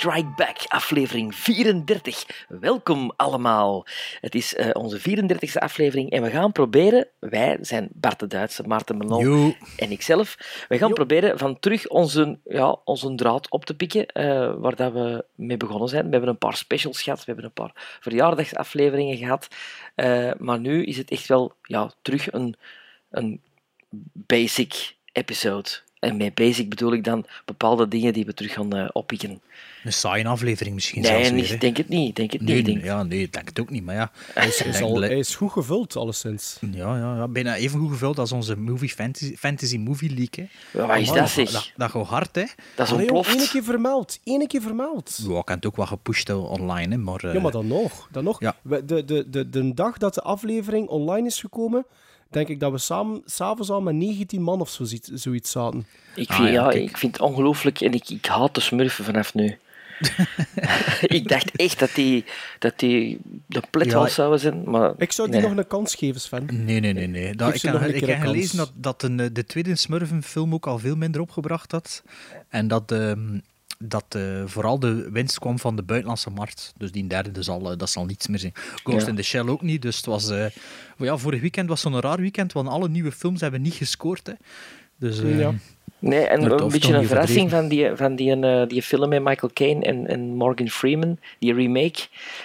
Strike Back, aflevering 34. Welkom allemaal. Het is eh, onze 34e aflevering en we gaan proberen, wij zijn Bart de Duitse, Maarten Menon en ikzelf, we gaan proberen van terug onze, ja, onze draad op te pikken, eh, waar dat we mee begonnen zijn. We hebben een paar specials gehad, we hebben een paar verjaardagsafleveringen gehad, eh, maar nu is het echt wel ja, terug een, een basic episode. En met basic bedoel ik dan bepaalde dingen die we terug gaan eh, oppikken. Een saaie aflevering misschien Nee, zelfs weer, hè. denk het niet. Denk het Nee, niet. Denk, ja, nee, ik denk het ook niet, maar ja. Hij is, is al, hij is goed gevuld, alleszins. Ja, ja, ja, bijna even goed gevuld als onze movie fantasy, fantasy movie leak. Hè. Wat is dat, zeg? Dat, dat gaat hard, hè. Dat is ontploft. Eén keer vermeld. Eén keer vermeld. Ja, ik heb het ook wel gepusht online, hè, maar... eh, Ja, maar dan nog. Dan nog. Ja. De, de, de, de dag dat de aflevering online is gekomen, denk ik dat we samen s'avonds al met 19 man of zo, zoiets zaten. Ik Ah, vind, ja, ja, kijk. ik vind het ongelooflijk en ik, ik haat de smurfen vanaf nu. ik dacht echt dat die, dat die de plet Ja, wel zouden zijn, maar... Ik zou die nee. nog een kans geven, Sven. Nee, nee, nee. nee. Dat, ik heb, ik gelezen dat, dat een, eh, de tweede Smurfen-film ook al veel minder opgebracht had. En dat, ehm, dat eh, vooral de winst kwam van de buitenlandse markt. Dus die derde, dus al, eh, dat zal niets meer zijn. Ghost Ja. in the Shell ook niet. Dus het was... eh, ja, vorig weekend was zo'n raar weekend, want alle nieuwe films hebben niet gescoord. Hè. Dus... eh, Ja. Nee, en een beetje een verrassing van die, van die, eh, die film met Michael Caine en, en Morgan Freeman, die remake,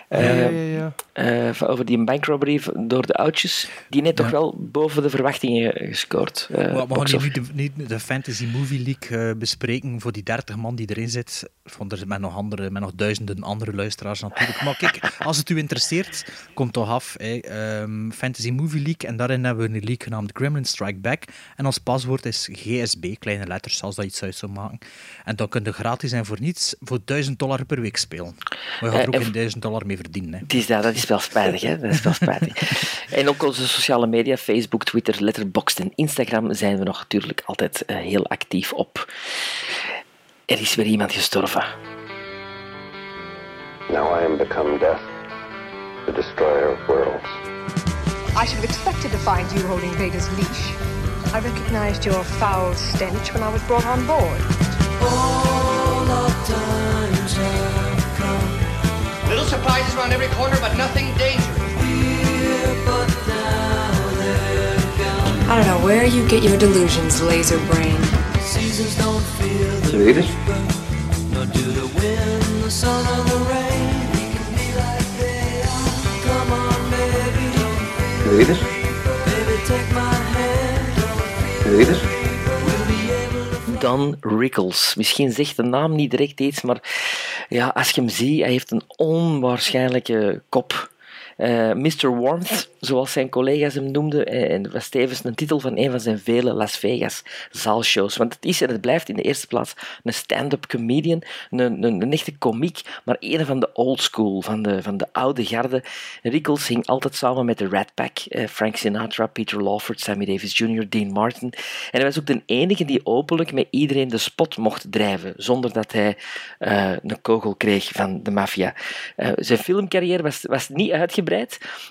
Ja, eh, ja, ja, ja. eh, van- over die bankrobbery door de oudjes, die net toch wel boven de verwachtingen gescoord. eh, Maar we gaan niet de, niet de Fantasy Movie League eh, bespreken voor die 30 man die erin zit. Want er zijn met nog, andere, met nog duizenden andere luisteraars natuurlijk. Maar kijk, als het u interesseert, komt toch af. Hè. Ehm, Fantasy Movie League. En daarin hebben we een league genaamd Gremlin Strike Back. En ons paswoord is GSB, kleine letters, als dat iets uit zou maken. En dan kun je gratis en voor niets voor 1000 dollar per week spelen. We gaan er Eh, ook en- geen 1000 dollar mee verdienen. Hè. Het is dat, dat is wel spijtig, hè? Dat is wel spijtig. en ook onze sociale media, Facebook, Twitter, Letterboxd en Instagram, zijn we nog natuurlijk altijd eh, heel actief op. Er is weer iemand gestorven. Now I am become death, the destroyer of worlds. I should have expected to find you holding Vader's leash. I recognized your foul stench when I was brought on board. Little surprises around every corner, but nothing dangerous. I don't know where you get your delusions, laser brain. Read it? Read it? Read it? Don Rickles. Misschien zegt de naam niet direct iets, maar ja, als je hem ziet, hij heeft een onwaarschijnlijke kop. Eh Mr. Warmth, zoals zijn collega's hem noemden, eh, en dat was tevens een titel van een van zijn vele Las Vegas zaalshows. Want het is en het blijft in de eerste plaats een stand-up comedian, een, een, een echte komiek, maar een van de old school, van de, van de oude garde. Rickles hing altijd samen met de Rat Pack, eh, Frank Sinatra, Peter Lawford, Sammy Davis Jr., Dean Martin. En hij was ook de enige die openlijk met iedereen de spot mocht drijven, zonder dat hij een kogel kreeg van de maffia. Zijn filmcarrière was, was niet uitgebreid,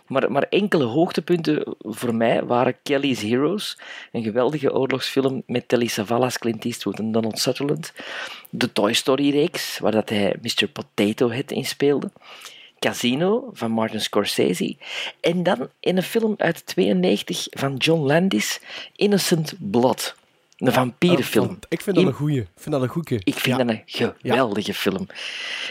maar, maar enkele hoogtepunten voor mij waren Kelly's Heroes, een geweldige oorlogsfilm met Telly Savalas, Clint Eastwood en Donald Sutherland. De Toy Story-reeks, waar dat hij Mr. Potato Head in speelde. Casino van Martin Scorsese. En dan in een film uit 92 van John Landis, Innocent Blood. Een vampierenfilm. Ik vind dat een goeie. Ik vind dat een goeie. ik vind Ja. dat een geweldige film.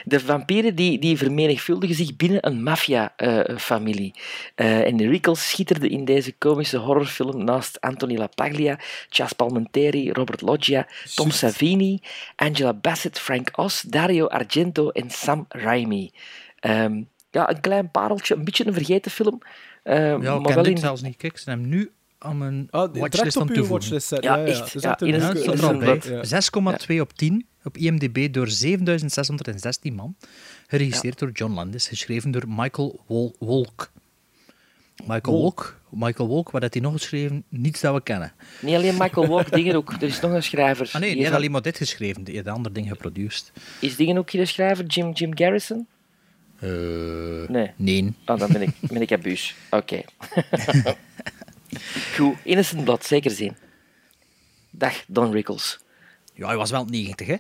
De vampieren die, die vermenigvuldigen zich binnen een maffia-familie. en Rickles schitterde in deze komische horrorfilm naast Anthony LaPaglia, Chas Palminteri, Robert Loggia, Tom Savini, Angela Bassett, Frank Oz, Dario Argento en Sam Raimi. Ehm, ja, een klein pareltje, een beetje een vergeten film. ehm, Ja, maar ik ken wel dit in, zelfs niet. Kijk, ze hebben hem nu aan mijn Ah, direct watchlist aan toevoegen. Ja, Ja, echt. Het is Ja, een een- een. Ja. 6,2 op 10 op IMDb door 7616 man. Geregisseerd door John Landis, geschreven door Michael Wol Wolk. Michael Walk. Michael Walk, wat had hij nog geschreven? Niets dat we kennen. Niet alleen Michael Walk, dingen ook. Er is nog een schrijver. Ah nee, heeft had alleen maar dit geschreven. Die had andere dingen geproduceerd. Is dingen ook hier de schrijver? Jim, Jim Garrison? Eh, Nee. nee. Oh, dan ben ik, ben ik abuus. Oké. Goed, Innocent Blood, zeker zien. Dag, Don Rickles. Ja, hij was wel 90, hè?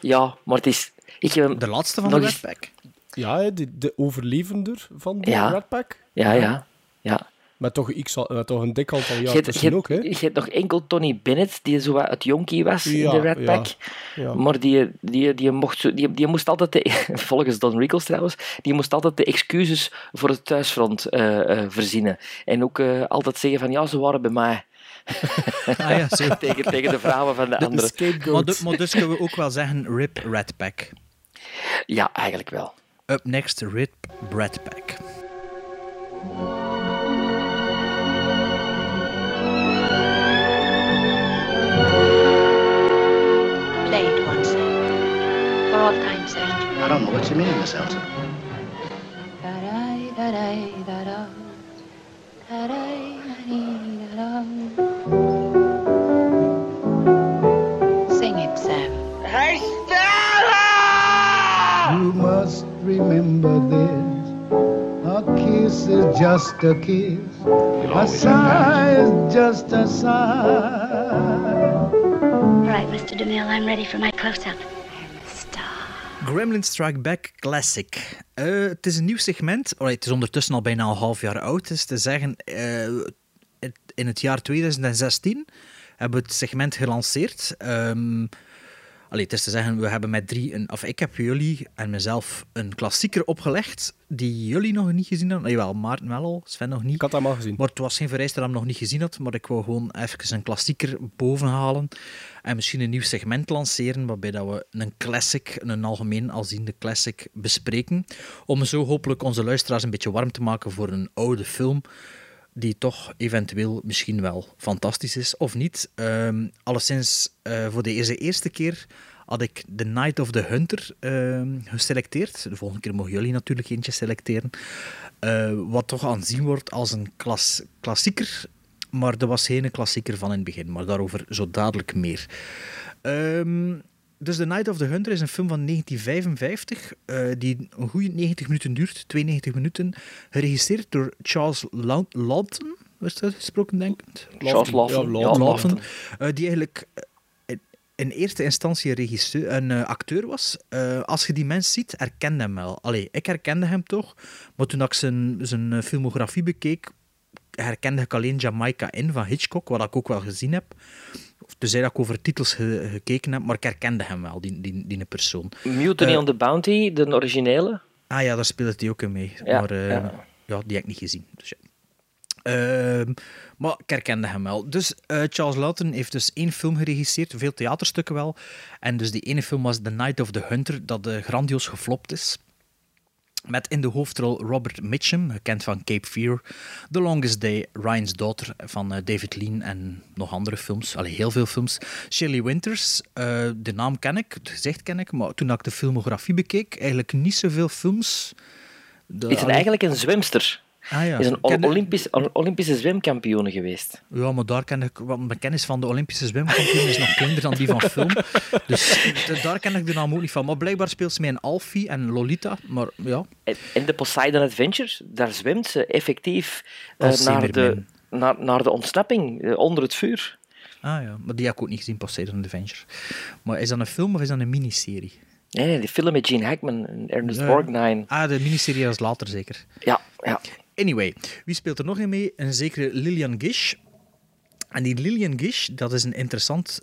Ja, maar het is... Ik heb hem... De laatste van de Red Pack. Ja, de, de overlevender van de Ja. Red Pack. Ja, ja. ja. Met toch, ik zal, toch een dik aantal jaar tussen je, ook, hè? hebt, je hebt nog enkel Tony Bennett, die zo wat het jonkie was in de Red ja, Pack. ja. Maar die, die, die, mocht zo, die, die moest altijd, de, volgens Don Rickles trouwens, die moest altijd de excuses voor het thuisfront eh, eh, verzinnen. En ook eh, altijd zeggen van, ja, ze waren bij mij. Ah ja, zo. tegen, tegen de vrouwen van de De anderen. Maar, maar dus kunnen we ook wel zeggen Rip Red Pack. Ja, eigenlijk wel. Up next, Rip Red Pack. All time's sake. I don't know what you mean, Miss Elton. Sing it, Sam. Hey, Stella! You must remember this. A kiss is just a kiss. A sigh is just a sigh. All right, Mr. DeMille, I'm ready for my close-up. Gremlin Strike Back Classic. Eh, het is een nieuw segment. Alright, het is ondertussen al bijna een half jaar oud. Is te zeggen, eh, in het jaar 2016 hebben we het segment gelanceerd. Ehm allee, het is te zeggen, we hebben met drie, een, of ik heb jullie en mezelf een klassieker opgelegd die jullie nog niet gezien hadden. Jawel, Maarten wel al, Sven nog niet. Ik had hem al gezien. Maar het was geen vereiste dat hem nog niet gezien had, maar ik wou gewoon even een klassieker bovenhalen en misschien een nieuw segment lanceren waarbij dat we een classic, een algemeen alziende classic bespreken, om zo hopelijk onze luisteraars een beetje warm te maken voor een oude film die toch eventueel misschien wel fantastisch is, of niet. Ehm alleszins, eh, voor de eerste, keer had ik The Night of the Hunter ehm, geselecteerd. De volgende keer mogen jullie natuurlijk eentje selecteren. Eh, wat toch aanzien wordt als een klas, klassieker, maar er was geen klassieker van in het begin. Maar daarover zo dadelijk meer. Ehm, dus The Night of the Hunter is een film van 1955, eh, die een goede 90 minuten duurt, 92 minuten, geregisseerd door Charles Lawton, was dat gesproken, denk ik? Charles Lawton. Ja. Eh, die eigenlijk eh, in- eerste instantie een, regisseur, een acteur was. Eh, als je die mens ziet, herkende hem wel. Allee, ik herkende hem toch, maar toen ik zijn, zijn filmografie bekeek, herkende ik alleen Jamaica in van Hitchcock, wat ik ook wel gezien heb. Tenzij dat ik over titels ge- gekeken heb, maar ik herkende hem wel, die, die, die persoon. Mutiny Eh, on the Bounty, de originele. Ah ja, daar speelt hij ook in mee. Ja, maar eh, ja. ja. die heb ik niet gezien. Dus ja. Ehm, maar ik herkende hem wel. Dus eh, Charles Lawton heeft dus één film geregisseerd, veel theaterstukken wel. En dus die ene film was The Night of the Hunter, dat eh, grandioos geflopt is. Met in de hoofdrol Robert Mitchum, gekend van Cape Fear, The Longest Day, Ryan's Daughter van eh, David Lean en nog andere films. Allee, heel veel films. Shelley Winters, eh, de naam ken ik, het gezicht ken ik, maar toen ik de filmografie bekeek, eigenlijk niet zoveel films. De- Is het eigenlijk een zwemster? Ah ja. Is een Ken- Olympisch, Olympische zwemkampioen geweest. Ja, maar daar ken ik, want mijn kennis van de Olympische zwemkampioen is nog kleiner dan die van film. Dus daar ken ik de naam ook niet van. Maar blijkbaar speelt ze mee in Alfie en Lolita. Maar ja, En- In de Poseidon Adventure, daar zwemt ze effectief eh, naar, de, naar, naar de ontsnapping, eh, onder het vuur. ah, ja, maar die heb ik ook niet gezien, Poseidon Adventure. Maar is dat een film of is dat een miniserie? Nee, nee, die film met Gene Hackman en Ernest Ja. Borgnine. Ah, de miniserie was later zeker. Ja, ja. Anyway, wie speelt er nog in mee? Een zekere Lillian Gish. En die Lillian Gish, dat is een interessant,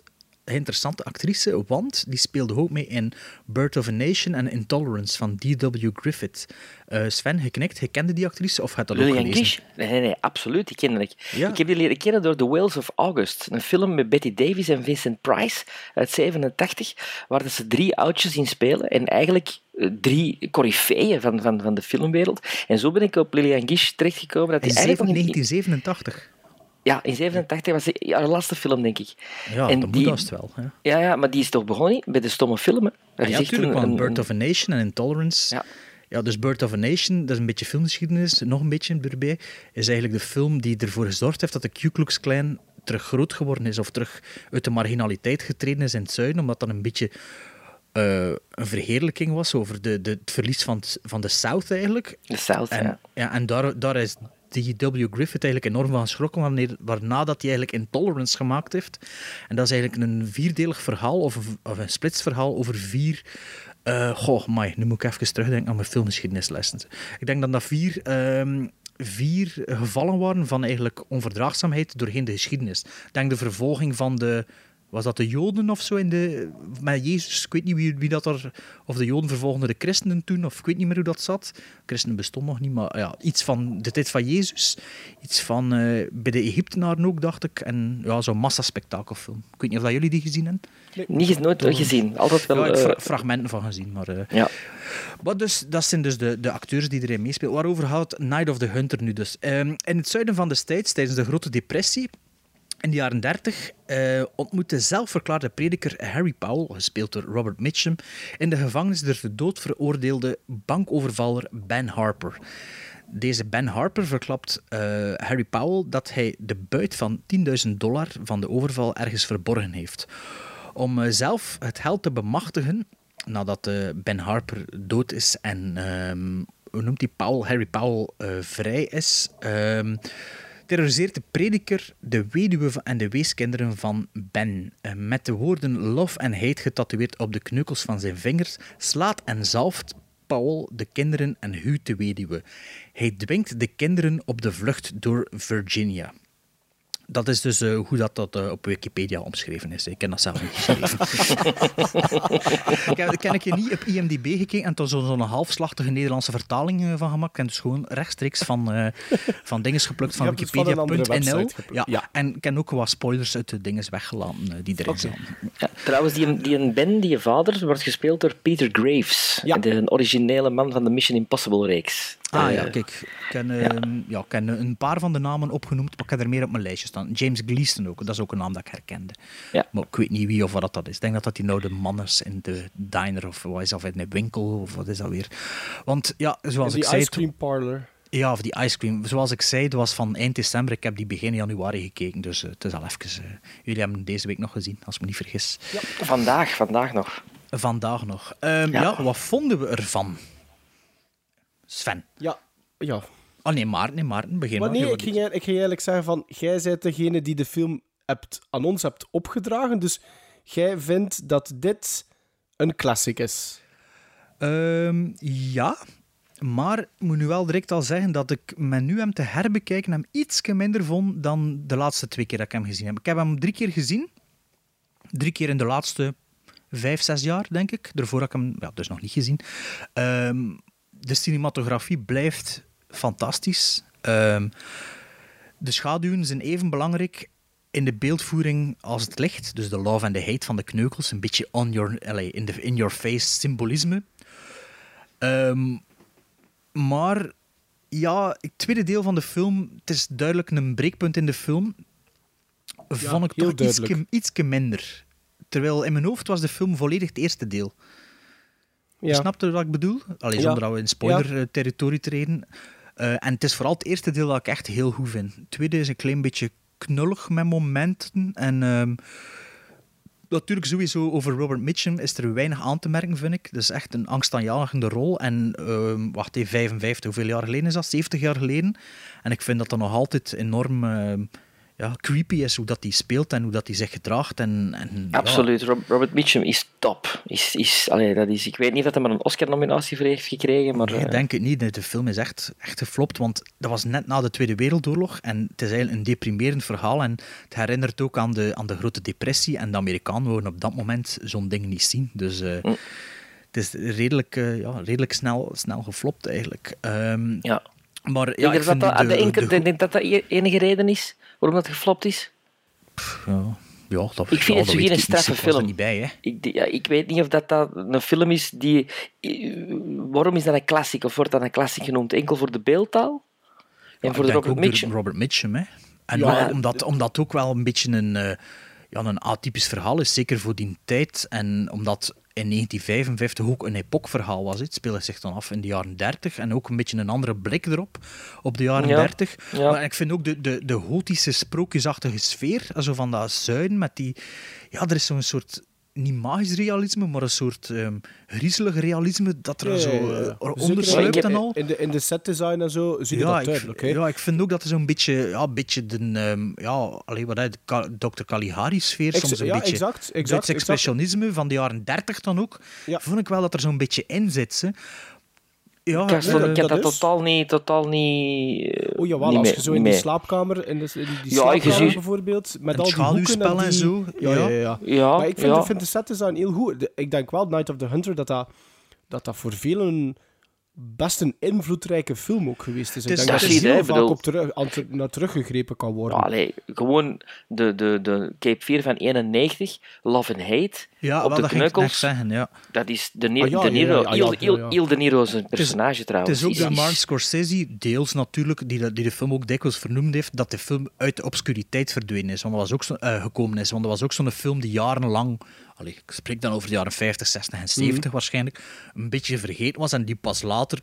interessante actrice, want die speelde ook mee in Birth of a Nation en Intolerance van D.W. Griffith. Eh, Sven, geknikt, je kende die actrice of had dat ook Lillian gelezen? Gish? Nee, nee, nee, absoluut, die ken ik. Ja. Ik heb die leren kennen door The Whales of August, een film met Betty Davis en Vincent Price uit 87, waar dat ze drie oudjes in spelen en eigenlijk eh, drie coryfeeën van, van, van de filmwereld. En zo ben ik op Lillian Gish terechtgekomen. Dat eigenlijk nog niet- 1987. Ja, in 87 was het haar laatste film, denk ik. Ja, En dat die- moet wel. Hè. Ja, ja, maar die is toch begonnen bij de stomme filmen? Ja, natuurlijk, een- want Birth of a Nation en Intolerance. Ja. Ja, dus Birth of a Nation, dat is een beetje filmgeschiedenis, nog een beetje erbij, is eigenlijk de film die ervoor gezorgd heeft dat de Ku Klux Klan terug groot geworden is, of terug uit de marginaliteit getreden is in het zuiden, omdat dat een beetje eh, een verheerlijking was over de, de, het verlies van, van de South eigenlijk. De South, en, ja. ja. En daar, daar is D.W. Griffith eigenlijk enorm van geschrokken, wanneer, waarna dat hij eigenlijk Intolerance gemaakt heeft. En dat is eigenlijk een vierdelig verhaal, of een, of een splitsverhaal over vier... eh goh, my, nu moet ik even terugdenken aan mijn filmgeschiedenislessen. Ik denk dat dat vier... ehm, vier gevallen waren van eigenlijk onverdraagzaamheid doorheen de geschiedenis. Ik denk de vervolging van de... Was dat de Joden of zo in de, met Jezus? Ik weet niet wie, wie dat er. Of de Joden vervolgden de christenen toen, of ik weet niet meer hoe dat zat. Christenen bestonden nog niet, maar ja, iets van de tijd van Jezus. Iets van eh, bij de Egyptenaren ook, dacht ik. En ja, zo'n massaspectakelfilm. Ik weet niet of dat jullie die gezien hebben. Niet eens nooit gezien. Altijd wel. Ja, ik heb eh, fra- fragmenten van gezien, maar... eh, ja. maar dus, dat zijn dus de, de acteurs die erin meespelen. Waarover gaat Night of the Hunter nu dus? Ehm, in het zuiden van de States, tijdens de Grote Depressie, in de jaren 30, eh, ontmoette zelfverklaarde prediker Harry Powell, gespeeld door Robert Mitchum, in de gevangenis de dood veroordeelde bankovervaller Ben Harper. Deze Ben Harper verklapt eh, Harry Powell dat hij de buit van 10.000 dollar van de overval ergens verborgen heeft. Om eh, zelf het geld te bemachtigen, nadat Ben Harper dood is en ehm, hoe noemt hij Powell, Harry Powell vrij is, ehm, terroriseert de prediker de weduwe en de weeskinderen van Ben. Eh, met de woorden love en hate getatoeëerd op de kneukels van zijn vingers, slaat en zalft Powell de kinderen en huwt de weduwe. Hij dwingt de kinderen op de vlucht door Virginia. Dat is dus eh, hoe dat, dat eh, op Wikipedia omschreven is. Ik ken dat zelf niet geschreven. ik heb, ik heb een keer niet op IMDb gekeken en toen zo'n zo'n halfslachtige Nederlandse vertaling eh, van gemaakt. En dus gewoon rechtstreeks van, eh, van dingen geplukt van Je dus wikipedia.nl. Ja, En ik heb ook wat spoilers uit de dingen weggelaten die erin zaten. Ja, trouwens, die, die een Ben, die vader, wordt gespeeld door Peter Graves. De originele man van de Mission Impossible-reeks. Ah ja, kijk. Ik ken, ehm, ja. ik ken een paar van de namen opgenoemd, maar ik heb er meer op mijn lijstje staan. James Gleason ook, dat is ook een naam dat ik herkende. Ja. Maar ik weet niet wie of wat dat is. Ik denk dat dat die nou de man is in de diner of wat is dat, in de winkel of wat is dat weer. Want ja, zoals die ik zei... ice cream parlor. Ja, of die ice cream. Zoals ik zei, het was van eind december. Ik heb die begin januari gekeken, dus eh, het is al even... eh, jullie hebben hem deze week nog gezien, als ik me niet vergis. Vandaag, vandaag nog. Vandaag nog. Ehm, Ja. ja. wat vonden we ervan? Sven. Ja, ja. Oh nee, Maarten, nee, Maarten, begin Maar maar. nee, ik ging, eigenlijk- ik ging eigenlijk zeggen van... Jij bent degene die de film hebt, aan ons hebt opgedragen, dus jij vindt dat dit een classic is. Ehm, ja, maar ik moet nu wel direct al zeggen dat ik met nu hem te herbekijken hem iets minder vond dan de laatste twee keer dat ik hem gezien heb. Ik heb hem drie keer gezien. Drie keer in de laatste vijf, zes jaar, denk ik. Daarvoor heb ik hem ja, dus nog niet gezien. Ehm, de cinematografie blijft fantastisch. Ehm, de schaduwen zijn even belangrijk in de beeldvoering als het licht. Dus de love en de hate van de kneukels. Een beetje on your, in, de, in your face symbolisme. Ehm, maar ja, het tweede deel van de film, het is duidelijk een breekpunt in de film. vond ik toch duidelijk. ietske, ietske minder. Terwijl in mijn hoofd was de film volledig het eerste deel. Je Ja. snapt wat ik bedoel? Alleen Ja. zonder dat we in spoiler-territorie treden. Eh, en het is vooral het eerste deel dat ik echt heel goed vind. Het tweede is een klein beetje knullig met momenten. En ehm, natuurlijk sowieso over Robert Mitchum is er weinig aan te merken, vind ik. Dat is echt een angstaanjagende rol. En ehm, wacht even, 55, hoeveel jaar geleden is dat? 70 jaar geleden. En ik vind dat dat nog altijd enorm ehm, ja, creepy is hoe dat hij speelt en hoe dat hij zich gedraagt. En, en. Absoluut. Rob- Robert Mitchum is top. Is, is, allee, dat is, ik weet niet of hij maar een Oscar-nominatie voor heeft gekregen, maar... Nee, ik eh, denk het niet. De film is echt, echt geflopt, want dat was net na de Tweede Wereldoorlog en het is eigenlijk een deprimerend verhaal en het herinnert ook aan de, aan de Grote Depressie en de Amerikanen wouden op dat moment zo'n ding niet zien. Dus eh, Mm. het is redelijk, eh, ja, redelijk snel, snel geflopt eigenlijk. Ehm, ja. Maar Ik ja, denk ik dat dat, de, de, de, de- denk dat dat e- enige reden is waarom dat geflopt is. ja, ja, dat, Ik vind ja, het zo geen straffe film. niet bij, hè. Ik, ja, ik weet niet of dat, dat een film is die... Waarom is dat een klassiek? Of wordt dat een klassiek genoemd? Enkel voor de beeldtaal? En Ja, voor de Robert Mitchum? Robert Mitchum, hè. En ook omdat, omdat ook wel een beetje een, eh, ja, een atypisch verhaal is, zeker voor die tijd. En omdat in 1955 ook een epokverhaal was. Het speelde zich dan af in de jaren 30 en ook een beetje een andere blik erop, op de jaren Ja. 30. Ja. Maar ik vind ook de, de, de gotische sprookjesachtige sfeer, zo van dat zuiden met die... Ja, er is zo'n soort... Niet magisch realisme, maar een soort ehm griezelig realisme dat er Ja, zo ja, ja. eh, Zeker ondersluipt in- en al. In de, in de setdesign en zo zie je dat ik, duidelijk. hè. ja, ik vind ook dat er zo'n beetje, ja, beetje de, ehm, ja, allee, wat het, Ka- Dr. Caligari-sfeer, soms een ja, beetje exact, exact, Duits exact. expressionisme van de jaren 30 dan ook, Ja. vond ik wel dat er zo'n beetje in zit. hè. Ja, Ik, eh, zo- ik heb dat dat is. totaal niet, totaal niet, eh, Oh jawel, niet als je zo niet in die mee. slaapkamer, in, de, in die Ja, slaapkamer bijvoorbeeld, met En al die hoeken en die... zo, Ja, ja. ja, ja. Ja, Maar ik vind, ja. ik vind de setdesign heel goed. De- ik denk wel, Night of the Hunter, dat dat, dat, dat voor velen best een invloedrijke film ook geweest is. Ik Het denk dat dat er heel vaak bedoel- op terug, aan naar teruggegrepen kan worden. Ja, allee, gewoon de, de, de Cape 4 van 91, Love and Hate, ja, op wel, de dat ging ik net knukkels. zeggen, ja. dat is de, Ah, ja, de Niro, ja, Il, de Niro zijn personage Het trouwens. is ook is- de is- Martin Scorsese, deels natuurlijk, die de, die de film ook dikwijls vernoemd heeft, dat de film uit de obscuriteit verdwenen is. Want dat was ook zo, eh, gekomen is. Want dat was ook zo'n film die jarenlang, allee, ik spreek dan over de jaren 50, 60 en 70 Mhm. waarschijnlijk, een beetje vergeten was en die pas later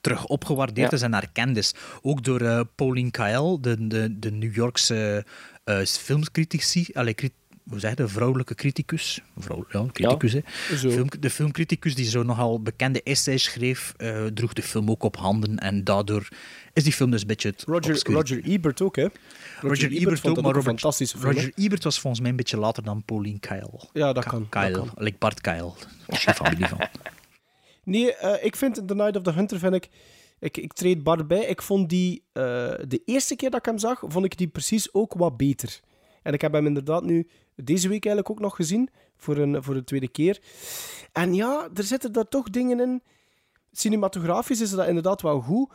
terug opgewaardeerd Ja. is en erkend is. Ook door eh, Pauline Kael, de, de, de New Yorkse eh filmcritici, allee, crit- hoe zeg je, de vrouwelijke criticus. Vrouw, ja, criticus, hè. Film, de filmcriticus die zo nogal bekende essays schreef, eh, droeg de film ook op handen. En daardoor is die film dus een beetje het Roger, obscure- Roger Ebert ook, hè? Roger, Roger Ebert vond ook, dat maar een Robert, fantastische film. Roger Ebert was volgens mij een beetje later dan Pauline Kael. Ja, dat Ka- kan. dat Kael, kan. like Bart geen familie van. Nee, eh, ik vind The Night of the Hunter, vind ik... Ik, ik treed Bart bij. Ik vond die... eh, de eerste keer dat ik hem zag, vond ik die precies ook wat beter. En ik heb hem inderdaad nu deze week eigenlijk ook nog gezien. Voor, een, voor de tweede keer. En ja, er zitten daar toch dingen in. Cinematografisch is dat inderdaad wel goed.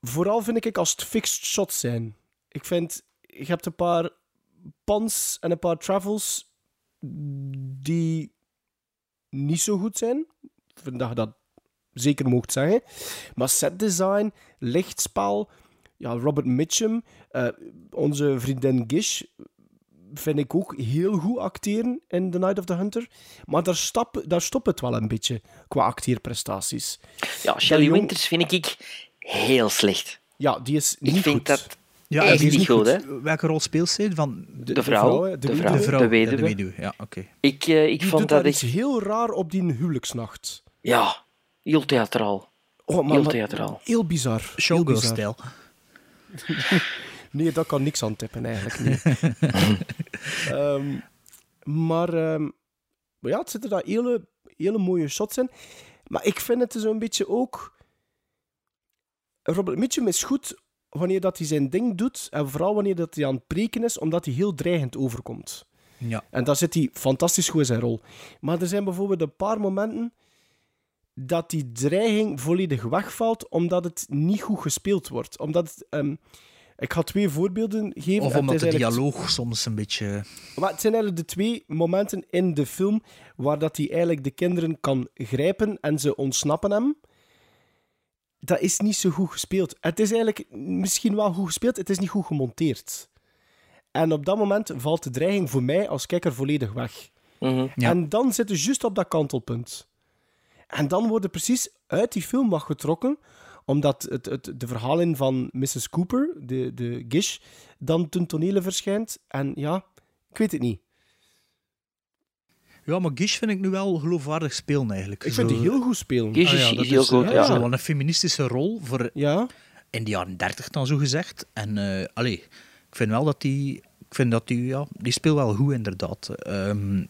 Vooral vind ik als het fixed shots zijn. Ik vind... Je hebt een paar pans en een paar travels die niet zo goed zijn. Ik vind dat je dat zeker mocht zeggen. Maar setdesign, lichtspel, ja, Robert Mitchum, eh, onze vriendin Gish, vind ik ook heel goed acteren in The Night of the Hunter. Maar daar, stap, daar stopt het wel een beetje qua acteerprestaties. Ja, Shelley jong- Winters vind ik heel slecht. Ja, die is Ik niet vind goed. dat Ja, echt die is niet goed, hè. Welke rol speelt zij? Van De, de vrouw, de weduwe. vrouw. de vrouw, de ja, weduwe. de weduwe. Ja, oké. Ik, eh, ik Die vond dat echt... heel raar op die huwelijksnacht. Ja, heel theatraal. Oh, maar, Heel theatraal. Heel bizar. Heel bizar. Showgirl-stijl. Nee, dat kan niks aan tippen eigenlijk. Nee. Ehm, maar maar ja, het zitten daar hele, hele mooie shots in. Maar ik vind het zo'n beetje ook. Robert Mitchum is goed wanneer dat hij zijn ding doet. En vooral wanneer dat hij aan het preken is, omdat hij heel dreigend overkomt. Ja. En daar zit hij fantastisch goed in zijn rol. Maar er zijn bijvoorbeeld een paar momenten dat die dreiging volledig wegvalt, omdat het niet goed gespeeld wordt. Omdat het, ehm, ik ga twee voorbeelden geven. Of omdat het de eigenlijk- dialoog soms een beetje... maar het zijn eigenlijk de twee momenten in de film waar dat hij eigenlijk de kinderen kan grijpen en ze ontsnappen hem. Dat is niet zo goed gespeeld. Het is eigenlijk misschien wel goed gespeeld, het is niet goed gemonteerd. En op dat moment valt de dreiging voor mij als kijker volledig weg. Mhm. Ja. En dan zitten ze juist op dat kantelpunt. En dan worden precies uit die film wat getrokken, omdat het, het, de verhaling van Mrs. Cooper, de, de Gish, dan ten tonele verschijnt. En ja, ik weet het niet. Ja, maar Gish vind ik nu wel geloofwaardig spelen eigenlijk. Ik vind die heel goed spelen. Gish Ah is, ja, dat is heel is, goed, ja. Zo een feministische rol voor Ja, in de jaren 30 dan zo gezegd. En eh allee, ik vind wel dat die, ik vind dat die, ja, die speelt wel goed inderdaad. Ehm,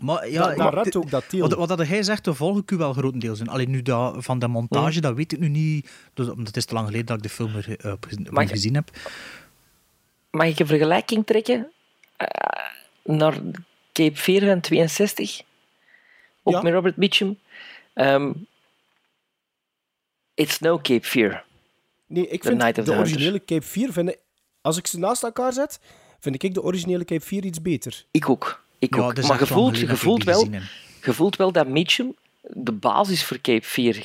maar ja, dat ik- ook dat deel. wat, wat dat hij zegt, daar volg ik u wel grotendeels in. Alleen nu dat, van de montage, dat weet ik nu niet, dus, omdat het is te lang geleden dat ik de film er, eh, op gezien- heb. Mag ik een vergelijking trekken eh, naar Cape Fear van 62? Ook Ja. met Robert Mitchum. Ehm, it's no Cape Fear. nee, ik The vind Night of de the Hunters. originele Cape 4, vind ik, als ik ze naast elkaar zet, vind ik de originele Cape 4 iets beter. Ik ook. Ik Ja, ook. Maar echt je lang voelt, geleden je, dat ik voelt die wel, gezien heb. je voelt wel dat Mitchum de basis voor Cape Fear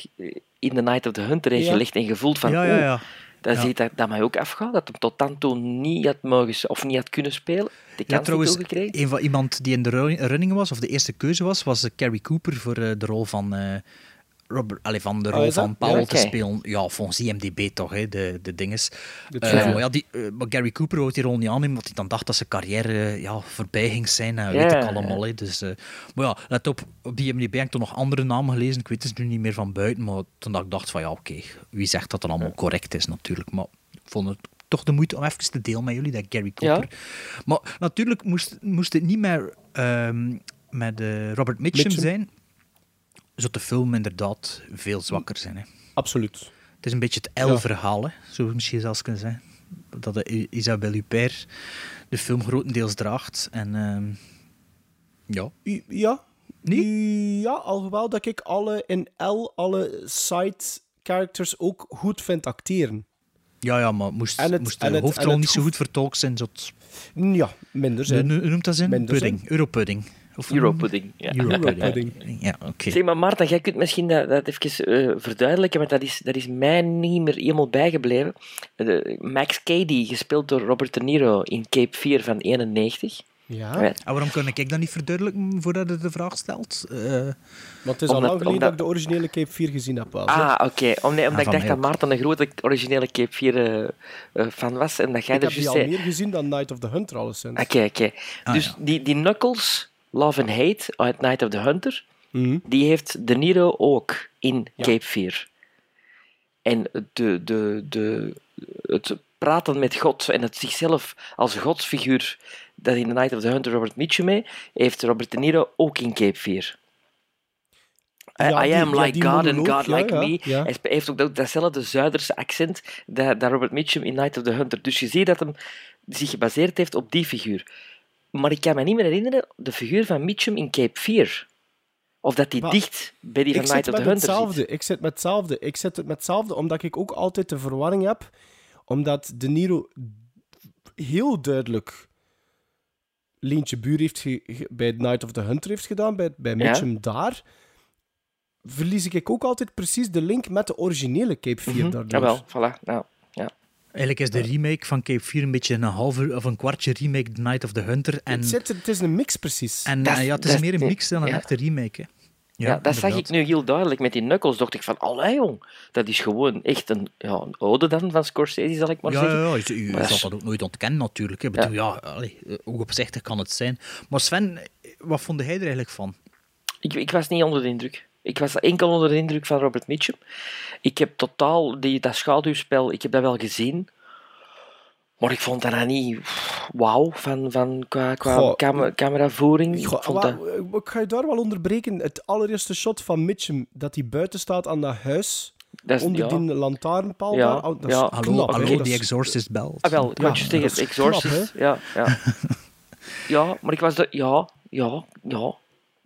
in The Night of the Hunter heeft Ja. gelegd. En je voelt van, Ja, ja, ja. Dat Ja. ziet dat, dat mij ook afgaat, dat hem tot dan toe niet had mogen, of niet had kunnen spelen. De Ja, kans trouwens, niet toegekregen. een van iemand die in de ru- running was, of de eerste keuze was, was eh, Carrie Cooper voor eh, de rol van, eh, Robert, allee, van de Oh, rol van Paul Ja, te spelen. Ja, volgens IMDb toch, hè, de, de dinges. Eh, ja, die, eh, maar Gary Cooper wou die rol niet aannemen, omdat hij dan dacht dat zijn carrière eh, ja, voorbij ging zijn. En weet ik allemaal. Hè. Dus, maar ja, let op, op IMDb heb ik toch nog andere namen gelezen. Ik weet het nu niet meer van buiten, maar toen dat ik dacht van ja, oké, wie zegt dat dat allemaal correct is natuurlijk. Maar ik vond het toch de moeite om even te delen met jullie, dat Gary Cooper. Maar natuurlijk moest, moest het niet meer ehm, met Robert Mitchum, Mitchum. zijn. Zou de film inderdaad veel zwakker zijn. Hè. Absoluut. Het is een beetje het. L-verhaal, zou je misschien zelfs kunnen zeggen. Dat de Isabelle Huppert de film grotendeels draagt. En ehm, ja, Ja. Nee? Ja, alhoewel dat ik alle in L, alle side characters ook goed vind acteren. ja, ja maar moest, het- moest de het- hoofdrol het niet zo goed vertolkt zijn. Zot, Ja, minder zijn. hoe noemt dat zin? Minder Pudding, Europudding. Of Europudding, ja. Europudding. Ja, oké. Zeg maar, Maarten, jij kunt misschien dat, dat even eh, verduidelijken, want dat is, dat is mij niet meer helemaal bijgebleven. De- Max Cady, gespeeld door Robert De Niro in Cape 4 van 91. Ja, Ja. En waarom kan ik dat niet verduidelijken voordat je de vraag stelt? Eh, want het is al lang geleden omdat- dat ik de originele Cape 4 gezien heb. Ah, oké. Om, nee, omdat van ik dacht dat. Maarten een grote originele Cape 4 eh, eh, fan was en dat jij ik er heb die juist al zei... meer gezien dan Night of the Hunter, alleszins. Oké, oké. Ah, dus ja. die, die Knuckles, Love and Hate uit Night of the Hunter, Mhm. die heeft De Niro ook in Ja. Cape 4. En de, de, de, het praten met God en het zichzelf als godsfiguur dat in The Night of the Hunter Robert Mitchum mee, heeft Robert De Niro ook in Cape 4. I- Ja, I die- am ja, like God and God ja, like me. Hij heeft ook dat- datzelfde Zuiderse accent dat, dat Robert Mitchum in Night of the Hunter. Dus je ziet dat hem zich gebaseerd heeft op die figuur. Maar ik kan me niet meer herinneren de figuur van Mitchum in Cape 4. Of dat die Maar dicht bij die van Night of the Hunter hetzelfde. zit. Ik zit met hetzelfde. Ik zit het met hetzelfde, omdat ik ook altijd de verwarring heb. Omdat De Niro heel duidelijk Leentje Buur heeft bij Night of the Hunter heeft gedaan, bij, bij Ja. Mitchum daar. Verlies ik ook altijd precies de link met de originele Cape 4 Mhm. daardoor. Jawel, voilà. Nou. Eigenlijk is de remake van Cape 4 een beetje een halve of een kwartje remake The Night of the Hunter. En, het, zit, het is een mix precies. en Dat eh, ja, het is dat meer een mix dan een ja. echte remake. Hè. Ja, dat zag ik nu heel duidelijk met die knuckles. Dacht ik van, allee jong, dat is gewoon echt een, ja, een ode dan van Scorsese, zal ik maar Ja, zeggen. ja, ja, je, je Maar dat zal is- dat ook nooit ontkennen natuurlijk. Ik bedoel, ja. allee, eh, hoe opzichtig kan het zijn. Maar Sven, wat vond jij er eigenlijk van? Ik, ik was niet onder de indruk. Ik was enkel onder de indruk van Robert Mitchum. Ik heb totaal die, dat schaduwspel, ik heb dat wel gezien. Maar ik vond dat nou niet wauw van, van, qua, qua Goh, cam- cameravoering. Ik Goh, vond wa- dat- ik ga je daar wel onderbreken. Het allereerste shot van Mitchum, dat hij buiten staat aan dat huis, dat is, onder ja. die lantaarnpaal Ja, daar. Oh, dat ja. Hallo, knap, hallo die is- Exorcist belt. Ah, wel, ik Ja, is Exorcist. knap, ja, ja. ja, maar ik was de, ja, ja, ja.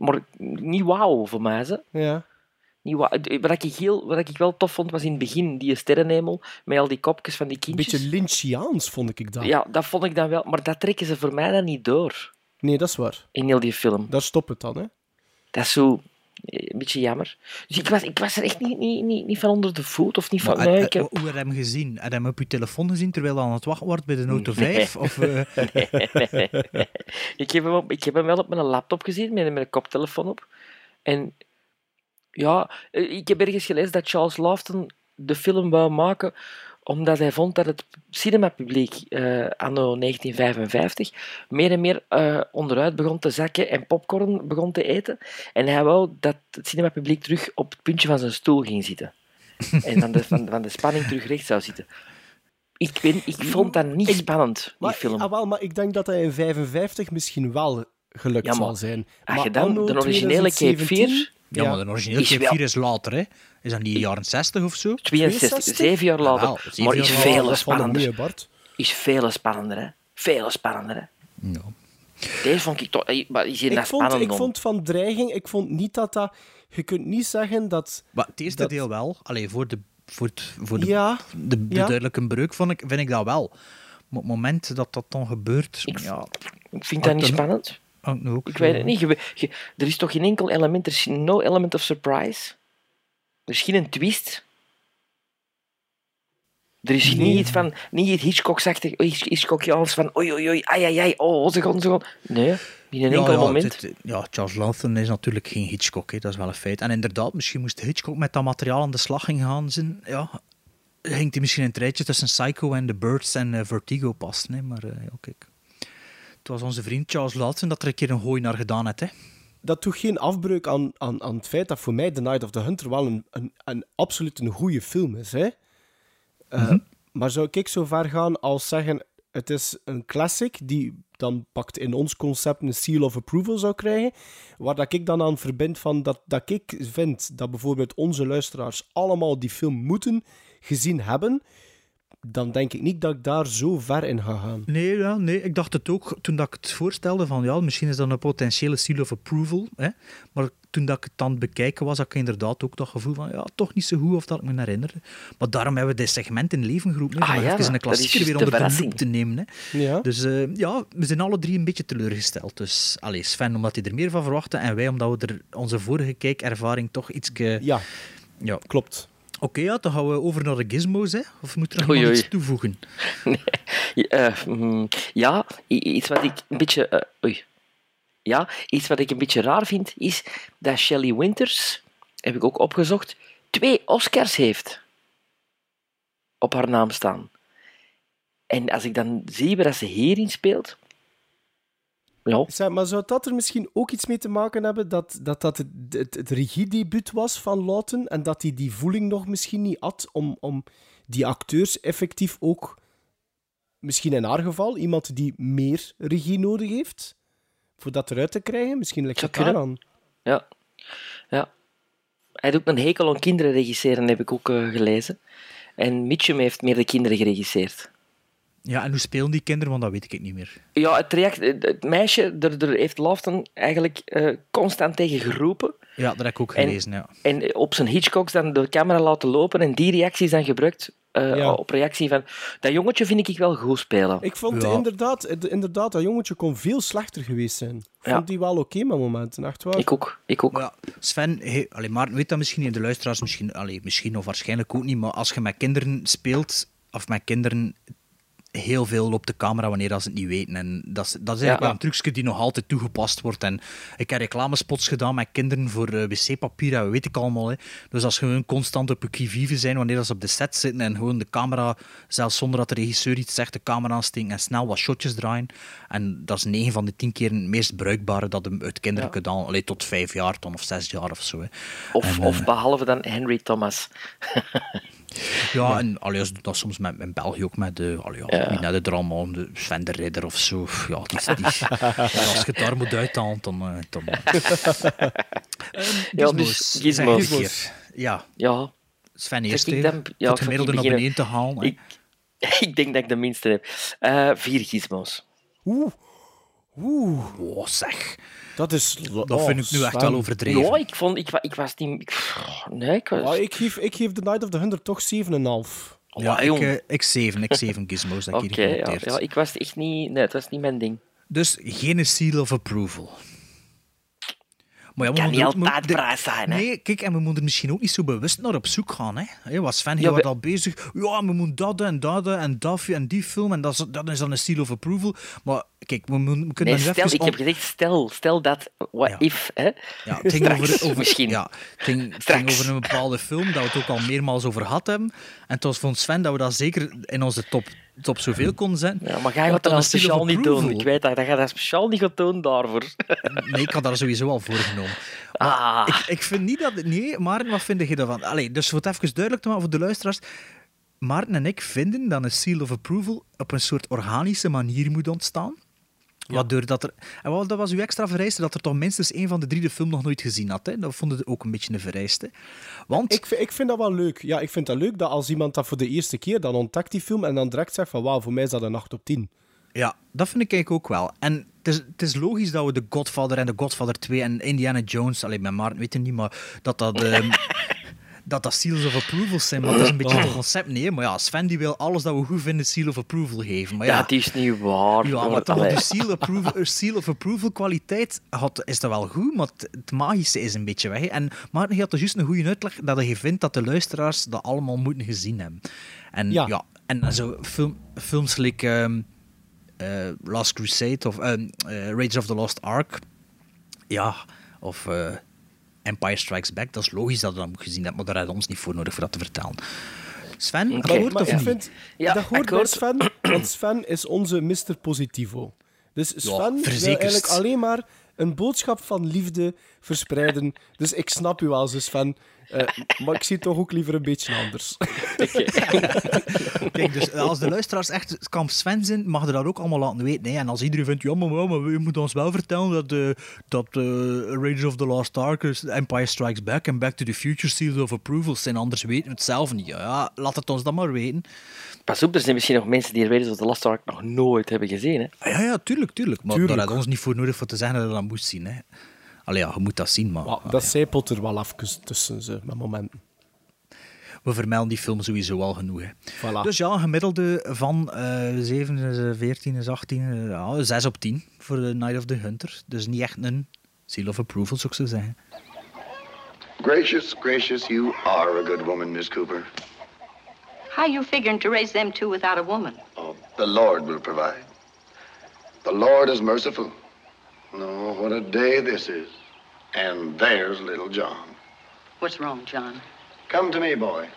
Maar niet wauw voor mij, ze. Ja. Niet wauw. Wat ik, heel, wat ik wel tof vond, was in het begin die sterrenhemel, met al die kopjes van die Een kindjes. beetje Lynchiaans vond ik dat. Ja, dat vond ik dan wel, maar dat trekken ze voor mij dan niet door Nee, dat is waar. in heel die film. Daar stopt het dan, hè. Dat is zo een beetje jammer. Dus ik was, ik was er echt niet, niet, niet, niet van onder de voet of niet van. Nee, eh, ik heb... Hoe heb je hem gezien? Je hem op je telefoon gezien terwijl hij aan het wachten wordt bij de Auto 5? Of, eh, ik, heb hem op, ik heb hem wel op mijn laptop gezien, met, met een koptelefoon op. En ja, eh, ik heb ergens gelezen dat Charles Laughton de film wou maken omdat hij vond dat het cinemapubliek eh anno 1955 meer en meer eh, onderuit begon te zakken en popcorn begon te eten. En hij wou dat het cinemapubliek terug op het puntje van zijn stoel ging zitten. en van de, van, van de spanning terug recht zou zitten. Ik, weet, ik vond dat niet Ik- spannend, die Maar, film. ah, wel, maar ik denk dat hij in 55 misschien wel gelukt Ja, maar zal zijn. Als maar je dan de originele Cape 2017, 4, ja, maar de originele Is Cape wel- 4 is later, hè? Is dat niet jaren 60 of zo? 62, 62? zeven jaar later. Zeven maar is veel spannender. Bart. Is veel spannender, hè. Veel spannender, hè. Ja. Deze vond ik toch... eh, Maar is hier Ik vond, ik vond van dreiging, ik vond niet dat dat... Je kunt niet zeggen dat... Maar het eerste Dat- deel wel. Allee, voor de, voor het, voor de, Ja, de, de ja. duidelijke breuk vond ik, vind ik dat wel. Maar op het moment dat dat dan gebeurt... Ik- ja, Ik vind dat niet spannend. Ook, Ik weet het niet. Je- je- er is toch geen enkel element... Er is no element of surprise. Er is geen twist. Er is Nee. niet iets van, niet iets Hitchcock-achtig, Hitchcockiaans van oei oei oei, ai ai ai, oh ze gaan, ze gaan. Nee, in een enkel ja, moment. dit- ja, Charles Lawson is natuurlijk geen Hitchcock, hè, dat is wel een feit. En inderdaad, misschien moest Hitchcock met dat materiaal aan de slag gaan zijn. Ja, ging hij misschien het rijtje tussen Psycho en The Birds en eh, Vertigo passen. Hè, maar ja, kijk. Het was onze vriend Charles Lawson dat er een keer een gooi naar gedaan heeft. Hè. dat doet geen afbreuk aan, aan, aan het feit dat voor mij The Night of the Hunter wel een, een, een absoluut een goede film is. Hè? Eh, Mhm. Maar zou ik zo ver gaan als zeggen, het is een classic die dan pakt in ons concept een seal of approval zou krijgen, waar dat ik dan aan verbind van dat, dat ik vind dat bijvoorbeeld onze luisteraars allemaal die film moeten gezien hebben, dan denk ik niet dat ik daar zo ver in ga gaan. Nee, ja, nee, ik dacht het ook toen dat ik het voorstelde van ja, misschien is dat een potentiële seal of approval. Hè? Maar toen dat ik het aan het bekijken was, had ik inderdaad ook dat gevoel van ja, toch niet zo goed of dat ik me herinner. Maar daarom hebben we dit segment in leven geroepen. Ah, om ja, even een klassieker weer de onder de loep te nemen. Hè. Ja. Dus eh, ja, we zijn alle drie een beetje teleurgesteld. Dus allee, Sven omdat hij er meer van verwachtte en wij omdat we er onze vorige kijkervaring toch iets... Ja, ja. klopt. Oké, ja, dan gaan we over naar de gizmos. Hè? Of moet er nog Oei, iemand oei. iets toevoegen? Ja, eh, mm, ja, iets wat ik een beetje. eh, oei. Ja, iets wat ik een beetje raar vind is dat Shelley Winters, heb ik ook opgezocht, twee Oscars heeft op haar naam staan. En als ik dan zie waar dat ze hierin speelt. Ja, Zeg, maar zou dat er misschien ook iets mee te maken hebben dat dat, dat het, het, het regiedebuut was van Lawton en dat hij die voeling nog misschien niet had om, om die acteurs effectief ook, misschien in haar geval, iemand die meer regie nodig heeft, voor dat eruit te krijgen? Misschien ligt het kunnen. aan. ja, ja. Hij doet een hekel aan kinderen regisseren, heb ik ook eh, gelezen. En Mitchum heeft meer de kinderen geregisseerd. Ja, en hoe spelen die kinderen? Want dat weet ik niet meer. Ja, het, traject, het meisje, er, er heeft Lofton eigenlijk eh, constant tegen geroepen. Ja, dat heb ik ook En- gelezen, ja. En op zijn Hitchcocks dan de camera laten lopen en die reacties dan gebruikt eh, Ja. op reactie van dat jongetje vind ik wel goed spelen. Ik vond Ja. inderdaad, inderdaad, dat jongetje kon veel slechter geweest zijn. Ik Ja. vond die wel oké met momenten, echt waar. Ik ook, ik ook. Ja, Sven, hey, allee, Maarten weet dat misschien in de luisteraars, misschien, allee, misschien of waarschijnlijk ook niet, maar als je met kinderen speelt, of met kinderen heel veel op de camera wanneer dat ze het niet weten. En dat is, dat is eigenlijk Ja. wel een trucje die nog altijd toegepast wordt. En ik heb reclamespots gedaan met kinderen voor eh, wc-papier, dat weet ik allemaal. Hè. Dus als je gewoon constant op je qui-vive zijn wanneer dat ze op de set zitten en gewoon de camera, zelfs zonder dat de regisseur iets zegt, de camera aansteken en snel wat shotjes draaien. En dat is 9 van de 10 keer het meest bruikbare dat hem uit kinderen Ja. kan allee, tot 5 jaar dan, of 6 jaar of zo. Hè. Of, En, of eh, behalve dan Henry Thomas. Ja, en allee, dat soms met, in België ook met de, allee, ja, Ja. net de drama, de Sven de Ridder of zo. Ja, die, die, als je het daar moet uithalen, dan... eh, dan Ja, gizmos. dus Zeg gizmos. keer. Ja, Ja, Sven eerst. hè. dan- ja, het gemiddelde naar beneden te halen. ik, ik denk dat ik de minste heb. Eh, vier gizmos. Oeh, oeh, Oh, zeg. dat is... Dat vind ik nu echt wel overdreven. Ja, ik, vond, ik, ik was niet... ik- nee, ik was... Ah, ik, geef, ik geef The Night of the Hunter toch 7,5. Ja, ik, jong. eh, ik zeven, ik zeven gizmos dat ik Oké, hier ja, ja, ik was echt niet... Nee, het was niet mijn ding. Dus geen seal of approval. Maar ja, we Kan moeten niet altijd braaf zijn, hè. Nee, kijk, en we moeten misschien ook niet zo bewust naar op zoek gaan. Hè? Hé, was Sven Ja, heel wat we- al bezig. Ja, we moeten dat en dat en dat en die film en dat is, dat is dan een seal of approval. Maar kijk, we, we kunnen Nee, stel, ik heb gezegd, stel, stel dat, what Ja. if, hè? Ja, het ging over, over, misschien. Ja, het ging, het ging Straks. over een bepaalde film dat we het ook al meermaals over gehad hebben. En het was voor Sven dat we dat zeker in onze top, top zoveel konden zetten. Ja, maar Want gaat dat dan speciaal niet doen. Ik weet dat, dat gaat dat speciaal niet gaan doen daarvoor. Nee, ik had daar sowieso al voor genomen. Ah. Ik, ik vind niet dat... Nee, Maarten, wat vind je daarvan? Allee, dus voor het even duidelijk te maken voor de luisteraars. Maarten en ik vinden dat een seal of approval op een soort organische manier moet ontstaan. Waardoor dat er... En wat, dat was uw extra vereiste, dat er toch minstens één van de drie de film nog nooit gezien had. Hè? Dat vonden we ook een beetje een vereiste. Want... Ik, vind- ik vind dat wel leuk. Ja, ik vind dat leuk dat als iemand dat voor de eerste keer dan ontdekt die film en dan direct zegt van wauw, voor mij is dat een 8 op 10. Ja, dat vind ik eigenlijk ook wel. En het is, het is logisch dat we The Godfather en The Godfather 2 en Indiana Jones, alleen met Maarten weet het niet, maar dat dat... ehm, dat dat seals of approval zijn, maar dat is een beetje het concept. Nee, maar ja, Sven die wil alles dat we goed vinden seal of approval geven. Maar Ja, het is niet waar. ja, maar toch, de seal, approval, seal of approval kwaliteit had, is dat wel goed, maar het, magische is een beetje weg. En Maarten je had dus juist een goede uitleg dat je vindt dat de luisteraars dat allemaal moeten gezien hebben. En Ja. ja, en zo film, films like ehm, eh, Last Crusade of ehm, eh, Raiders of the Lost Ark. Ja, of eh, Empire Strikes Back. Dat is logisch dat je dat moet gezien hebt, maar daar hebben we ons niet voor nodig voor dat te vertellen. Sven, akkoord Maar of niet? vind, Ja, dat hoort bij. Sven, want Sven is onze Mr. Positivo. Dus Sven wil verzekerd. eigenlijk alleen maar een boodschap van liefde verspreiden. Dus ik snap u wel, zo Sven. Eh, maar ik zie het toch ook liever een beetje anders. Kijk, dus als de luisteraars echt kamp Sven zijn, mag je dat ook allemaal laten weten. Hè? En als iedereen vindt, ja, maar, maar, we moeten ons wel vertellen dat, eh dat eh, Raiders of the Lost Ark, is Empire Strikes Back en Back to the Future Seals of Approval zijn, anders weten we het zelf niet. Ja, Ja, laat het ons dan maar weten. Pas op, er zijn misschien nog mensen die Raiders of the Lost Ark nog nooit hebben gezien. Hè? Ah, Ja, ja, tuurlijk, tuurlijk. Maar Tuurlijk. daar had ons niet voor nodig voor te zeggen dat je dat moest zien. Hè. Allee, ja, je moet dat zien, maar... Maar dat zijpelt er wel even tussen ze, met momenten. We vermelden die film sowieso al genoeg. Hè. Voilà. Dus ja, een gemiddelde van eh 7, is, 14, is 18, eh, ja, 6 op 10 voor de Night of the Hunter. Dus niet echt een seal of approval, zou ik zo zeggen. Gracious, gracious, you are a good woman, Miss Cooper. How you figuring to raise them two without a woman? Oh, the Lord will provide. The Lord is merciful. No, what a day this is. And there's little John. What's wrong, John? Come to me, boy.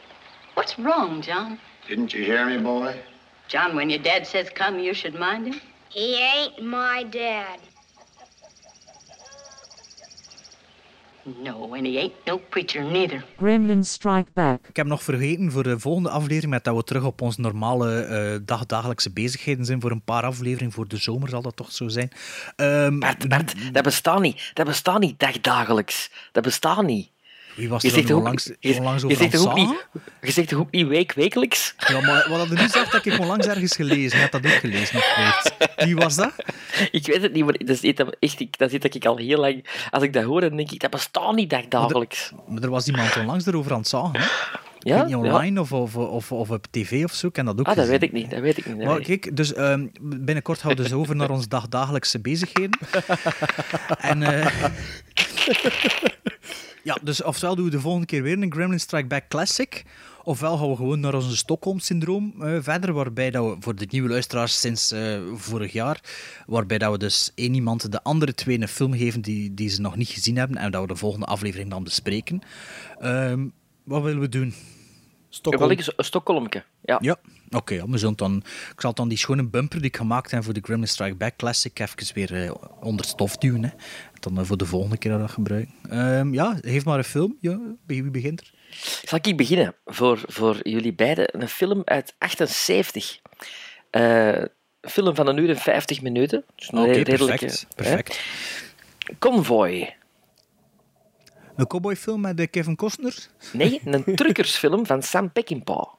What's wrong, John? Didn't you hear me, boy? John, when your dad says come, you should mind him. He ain't my dad. No, and he ain't no preacher neither. Gremlins Strike Back. Ik heb nog vergeten voor de volgende aflevering, met dat we terug op onze normale eh dag, dagelijkse bezigheden zijn. Voor een paar afleveringen voor de zomer zal dat toch zo zijn. Ehm, Bert, Bert, dat bestaat niet. Dat bestaat niet dagdagelijks. Dat bestaat niet. Wie was Je er zegt onlangs, je, onlangs je over zegt toch ook niet, je zegt toch ook niet week, wekelijks? Ja, maar wat je nu zegt, dat ik onlangs ergens gelezen. Je hebt dat ook gelezen, weet. Wie was dat? Ik weet het niet, maar dat is iets dat- echt, dat zit dat ik al heel lang... Als ik dat hoor, dan denk ik, dat bestaat niet dagdagelijks. Maar er was iemand onlangs erover aan het zagen. Hè? Ik Ja? niet online of, of, of, of op tv of zo. Heb dat ook Ah, dat weet ik niet. Dat weet ik niet. Maar kijk, dus ehm, binnenkort gaan we dus over naar onze dagdagelijkse bezigheden. en eh, ja, dus ofwel doen we de volgende keer weer een Gremlin Strike Back Classic, ofwel gaan we gewoon naar onze Stockholm-syndroom eh, verder, waarbij dat we voor de nieuwe luisteraars sinds eh, vorig jaar, waarbij dat we dus één iemand de andere twee een film geven die, die ze nog niet gezien hebben en dat we de volgende aflevering dan bespreken. Ehm, wat willen we doen? Niet. Wel, een Stockholmke. Ja. Ja, oké. ja, zullen dan, ik zal dan die schone bumper die ik gemaakt heb voor de Gremlin Strike Back Classic even weer eh, onder stof duwen. Hè. Dan eh, voor de volgende keer dat gebruiken. Ehm, ja, geef maar een film. Ja, wie wie begint er? Zal ik beginnen voor, voor jullie beiden? Een film uit 78. Eh, een film van een uur en 50 minuten. Dus een Oké, redelijke, perfect. hè. perfect. Convoy. Een cowboyfilm met eh, Kevin Costner? Nee, een truckersfilm van Sam Peckinpah.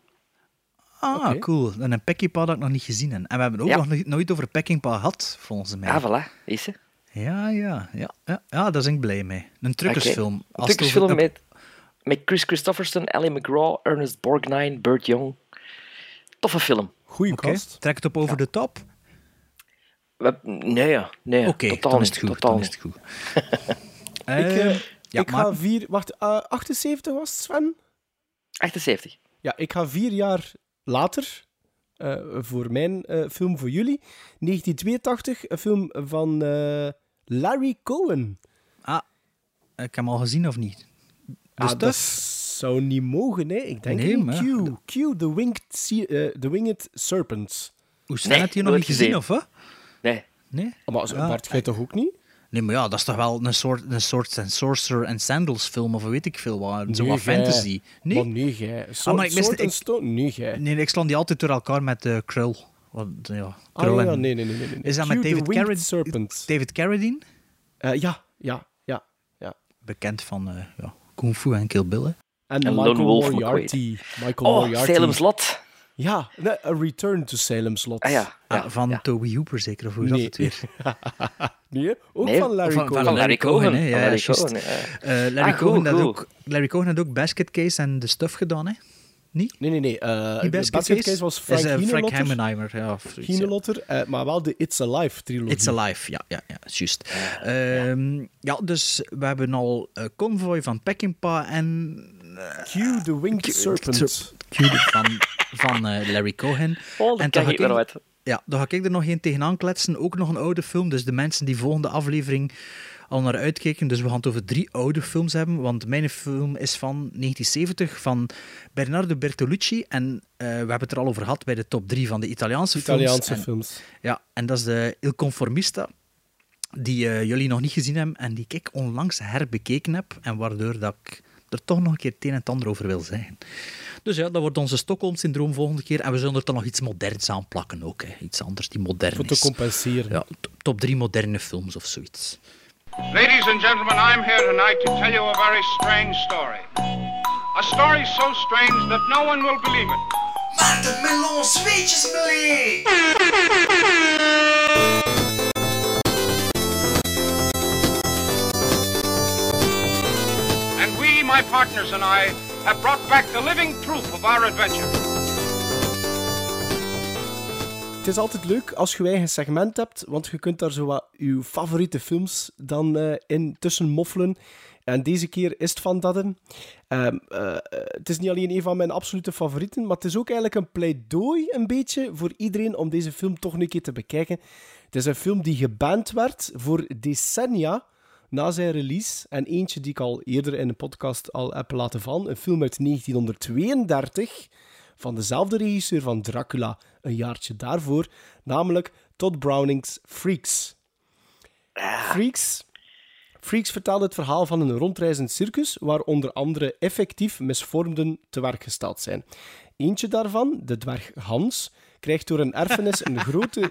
Ah, cool. En een Peckinpah dat ik nog niet gezien heb. En we hebben ook Ja. nog nooit over Peckinpah gehad, volgens mij. Ah, voilà. Is ze? Ja, ja, ja, ja, ja, daar ben ik blij mee. Een truckersfilm. Een truckersfilm over- met, met Chris Christopherson, Ellie McGraw, Ernest Borgnine, Burt Young. Toffe film. Goeie Oké, Trek het op over de top? We- Nee, ja. nee Oké, totaal dan is niet, het goed. Totaal Dan is het goed. ik eh, Eh, ja, ik maar- ga vier... Wacht, eh, 78 was het, Sven? 78. Ja, ik ga vier jaar later eh, voor mijn eh, film voor jullie. 1982, een film van eh, Larry Cohen. Ah, ik heb hem al gezien of niet? Dus ah, dat zou niet mogen, hè? Ik denk Nee, niet. maar- Q, Q, The Winged, Sea- eh, the Winged Serpents. Hoe Sven had je nog niet gezien, of wat? Nee. Nee? Maar zo- Ah, Bart, jij toch ook niet? Nee, maar ja, dat is toch wel een soort, een soort Sorcerer and Sandals film, of weet ik veel wat. Zo Nee, wat gij. fantasy. Nee? Maar nee, jij. Soort, Ah, maar ik en ik- stone? Nee, jij. Nee, ik slaan die altijd door elkaar met eh Krull. Wat, ja, Ah, Krull ja, en- nee, nee, nee, nee, nee. Is dat met The David Winged Carradine? Serpent. David Carradine? Eh, ja, ja, ja, ja. Bekend van eh ja, Kung Fu en Kill Bill. hè. En, En Michael Lone Wolf Moriarty. Michael Oh, Moriarty. Salem's Lot. Ja, nee, A Return to Salem's Lot. Ah ja. Ah, van Toby Hooper zeker, of hoe is Nee. dat het weer? Nee, ook Nee, van Larry Van- Cohen. van Larry Cohen, hè. Ja, Larry. Cohen, ja. Eh, Larry, Ah, Cohen ook, Larry Cohen had ook Basket Case en de stuff gedaan, hè? Niet? Nee, nee, nee. eh Die Basket, Basket, Case was Frank is, eh, Frank. Heimenheimer. Ja, of zoiets, ja. Eh, maar wel de It's Alive trilogie. It's Alive, ja, ja, ja juist. Ehm, ja, dus we hebben al eh, Convoy van Peckinpah en... Q, The Winged Serpent. Van van eh, Larry Cohen. Oh, en kijk ga ik naar uit. Ja, dan ga ik er nog één tegenaan kletsen. Ook nog een oude film. Dus de mensen die volgende aflevering al naar uitkijken. Dus we gaan het over drie oude films hebben. Want mijn film is van 1970 van Bernardo Bertolucci. En eh, we hebben het er al over gehad bij de top drie van de Italiaanse, Italiaanse films. En- films. ja, en dat is de Il Conformista. Die eh, jullie nog niet gezien hebben en die ik onlangs herbekeken heb. En waardoor dat ik er toch nog een keer het een en het ander over wil zeggen. Dus ja, dat wordt onze Stockholm-syndroom volgende keer. En we zullen er dan nog iets moderns aan plakken ook. Hè. Iets anders die modern Voor te is. compenseren. Ja, top drie moderne films of zoiets. Ladies and gentlemen, I'm here tonight to tell you a very strange story. A story so strange that no one will believe it. Maarten Melon Zweetjes my partners and I, have brought back the living proof of our adventure. Het is altijd leuk als je eigen segment hebt, want je kunt daar zo wat je favoriete films dan eh, in tussen moffelen. En deze keer is het van dat. een. Ehm, eh, het is niet alleen een van mijn absolute favorieten, maar het is ook eigenlijk een pleidooi een beetje voor iedereen om deze film toch een keer te bekijken. Het is een film die geband werd voor decennia na zijn release. En eentje die ik al eerder in een podcast al heb laten vallen. Een film uit 1932 van dezelfde regisseur van Dracula een jaartje daarvoor, namelijk Todd Browning's Freaks. Freaks, Freaks vertelde het verhaal van een rondreizend circus waar onder andere effectief misvormden te werk gesteld zijn. Eentje daarvan, de dwerg Hans, krijgt door een erfenis een grote...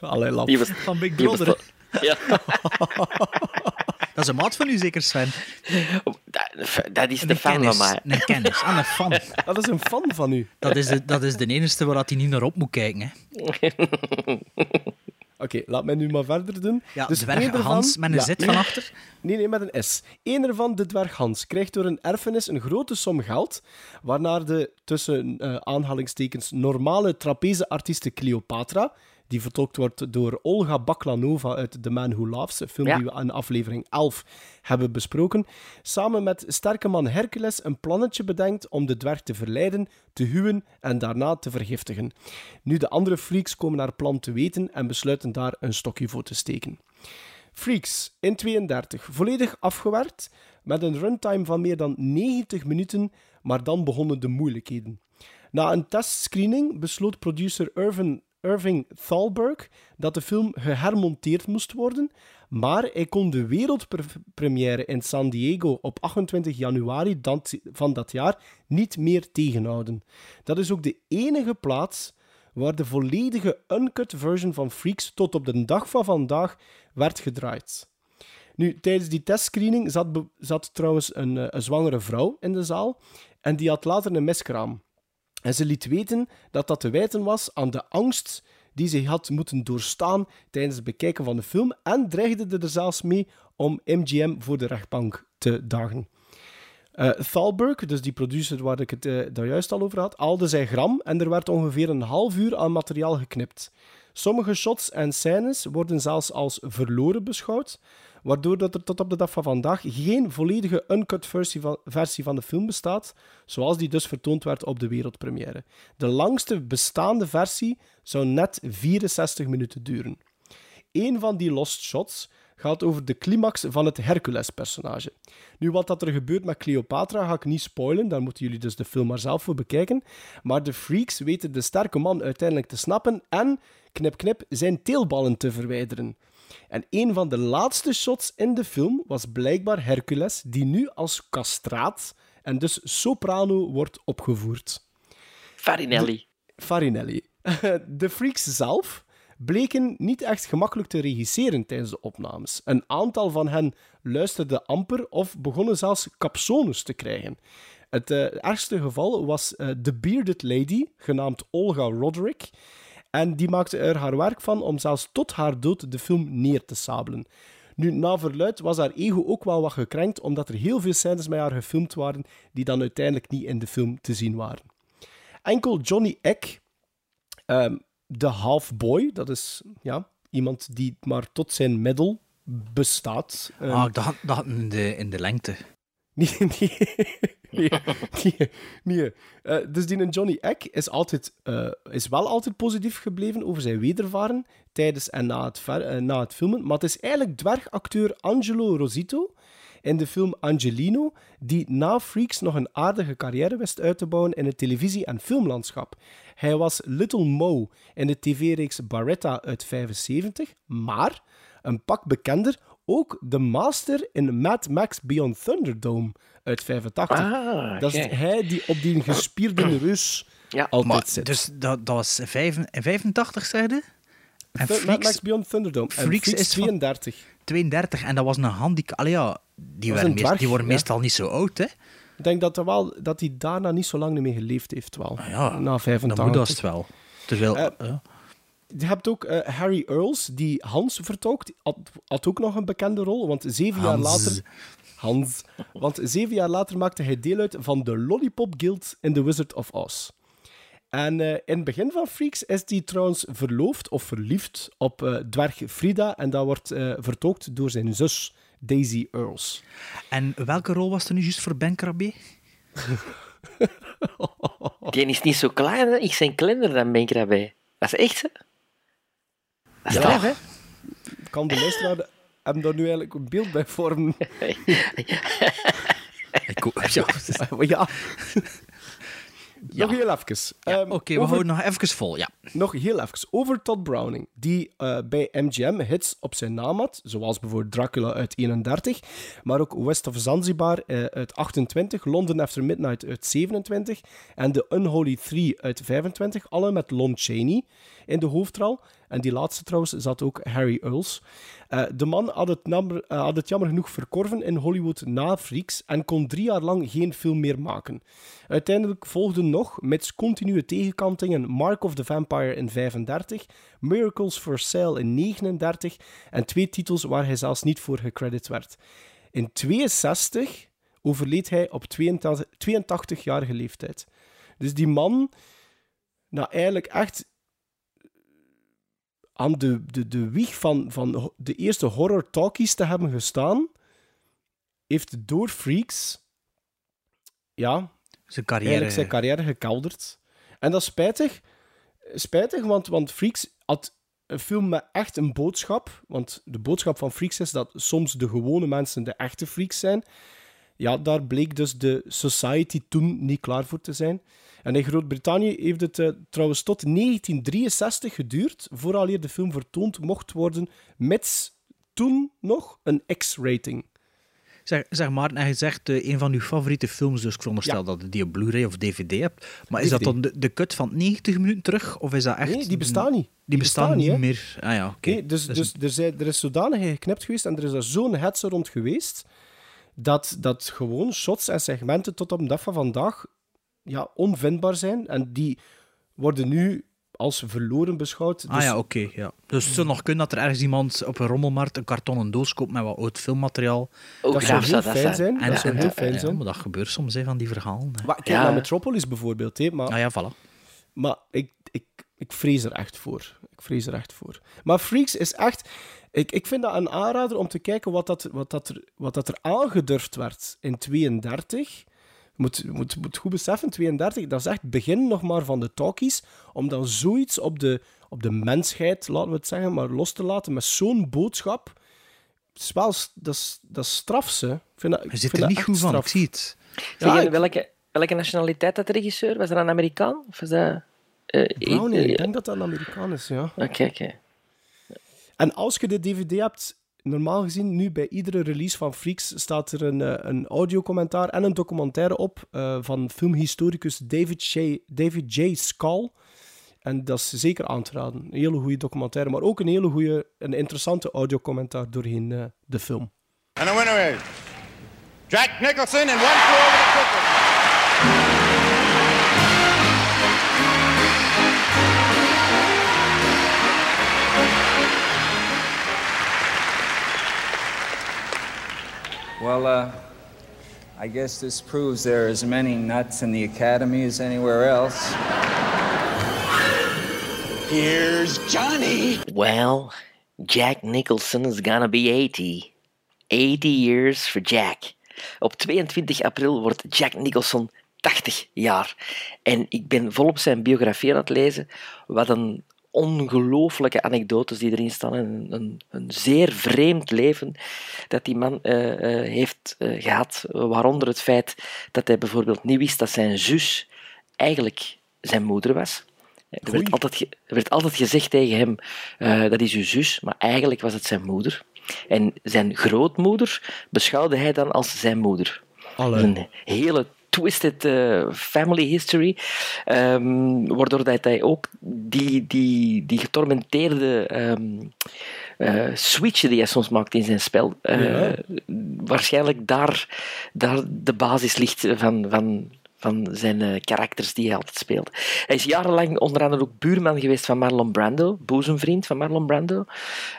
Allee, lap. Van Big Brother. Ja. Dat is een maat van u zeker, Sven? Dat, dat is de Een fan kennis, van mij. Een kennis, aan een fan. Dat is een fan van u. Dat is de, dat is de enige waar hij niet naar op moet kijken. Hè. Oké, laat mij nu maar verder doen. Ja, dus dwerg ervan- Hans met een Ja, Z van achter. Nee, nee, met een S. Eén ervan, de dwerg Hans, krijgt door een erfenis een grote som geld, waarna de tussen eh, aanhalingstekens normale trapeze-artieste Cleopatra, die vertolkt wordt door Olga Baklanova uit The Man Who Laughs, een film Ja. die we in aflevering 11 hebben besproken, samen met sterke man Hercules een plannetje bedenkt om de dwerg te verleiden, te huwen en daarna te vergiftigen. Nu, de andere freaks komen haar plan te weten en besluiten daar een stokje voor te steken. Freaks in 32, volledig afgewerkt, met een runtime van meer dan 90 minuten, maar dan begonnen de moeilijkheden. Na een testscreening besloot producer Irvin, Irving Thalberg dat de film gehermonteerd moest worden, maar hij kon de wereldpremière in San Diego op 28 januari van dat jaar niet meer tegenhouden. Dat is ook de enige plaats waar de volledige uncut version van Freaks tot op de dag van vandaag werd gedraaid. Nu, tijdens die testscreening zat, zat trouwens een, eh, een zwangere vrouw in de zaal en die had later een miskraam. En ze liet weten dat dat te wijten was aan de angst die ze had moeten doorstaan tijdens het bekijken van de film en dreigde er zelfs mee om MGM voor de rechtbank te dagen. Eh Thalberg, dus die producer waar ik het eh, daar juist al over had, haalde zijn gram en er werd ongeveer een half uur aan materiaal geknipt. Sommige shots en scènes worden zelfs als verloren beschouwd, waardoor dat er tot op de dag van vandaag geen volledige uncut versie van, versie van de film bestaat, zoals die dus vertoond werd op de wereldpremière. De langste bestaande versie zou net 64 minuten duren. Een van die lost shots gaat over de climax van het Hercules-personage. Nu, wat dat er gebeurt met Cleopatra ga ik niet spoilen, daar moeten jullie dus de film maar zelf voor bekijken. Maar de freaks weten de sterke man uiteindelijk te snappen en, knip knip, zijn teelballen te verwijderen. En een van de laatste shots in de film was blijkbaar Hercules, die nu als castraat en dus soprano wordt opgevoerd. Farinelli. Farinelli. De freaks zelf bleken niet echt gemakkelijk te regisseren tijdens de opnames. Een aantal van hen luisterden amper of begonnen zelfs capsones te krijgen. Het eh, ergste geval was eh, de bearded lady, genaamd Olga Roderick. En die maakte er haar werk van om zelfs tot haar dood de film neer te sabelen. Nu, na verluid was haar ego ook wel wat gekrenkt, omdat er heel veel scènes met haar gefilmd waren die dan uiteindelijk niet in de film te zien waren. Enkel Johnny Eck, ehm, de half-boy, dat is ja, iemand die maar tot zijn middel bestaat. Ehm, Ah, dat, dat in de, in de lengte. Nee, nee. Nee, nee. Eh, dus die Johnny Eck is, altijd, eh, is wel altijd positief gebleven over zijn wedervaren tijdens en na het, eh, na het filmen. Maar het is eigenlijk dwergacteur Angelo Rosito in de film Angelino, die na Freaks nog een aardige carrière wist uit te bouwen in het televisie- en filmlandschap. Hij was Little Mo in de tv-reeks Barretta uit 75, maar een pak bekender ook de master in Mad Max Beyond Thunderdome uit 85. Ah, dat is hij die op die gespierde reus altijd Maar, zit. dus dat, dat was vijf, in 85, zeiden? En Th- Mad Freaks, Max Beyond Thunderdome. En Freaks Freaks is van- 32. 32. En dat was een handicap. Allee, ja, die, meest- dwerg, die worden ja. meestal niet zo oud, hè? Ik denk dat, er wel, dat hij daarna niet zo lang meer geleefd heeft. Wel. Ah ja, Na 85. dan moet dat het wel. Terwijl, ja. Je hebt ook eh, Harry Earls, die Hans vertolkt. Had, had ook nog een bekende rol, want zeven jaar later... Hans. Want zeven jaar later maakte hij deel uit van de Lollipop Guild in The Wizard of Oz. En eh, in het begin van Freaks is hij trouwens verloofd of verliefd op eh, dwerg Frida. En dat wordt eh, vertolkt door zijn zus Daisy Earls. En welke rol was er nu juist voor Ben Krabbe? Die is niet zo klein, hè? ik ben kleiner dan Ben Krabbe. Dat is echt, hè? Dat is Ja. straf, hè? Kan de luisteraar hem daar nu eigenlijk een beeld bij vormen? Ik, ook- ja. ja. Nog heel even. Ehm, Oké, we over- houden nog even vol, ja. Nog heel even over Todd Browning, die eh, bij MGM hits op zijn naam had, zoals bijvoorbeeld Dracula uit 31, maar ook West of Zanzibar eh, uit 28, London After Midnight uit 27 en The Unholy Three uit 25, alle met Lon Chaney in de hoofdrol. En die laatste trouwens zat ook Harry Earls. Eh, de man had het, eh, had het jammer genoeg verkorven in Hollywood na Freaks en kon drie jaar lang geen film meer maken. Uiteindelijk volgden nog, met continue tegenkantingen, Mark of the Vampire in 35, Miracles for Sale in 39 en twee titels waar hij zelfs niet voor gecredit werd. In 62 overleed hij op 82 82-jarige leeftijd. Dus die man, nou eigenlijk echt aan de, de, de wieg van, van de eerste horror talkies te hebben gestaan, heeft door Freaks ja, Zijn carrière. eigenlijk zijn carrière gekelderd. En dat is spijtig. Spijtig, want, want Freaks had een film met echt een boodschap. Want de boodschap van Freaks is dat soms de gewone mensen de echte freaks zijn. Ja, daar bleek dus de society toen niet klaar voor te zijn. En in Groot-Brittannië heeft het eh, trouwens tot 1963 geduurd vooraleer de film vertoond mocht worden met toen nog een X-rating. Zeg, zeg Maarten, en je zegt eh, een van uw favoriete films, dus ik veronderstel dat je die op Blu-ray of DVD hebt. Maar is dat dan de, de cut van 90 minuten terug? Of is dat echt... Nee, die bestaan niet. Die, bestaan, niet hè. meer. Ah ja, oké. Nee, dus, Dus- dus er, zijn, er is zodanig geknipt geweest en er is er zo'n hetze rond geweest dat, dat gewoon shots en segmenten tot op de dag van vandaag ja, onvindbaar zijn. En die worden nu als verloren beschouwd. Ah Dus- ja, oké. ja. Dus het zou nog kunnen dat er ergens iemand op een rommelmarkt een kartonnen doos koopt met wat oud filmmateriaal. Dat zou heel dat fijn zijn? zijn. Dat zou heel fijn ja, zijn. maar dat gebeurt soms hè, van die verhalen. hè. Maar kijk Ja. naar Metropolis bijvoorbeeld. Hè, maar Ah ja, voilà. Maar ik, ik, ik vrees er echt voor. Ik vrees er echt voor. Maar Freaks is echt... Ik, ik vind dat een aanrader om te kijken wat, dat, wat, dat er, wat dat er aangedurfd werd in 32. Je moet, moet, moet goed beseffen, 32, dat is echt het begin nog maar van de talkies. Om dan zoiets op de, op de mensheid, laten we het zeggen, maar los te laten met zo'n boodschap. Het is wel, dat, is, dat is straf, ze. Ik vind dat, ik Je zit vind er dat niet goed van, ik zie het. Zeg, Ja, en ik- welke, welke nationaliteit had de regisseur? Was dat een Amerikaan? Of was dat... eh, eh, ik denk dat dat een Amerikaan is, ja. Oké, oké. En als je de DVD hebt, normaal gezien, nu bij iedere release van Freaks staat er een, eh, een audiocommentaar en een documentaire op eh, van filmhistoricus David, J. David J. En dat is zeker aan te raden. Een hele goede documentaire, maar ook een hele goede, een interessante audiocommentaar doorheen eh, de film. And the winner is Jack Nicholson in One Flew Over the Cuckoo's Well, uh, I guess this proves there are as many nuts in the academy as anywhere else. Here's Johnny. Well, Jack Nicholson is gonna be 80. 80 years for Jack. Op 22 april wordt Jack Nicholson 80 jaar. En ik ben volop zijn biografie aan het lezen. Wat een ongelooflijke anekdotes die erin staan. Een, een, een zeer vreemd leven dat die man eh, eh, heeft eh, gehad. Waaronder het feit dat hij bijvoorbeeld niet wist dat zijn zus eigenlijk zijn moeder was. Er werd altijd, er werd altijd gezegd tegen hem, dat is uw zus, maar eigenlijk was het zijn moeder. En zijn grootmoeder beschouwde hij dan als zijn moeder. Een hele twisted eh, family history, ehm, waardoor dat hij ook die, die, die getormenteerde ehm, eh, switch die hij soms maakt in zijn spel, eh, Ja. waarschijnlijk daar, daar de basis ligt van, van, van zijn eh, karakters die hij altijd speelt. Hij is jarenlang onder andere ook buurman geweest van Marlon Brando, boezemvriend van Marlon Brando.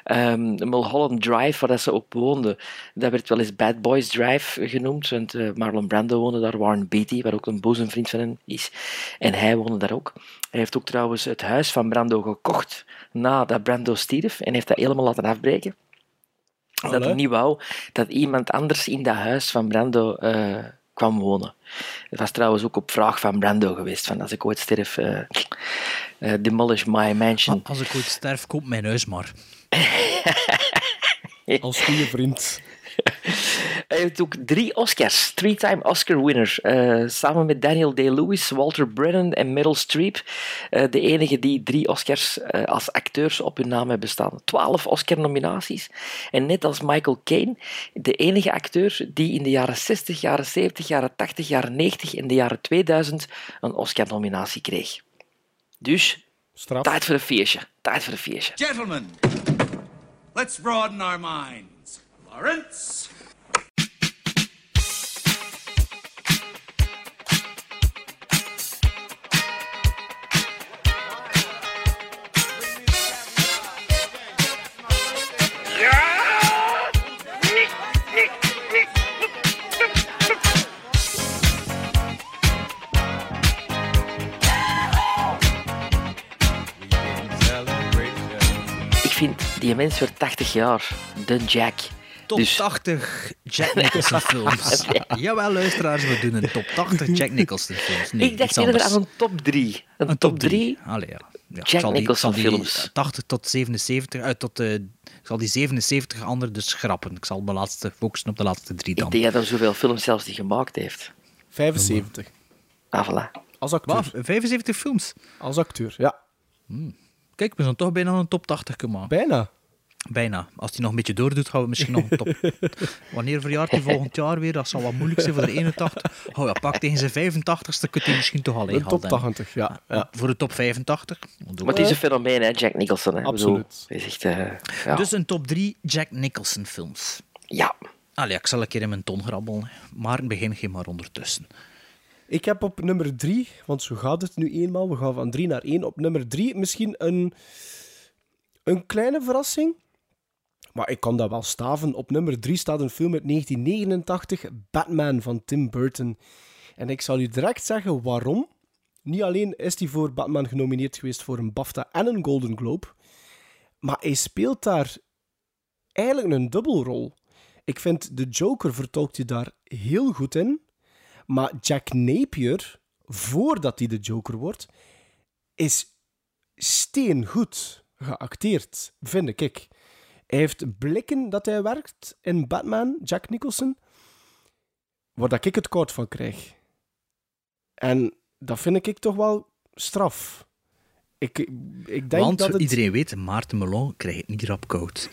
Ehm, Mulholland Drive, waar dat ze op woonde, dat werd wel eens Bad Boys Drive genoemd, want eh, Marlon Brando woonde daar, Warren Beatty, waar ook een boezemvriend van hem is, en hij woonde daar ook. Hij heeft ook trouwens het huis van Brando gekocht nadat Brando stierf en heeft dat helemaal laten afbreken. Dat hij niet wou dat iemand anders in dat huis van Brando eh, kwam wonen. Het was trouwens ook op vraag van Brando geweest, van als ik ooit sterf, eh, eh, demolish my mansion. Als ik ooit sterf, koop mijn huis maar. Als goede vriend. Hij heeft ook drie Oscars, three-time Oscar-winner, eh, samen met Daniel Day-Lewis, Walter Brennan en Meryl Streep. eh, de enige die drie Oscars eh, als acteurs op hun naam hebben staan. Twaalf Oscar-nominaties. En net als Michael Caine, de enige acteur die in de jaren 60, jaren 70, jaren 80, jaren 90 en de jaren 2000 een Oscar-nominatie kreeg. Dus, tijd voor een feestje. Tijd voor een feestje. Gentlemen, let's broaden our minds. Lawrence? Vind, die mens wordt 80 jaar. De Jack. Top Dus- 80 Jack Nicholson films. Jawel, luisteraars, we doen een top 80 Jack Nicholson films. Nee, ik dacht eerder anders. aan een top 3. Een, top 3 Allee, ja. Ja, ik Jack zal die- Nicholson zal die films. 80 tot 77, uit tot de, ik zal die 77 andere dus schrappen. Ik zal de laatste focussen op de laatste drie dan. Ik denk dat hij zoveel films zelfs die gemaakt heeft. 75. Ah, voilà. Als acteur. Wat? 75 films? Als acteur, ja. Kijk, we zijn toch bijna een top 80 gemaakt. Bijna. Bijna. Als hij nog een beetje doordoet, gaan we misschien nog een top. Wanneer verjaart hij volgend jaar weer? Dat zal wat moeilijk zijn voor de 81. Oh ja, pak tegen zijn 85ste kunt hij misschien toch alleen Een top 80, ja. ja. Voor de top 85. Maar het is een fenomeen, hè, Jack Nicholson. Hè. Bedoel, Absoluut. Hij is echt... eh, ja. Dus een top 3 Jack Nicholson films. ja. Allee, ik zal een keer in mijn ton grabbelen. Maar in begin geen maar ondertussen. Ik heb op nummer 3, want zo gaat het nu eenmaal, we gaan van 3 naar 1. Op nummer 3 misschien een, een kleine verrassing. Maar ik kan dat wel staven. Op nummer 3 staat een film uit 1989, Batman van Tim Burton. En ik zal u direct zeggen waarom. Niet alleen is hij voor Batman genomineerd geweest voor een BAFTA en een Golden Globe, maar hij speelt daar eigenlijk een dubbelrol. Ik vind de Joker vertolkt hij daar heel goed in. Maar Jack Napier, voordat hij de Joker wordt, is steengoed geacteerd, vind ik. Hij heeft blikken dat hij werkt in Batman, Jack Nicholson, waar dat ik het koud van krijg. En dat vind ik toch wel straf. Ik, ik denk Want dat het... iedereen weet, Maarten Melon krijgt het niet rap koud.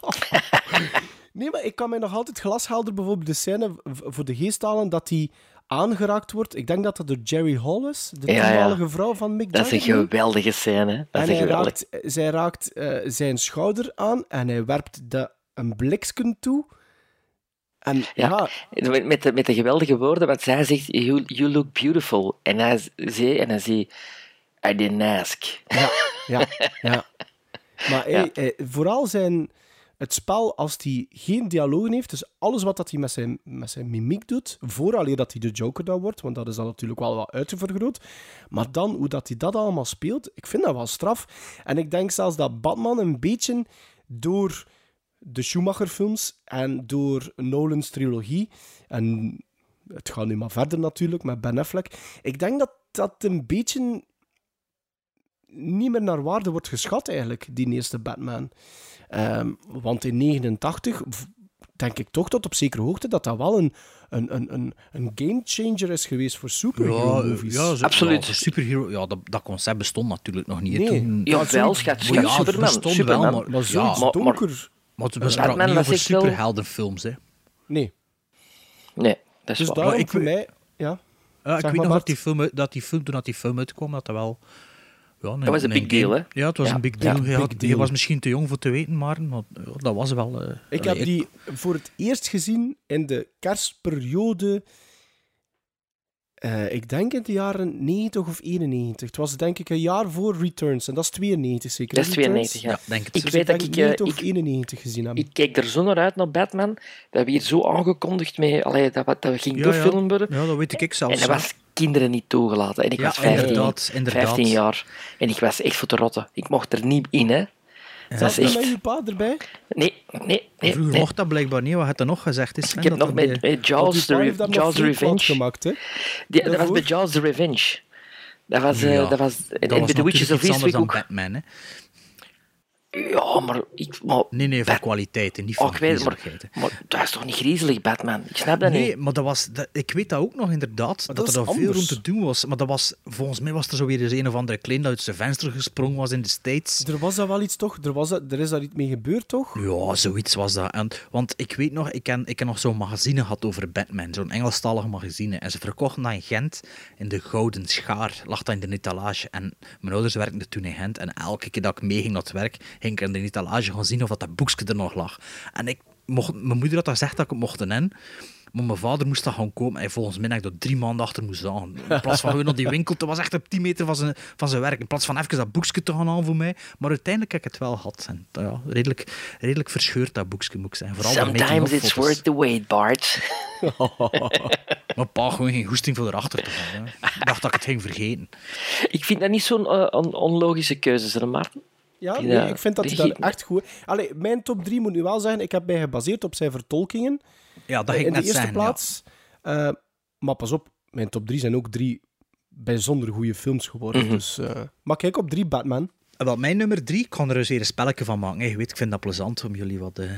Nee, maar ik kan mij nog altijd glashelder bijvoorbeeld de scène voor de geest halen dat hij aangeraakt wordt. Ik denk dat dat door Jerry Hall is, de Ja, ja. toenmalige vrouw van Mick Dat is een Jagger. geweldige scène. hè. Dat En is hij raakt, zij raakt eh, zijn schouder aan en hij werpt de, een bliksken toe. En ja, Ja, met, met, de, met de geweldige woorden, want zij zegt, you, you look beautiful. En hij zei, en hij zei, I didn't ask. ja, ja, ja. Maar hij, hij- vooral zijn, het spel, als hij geen dialogen heeft, dus alles wat dat hij met zijn, met zijn mimiek doet, vooraleer dat hij de Joker dan wordt, want dat is dan natuurlijk wel wat uitvergroot, maar dan hoe dat hij dat allemaal speelt, ik vind dat wel straf. En ik denk zelfs dat Batman een beetje door de Schumacher-films en door Nolan's trilogie. En het gaat nu maar verder natuurlijk met Ben Affleck. Ik denk dat dat een beetje niet meer naar waarde wordt geschat, eigenlijk, die eerste Batman. Ehm, want in 89 v- denk ik toch tot op zekere hoogte dat dat wel een, een, een, een, een gamechanger is geweest voor superhero movies. ja, zo- Ja, superhero, ja, dat, dat concept bestond natuurlijk nog niet. Nee. Toen, Ja, wel, schat, Ja, het Superman, bestond Superman. wel, maar, Maar zoiets maar- donker. Maar we Eh, spraken niet over wel- superheldenfilms, hè. Nee. Nee, dat is Dus daarom Maar ik voor weet- mij... Ja, Ja, ik weet maar, nog dat die, film, dat die film, toen dat die film uitkwam, dat dat wel... Ja, een, Dat was een big deal, hè? Ja, het was Ja. een big Ja, deal. je, big had- je deal. was misschien te jong voor te weten, maar maar, ja, dat was wel... eh, Ik allee, heb die voor het eerst gezien in de kerstperiode. eh, ik denk in de jaren 90 of 91. Het was denk ik een jaar voor Returns. En dat is 92 zeker. Dat is Returns? 92, ja. Ja, denk het. Ik Dus weet dat ik... 90 eh, of ik 91 gezien heb. Ik keek er zo naar uit, naar Batman, dat we hier zo aangekondigd mee, allee, dat, we- dat we gingen Ja, ja. doorfilmen. Ja, dat weet ik zelfs. En dat was kinderen niet toegelaten. En ik Ja, was 15, inderdaad, inderdaad. 15 jaar. En ik was echt voor te rotten. Ik mocht er niet in, hè. Dat Zelfs is niet met echt... je pa erbij? Nee, nee, nee. Vroeger nee. mocht dat blijkbaar niet. Wat had er nog gezegd? Is, Ik heb nog met, met Jaws, pa Re- heeft daar nog Jaws Revenge. gemaakt, hè? Die- dat was bij Jaws the Revenge. Dat was... eh, Ja, dat was en dat en bij The Witches of Eastwick ook. Batman, hè. Ja, maar... Ik, maar Nee, nee, van kwaliteit en niet van Oh, ik weet het, maar, dat is toch niet griezelig, Batman? Ik snap dat Nee, niet. maar dat was, dat, ik weet dat ook nog inderdaad, Maar dat, dat er daar veel rond te doen was. Maar dat was, volgens mij was er zo weer eens een of andere klein dat uit zijn venster gesprongen was in de States. Er was dat wel iets toch? Er, was dat, er is daar iets mee gebeurd toch? Ja, zoiets was dat. En, want ik weet nog, ik heb, ik heb nog zo'n magazine gehad over Batman, zo'n Engelstalige magazine. En ze verkochten dat in Gent, in de Gouden Schaar, lag dat in de etalage. En mijn ouders werkten toen in Gent. En elke keer dat ik meeging naar het werk, ging ik in de etalage gaan zien of dat, dat boekje er nog lag. En ik mocht, mijn moeder had dat gezegd dat ik het mocht in. Maar mijn vader moest dat gaan komen. En volgens mij dat ik er drie maanden achter moest staan. In plaats van gewoon naar die winkel. Het was echt op 10 meter van zijn, van zijn werk. In plaats van even dat boekje te gaan halen voor mij. Maar uiteindelijk heb ik het wel gehad. En, ja, redelijk, redelijk verscheurd dat boekje moet ik zijn. Vooral Sometimes it's worth the wait, Bart. Maar pa, gewoon geen goesting voor erachter te gaan. Ik dacht dat ik het ging vergeten. Ik vind dat niet zo'n eh, on- onlogische keuze, hè, Maarten. Ja, nee, eh, ik vind dat hij daar echt goed... Allee, mijn top 3 moet nu wel zeggen, ik heb mij gebaseerd op zijn vertolkingen. Ja, dat Eh, ging ik in de net eerste ja. plaats. Eh, maar pas op, mijn top 3 zijn ook drie bijzonder goede films geworden. Mhm. Dus, eh, maar kijk op 3 Batman. En Wel, mijn nummer drie, ik kan er eens een spelletje van maken. Je weet, ik vind dat plezant om jullie wat... eh,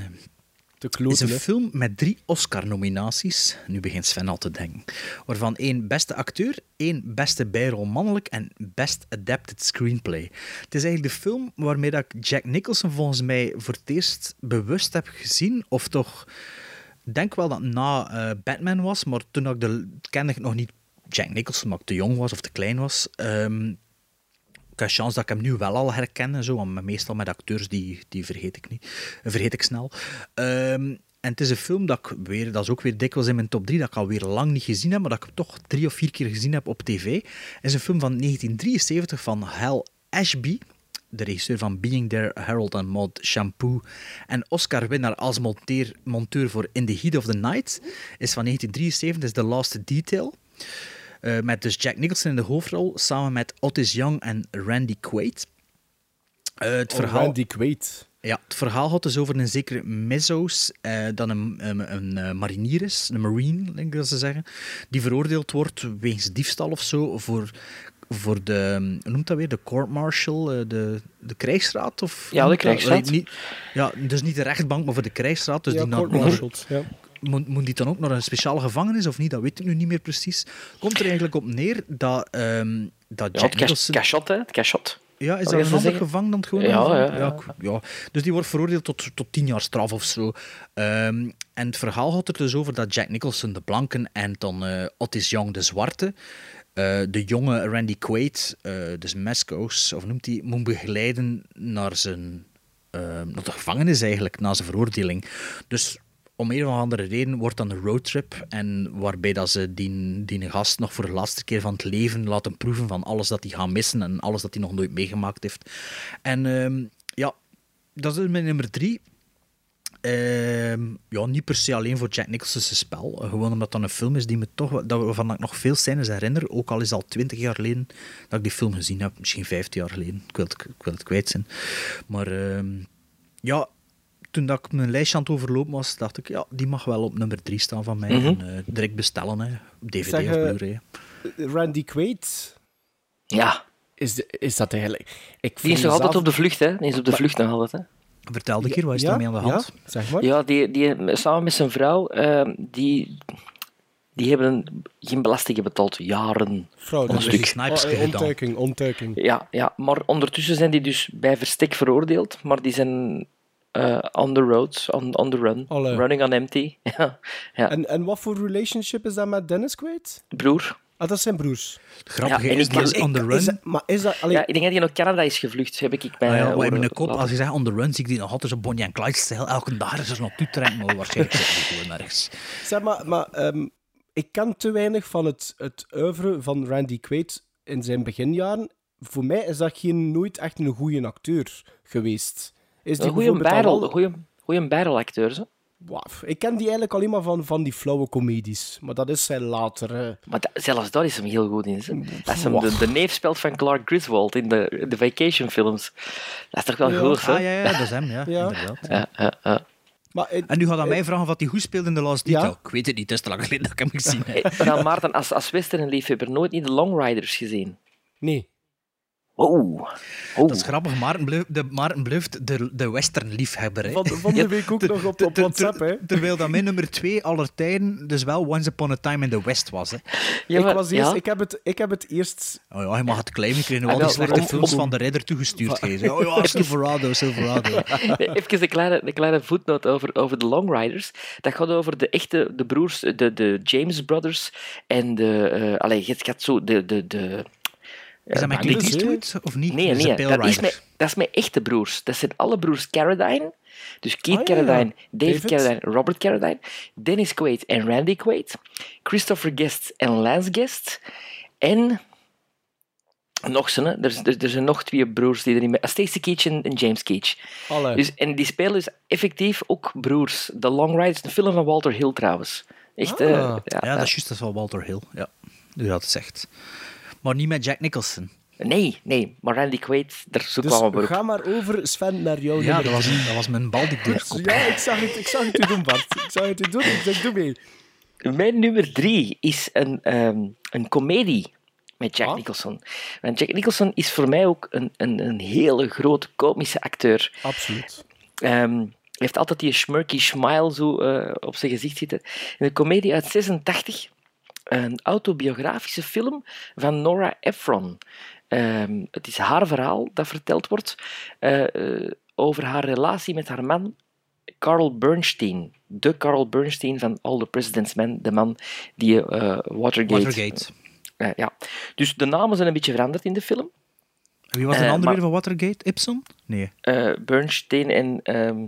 Te is een film met drie Oscar-nominaties. Nu begint Sven al te denken. Waarvan één beste acteur, één beste bijrol mannelijk en best adapted screenplay. Het is eigenlijk de film waarmee dat ik Jack Nicholson volgens mij voor het eerst bewust heb gezien. Of toch, ik denk wel dat na eh, Batman was, maar toen ik de, kende ik nog niet Jack Nicholson, omdat ik te jong was of te klein was. Ehm, heb chance dat ik hem nu wel al herken en zo, want meestal met acteurs die, die vergeet ik niet. Vergeet ik snel. Ehm, en het is een film dat ik weer, dat is ook weer dikwijls in mijn top 3, dat ik alweer lang niet gezien heb, maar dat ik toch drie of vier keer gezien heb op tv. Het is een film van 1973 van Hal Ashby, de regisseur van Being There, Harold and Maude, Shampoo en Oscar-winnaar als monteur voor In the Heat of the Night, is van 1973, is The Last Detail. Eh, met dus Jack Nicholson in de hoofdrol, samen met Otis Young en Randy Quaid. Eh, het Oh, verhaal... Randy Quaid. Ja, het verhaal gaat dus over een zekere Mezzos, eh, dat een, een, een, eh, marinier is, een marine, denk ik dat ze zeggen, die veroordeeld wordt wegens diefstal of zo voor, voor de, hoe noemt dat weer, de court-martial, de, de krijgsraad? Of, Ja, de krijgsraad. Niet, ja, dus niet de rechtbank, maar voor de krijgsraad. Dus Ja, die naar- court-martialed, ja. Moet, moet die dan ook naar een speciale gevangenis of niet? Dat weet ik nu niet meer precies. Komt er eigenlijk op neer dat, ehm dat Ja, Jack het Nicholson... cachot, hè. Het cachot. Ja, is dat een ander gevangen dan het gewoon? Ja, ja, ja. ja. Dus die wordt veroordeeld tot, tot tien jaar straf of zo. Ehm, en het verhaal gaat er dus over dat Jack Nicholson de blanken en dan eh, Otis Young de zwarte, eh, de jonge Randy Quaid, eh, dus Mescos, of noemt hij, moet begeleiden naar zijn eh, naar de gevangenis eigenlijk, na zijn veroordeling. Dus om een of andere reden wordt dan een roadtrip en waarbij dat ze die, die gast nog voor de laatste keer van het leven laten proeven van alles dat hij gaat missen en alles dat hij nog nooit meegemaakt heeft. En ehm, ja, dat is mijn nummer drie. Ehm, ja, niet per se alleen voor Jack Nicholson's spel. eh, Gewoon omdat dat een film is die me toch, dat, waarvan ik nog veel scènes herinner. Ook al is het al twintig jaar geleden dat ik die film gezien heb. Misschien vijftien jaar geleden. Ik wil het, ik wil het kwijt zijn. Maar ehm, ja, toen dat ik mijn lijstje aan het overlopen was, dacht ik, ja, die mag wel op nummer 3 staan van mij. Mhm. En, eh, direct bestellen, hè. op DVD Zeg, of eh, Blu-ray. Randy Quaid, Ja, is, de, is dat eigenlijk... Ik die is nog altijd op de vlucht, hè? Die is op de vlucht nog altijd, hè? Vertel een keer, wat is Ja, daarmee aan de hand? Ja, zeg maar. Ja, die, die, samen met zijn vrouw, ehm, die, die hebben geen belastingen betaald, jaren. Fraude. Dus Oh, eh, ontduiking, ontduiking. Ja, ja, maar ondertussen zijn die dus bij verstek veroordeeld, maar die zijn eh, on the road, on, on the run, Allee. running on empty. ja, ja. En, en wat voor relationship is dat met Dennis Quaid? broer. Ah, dat zijn broers. Het grappige Ja, en is, ik- is on the Is run. dat- maar is dat... Allee, Ja, ik denk dat hij naar Canada is gevlucht, heb ik bij Ah ja, maar in mijn kop, als je zegt on the run, zie ik die nog altijd zo Bonnie en Clyde-stijl. Elke dag is er naartoe trekken, maar waarschijnlijk zit hij gewoon nergens. Zeg maar, maar ehm, ik ken te weinig van het, het oeuvre van Randy Quaid in zijn beginjaren. Voor mij is dat geen, nooit echt een goede acteur geweest. Is die Een goede battle, goede, goede battle-acteur, zo. Waf, Ik ken die eigenlijk alleen maar van, van die flauwe comedies. Maar dat is zijn later. eh. Maar da- zelfs daar is hem heel goed in. Zo. Als hem Wow. de, de neef speelt van Clark Griswold in de, de Vacation films. Dat is toch wel Ja. goed, hè? Ah ja, ja, dat is hem, ja, Ja. inderdaad. Ja, ja, ja. Maar, eh, En nu gaat aan mij vragen wat hij goed speelde in The Last Ja? Detail. Ik weet het niet, het is te lang geleden dat ik hem gezien heb. Hey, dan, Maarten, als, als westernliefhebber nooit niet de Long Riders gezien. nee. Oh. Dat is grappig, Maarten de, Maarten blijft de, de western-liefhebber. hè. Van, van de week ook nog op, op WhatsApp, hè. ter- Terwijl dat mijn nummer 2 aller tijden dus wel Once Upon a Time in the West was. Hè. Ja, ik, maar- was eerst, ja. ik, heb het, ik heb het eerst... Oh ja, je mag het claimen, ik kreeg nu al die slechte om- films om- van de Ridder toegestuurd. geven. Oh ja, Silverado, Silverado. Even een kleine, een kleine voetnoot over, over de Long Riders. Dat gaat over de echte de broers, de, de James Brothers en de... eh allee, het gaat zo... De, de, de, Is dat met Clint? Eastwood of niet? Nee, Dat is nee, dat is, met, dat is echte broers. Dat zijn alle broers Carradine. Dus Keith Ah, ja, ja. Carradine, Dave David. Carradine, Robert Carradine, Dennis Quaid en Randy Quaid, Christopher Guest en Lance Guest. En nog zijn, hè. Er, is- er, er zijn nog twee broers die erin mee... Stacey Keach en, en James Keach. Dus, en die spelen dus effectief ook broers. The Long Riders, een film van Walter Hill trouwens. Echt, Ah. eh, Ja, ja, dat is juist, dat is wel Walter Hill. Ja, nu dat het zegt. Maar niet met Jack Nicholson. Nee, nee, maar Randy Quaid, daar zo Dus we op. ga maar over, Sven, naar jou. Ja, dat was, dat was mijn bal die. Ja, ik zag het, ik zag het u doen, Bart. Ik zag het u doen. Ik zeg, doe mee. Mijn nummer drie is een, ehm, een komedie met Jack Ah. Nicholson. Want Jack Nicholson is voor mij ook een, een, een hele grote komische acteur. Absoluut. Ehm, hij heeft altijd die smirky smile zo eh, op zijn gezicht zitten. In een komedie uit 86, een autobiografische film van Nora Ephron. Ehm, het is haar verhaal dat verteld wordt eh, eh, over haar relatie met haar man Carl Bernstein. De Carl Bernstein van All the President's Men, de man die eh, Watergate... Watergate. Ja. Dus de namen zijn een beetje veranderd in de film. Wie was de Eh, andere maar- van Watergate? Ibsen? Nee. Bernstein en... ehm,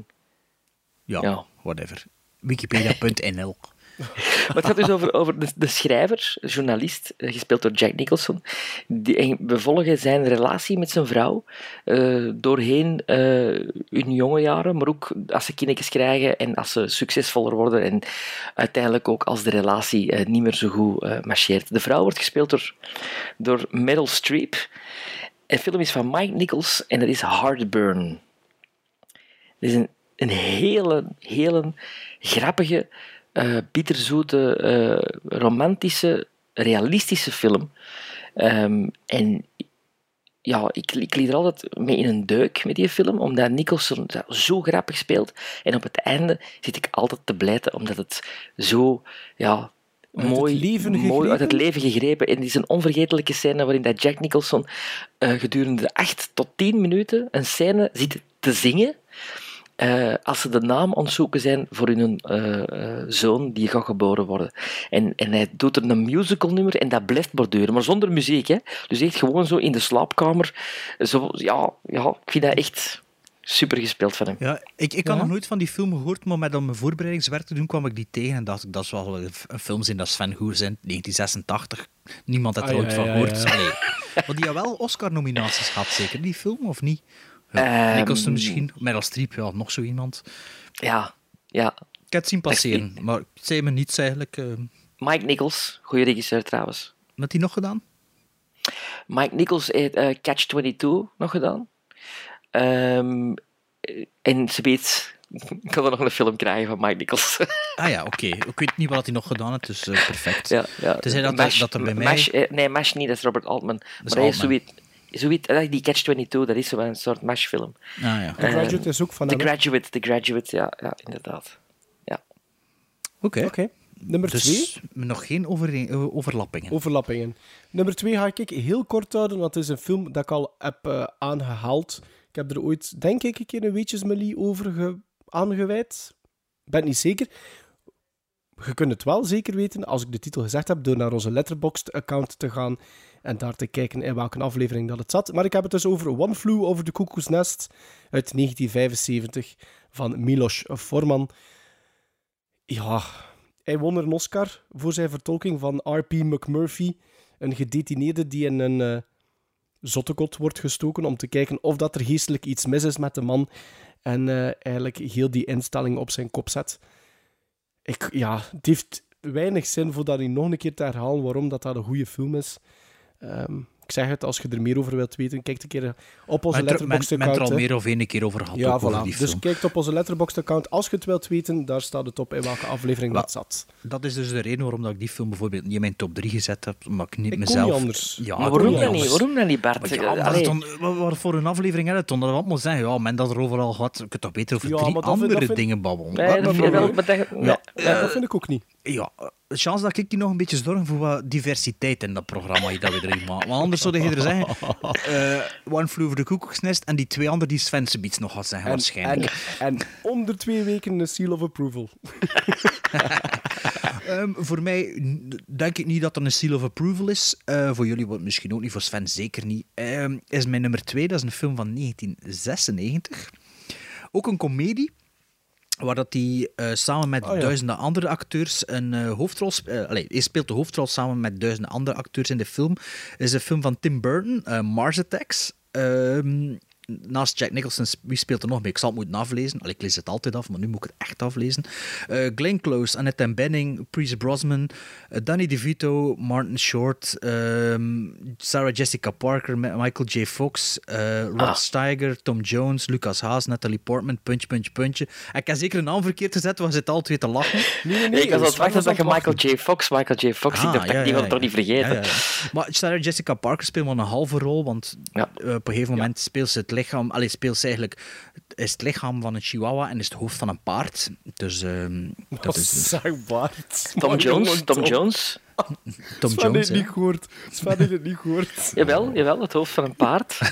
Ja, Ja. whatever. Wikipedia.nl Het gaat dus over, over de, de schrijver, journalist, eh, gespeeld door Jack Nicholson. Die, we volgen zijn relatie met zijn vrouw eh, doorheen eh, hun jonge jaren, maar ook als ze kindjes krijgen en als ze succesvoller worden en uiteindelijk ook als de relatie niet meer zo goed marcheert. De vrouw wordt gespeeld door, door Meryl Streep. De film is van Mike Nichols en dat is Heartburn. Het is een, een hele, hele grappige, eh, bitterzoete, eh, romantische, realistische film. Ehm, en ja, ik, ik liet er altijd mee in een deuk met die film, omdat Nicholson zo grappig speelt. En op het einde zit ik altijd te blijten, omdat het zo ja, Uit mooi, het leven mooi uit het gegrepen? leven gegrepen. En het is een onvergetelijke scène waarin dat Jack Nicholson eh, gedurende 8 tot 10 minuten een scène zit te zingen. Eh, als ze de naam aan het zoeken zijn voor hun eh, eh, zoon die gaat geboren worden. En, en hij doet er een musical nummer en dat blijft borduren, maar zonder muziek. Hè. Dus echt gewoon zo in de slaapkamer. Zo, ja, ja, ik vind dat echt super gespeeld van hem. Ja, ik, ik had Ja? nog nooit van die film gehoord, maar met om mijn voorbereidingswerk te doen kwam ik die tegen en dacht ik, dat is wel een, een filmzin dat Sven Goers in 1986. Niemand had er Ah, ooit ja, van ja, gehoord. ja. Maar die had wel Oscar-nominaties gehad, zeker, die film, of niet? Ja, Ehm, Nicholson misschien, Meryl Streep, ja, nog zo iemand. Ja, ja. Ik heb het zien passeren, maar het zei me niets eigenlijk. eh Mike Nichols, goede regisseur trouwens. wat hij nog gedaan? Mike Nichols heeft eh, Catch-22 nog gedaan. Ehm, en ze weet Ik had er nog een film krijgen van Mike Nichols. Ah ja, oké. Ik weet niet wat hij nog gedaan heeft, dus eh, perfect. ja, ja. Tenzij dat, Mash- dat er bij mij... Mash, eh, nee, Mash niet, dat is Robert Altman. maar is Altman. zoiets... Zoiets, die Catch-22, dat is zo een soort Mash-film. Ah, ja. The Graduate is ook van The? Graduate, The Graduate, ja, ja inderdaad. Oké. Oké. Nummer Dus twee. nog geen over, eh, overlappingen. Overlappingen. Nummer twee ga ik heel kort houden, want het is een film dat ik al heb eh, aangehaald. Ik heb er ooit, denk ik, een keer een weetjesmelie over ge- aangewijd. Ben niet zeker. Je kunt het wel zeker weten, als ik de titel gezegd heb, door naar onze Letterboxd-account te gaan en daar te kijken in welke aflevering dat het zat. Maar ik heb het dus over One Flew Over the Cuckoo's Nest uit 1975 van Milos Forman. Ja, hij won een Oscar voor zijn vertolking van R.P. McMurphy, een gedetineerde die in een eh zottekot wordt gestoken om te kijken of dat er geestelijk iets mis is met de man en eh, eigenlijk heel die instelling op zijn kop zet. Ik, ja, het heeft weinig zin voor dat hij nog een keer te herhalen waarom dat, dat een goede film is. Ehm, ik zeg het, als je er meer over wilt weten, kijk een keer op onze er- Letterboxd-account. men er al meer of één keer over gehad, Ja, ook over voilà. die Dus film. kijk op onze Letterboxd-account. Als je het wilt weten, daar staat het op in welke aflevering dat zat. Dat is dus de reden waarom dat ik die film bijvoorbeeld niet in mijn top 3 gezet heb. Maar ik niet Ik mezelf... niet anders. Ja, maar ik waarom dan niet? Waarom dan niet, Bart? Ja, dan, wat, voor een aflevering had het dan? Dat allemaal zeggen, ja, men dat er overal gehad. Je kunt toch beter over Ja, drie andere vind- dingen babbelen. Nee, vind je Ja, dat vind ik ook niet. Ja, eh, chance dat ik die nog een beetje zorg voor wat diversiteit in dat programma dat we erin maken. Want anders zou je er zeggen, eh, One Flew Over the Cuckoo's Nest en die twee anderen die Sven Beats nog had zeggen En, waarschijnlijk. en, en onder twee weken een seal of approval. Ehm, voor mij denk ik niet dat er een seal of approval is. Eh, voor jullie wordt het misschien ook niet, voor Sven zeker niet. Ehm, is mijn nummer twee, dat is een film van 1996. Ook een komedie. Waar dat hij eh, samen met Oh ja. duizenden andere acteurs een eh, hoofdrol speelt. hij speelt de hoofdrol samen met duizenden andere acteurs in de film. Het is een film van Tim Burton, eh, Mars Attacks. Naast Jack Nicholson, wie speelt er nog mee? Ik zal het moeten aflezen. Allee, ik lees het altijd af, maar nu moet ik het echt aflezen. Eh Glenn Close, Annette Bening, Pierce Brosnan, eh, Danny DeVito, Martin Short, ehm, Sarah Jessica Parker, Michael J. Fox, eh Rod Ah. Steiger, Tom Jones, Lucas Haas, Natalie Portman, puntje, puntje, puntje. Ik heb zeker een naam verkeerd gezet, we zitten al twee te lachen. Nee, Nee, ik was het wachten dat je het Michael J. Fox, Michael J. Fox, ik Ah, dacht, ja, die ja, had ik toch niet vergeten. Ja, ja, ja. Maar Sarah Jessica Parker speelt maar een halve rol, want Ja. op een gegeven moment speelt ze het lichaam, allee, speelt ze eigenlijk is het lichaam van een chihuahua en is het hoofd van een paard. Dus ehm, dat is Zeg Bart. Tom Jones, Tom Jones. Tom Sven Jones. heeft niet gehoord. Sven heeft het niet gehoord. Jawel, jawel, het hoofd van een paard.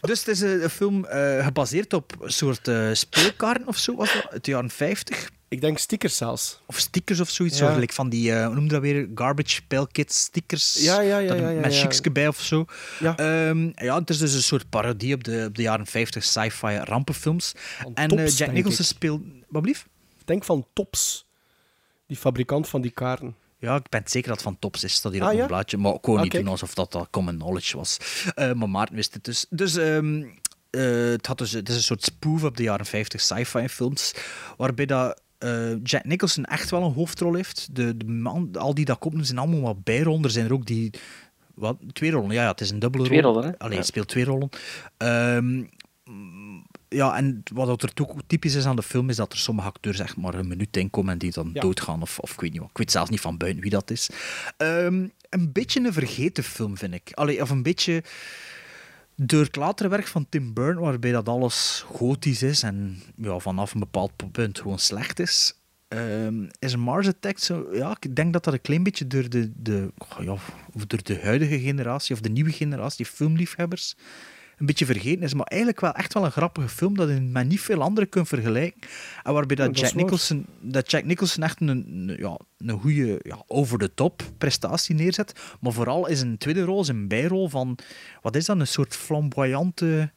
Dus het is een, film eh, gebaseerd op een soort eh, speelkaarten of zo, was dat? Uit de jaren 50. Ik denk stickers zelfs. Of stickers of zoiets. Ja. Zo, van die, eh, hoe noem je dat weer? Garbage Pail Kids stickers. Ja, ja, ja, dat ja, ja, Met chicske bij of zo. Ja. Ehm, ja, het is dus een soort parodie op de, op de jaren 50 sci-fi rampenfilms. en Tops, eh, Jack Nicholson ik. speelt... Wat blief? Denk van Tops. Die fabrikant van die kaarten. Ja, ik ben zeker dat het van Tops is. Staat hier Ah, op een blaadje. Maar ik Ah, niet kijk. doen alsof dat, dat common knowledge was. Eh, maar Maarten wist het dus. Dus ehm, eh, het, had dus, het is een soort spoof op de jaren 50 sci-fi films. Waarbij dat, eh, Jack Nicholson echt wel een hoofdrol heeft. De, de man, al die dat komen zijn allemaal wat bijrollen. Er zijn er ook die... Wat, twee rollen, ja, ja, het is een dubbele Twee rol. rollen, hè? Allee, Ja. hij speelt twee rollen. Ehm, ja, en wat er typisch is aan de film, is dat er sommige acteurs echt maar een minuut in komen en die dan Ja. doodgaan. Of, of ik weet niet wat. Ik weet zelfs niet van buiten wie dat is. Ehm, een beetje een vergeten film, vind ik. Allee, of een beetje door het latere werk van Tim Burton, waarbij dat alles gotisch is en ja, vanaf een bepaald punt gewoon slecht is. ehm, is Mars Attack zo... Ja, ik denk dat dat een klein beetje door de, de, oh ja, door de huidige generatie of de nieuwe generatie filmliefhebbers een beetje vergeten is, maar eigenlijk wel echt wel een grappige film dat je met niet veel andere kunt vergelijken. En waarbij dat, Ja, dat is Jack. Nicholson, dat Jack Nicholson echt een, een, ja, een goede ja, over-the-top prestatie neerzet. Maar vooral is een tweede rol, is een bijrol van, wat is dat, een soort flamboyante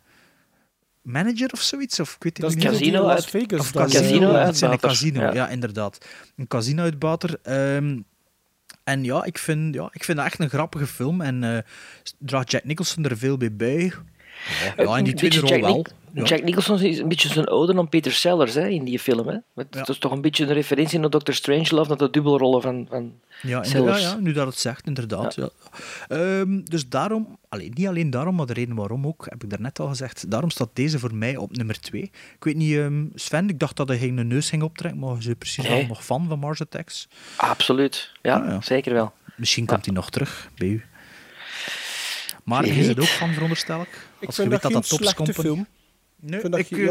manager of zoiets? Of ik weet Dat is Las uit- Vegas Of casino, Casino in een uitbater, casino, ja. ja. inderdaad. Een casino-uitbater. Ehm, en ja ik, vind, ja, ik vind dat echt een grappige film. En eh draagt Jack Nicholson er veel bij bij. Ja, in die tweede rol wel. Ja. Jack Nicholson is een beetje zijn ode aan Peter Sellers hè, in die film. Hè. Het Ja. is toch een beetje een referentie naar Dr. Strangelove, naar de dubbelrollen van, van Ja, Sellers. ja, nu dat het zegt, inderdaad. Ja. Ehm, dus daarom, niet alleen daarom, maar de reden waarom ook, heb ik daarnet al gezegd, daarom staat deze voor mij op nummer 2. Ik weet niet, ehm, Sven, ik dacht dat hij geen neus ging optrekken, maar je bent precies Nee. wel nog fan van Mars Attacks. Absoluut, ja, Ah, ja. zeker wel. Misschien komt hij nog terug bij u. Maar zit weet. ook van, veronderstel ik? Ik Als je vind weet dat dat geen dat Tops slechte Company- film. Nee, vind dat ik, je- eh, ja.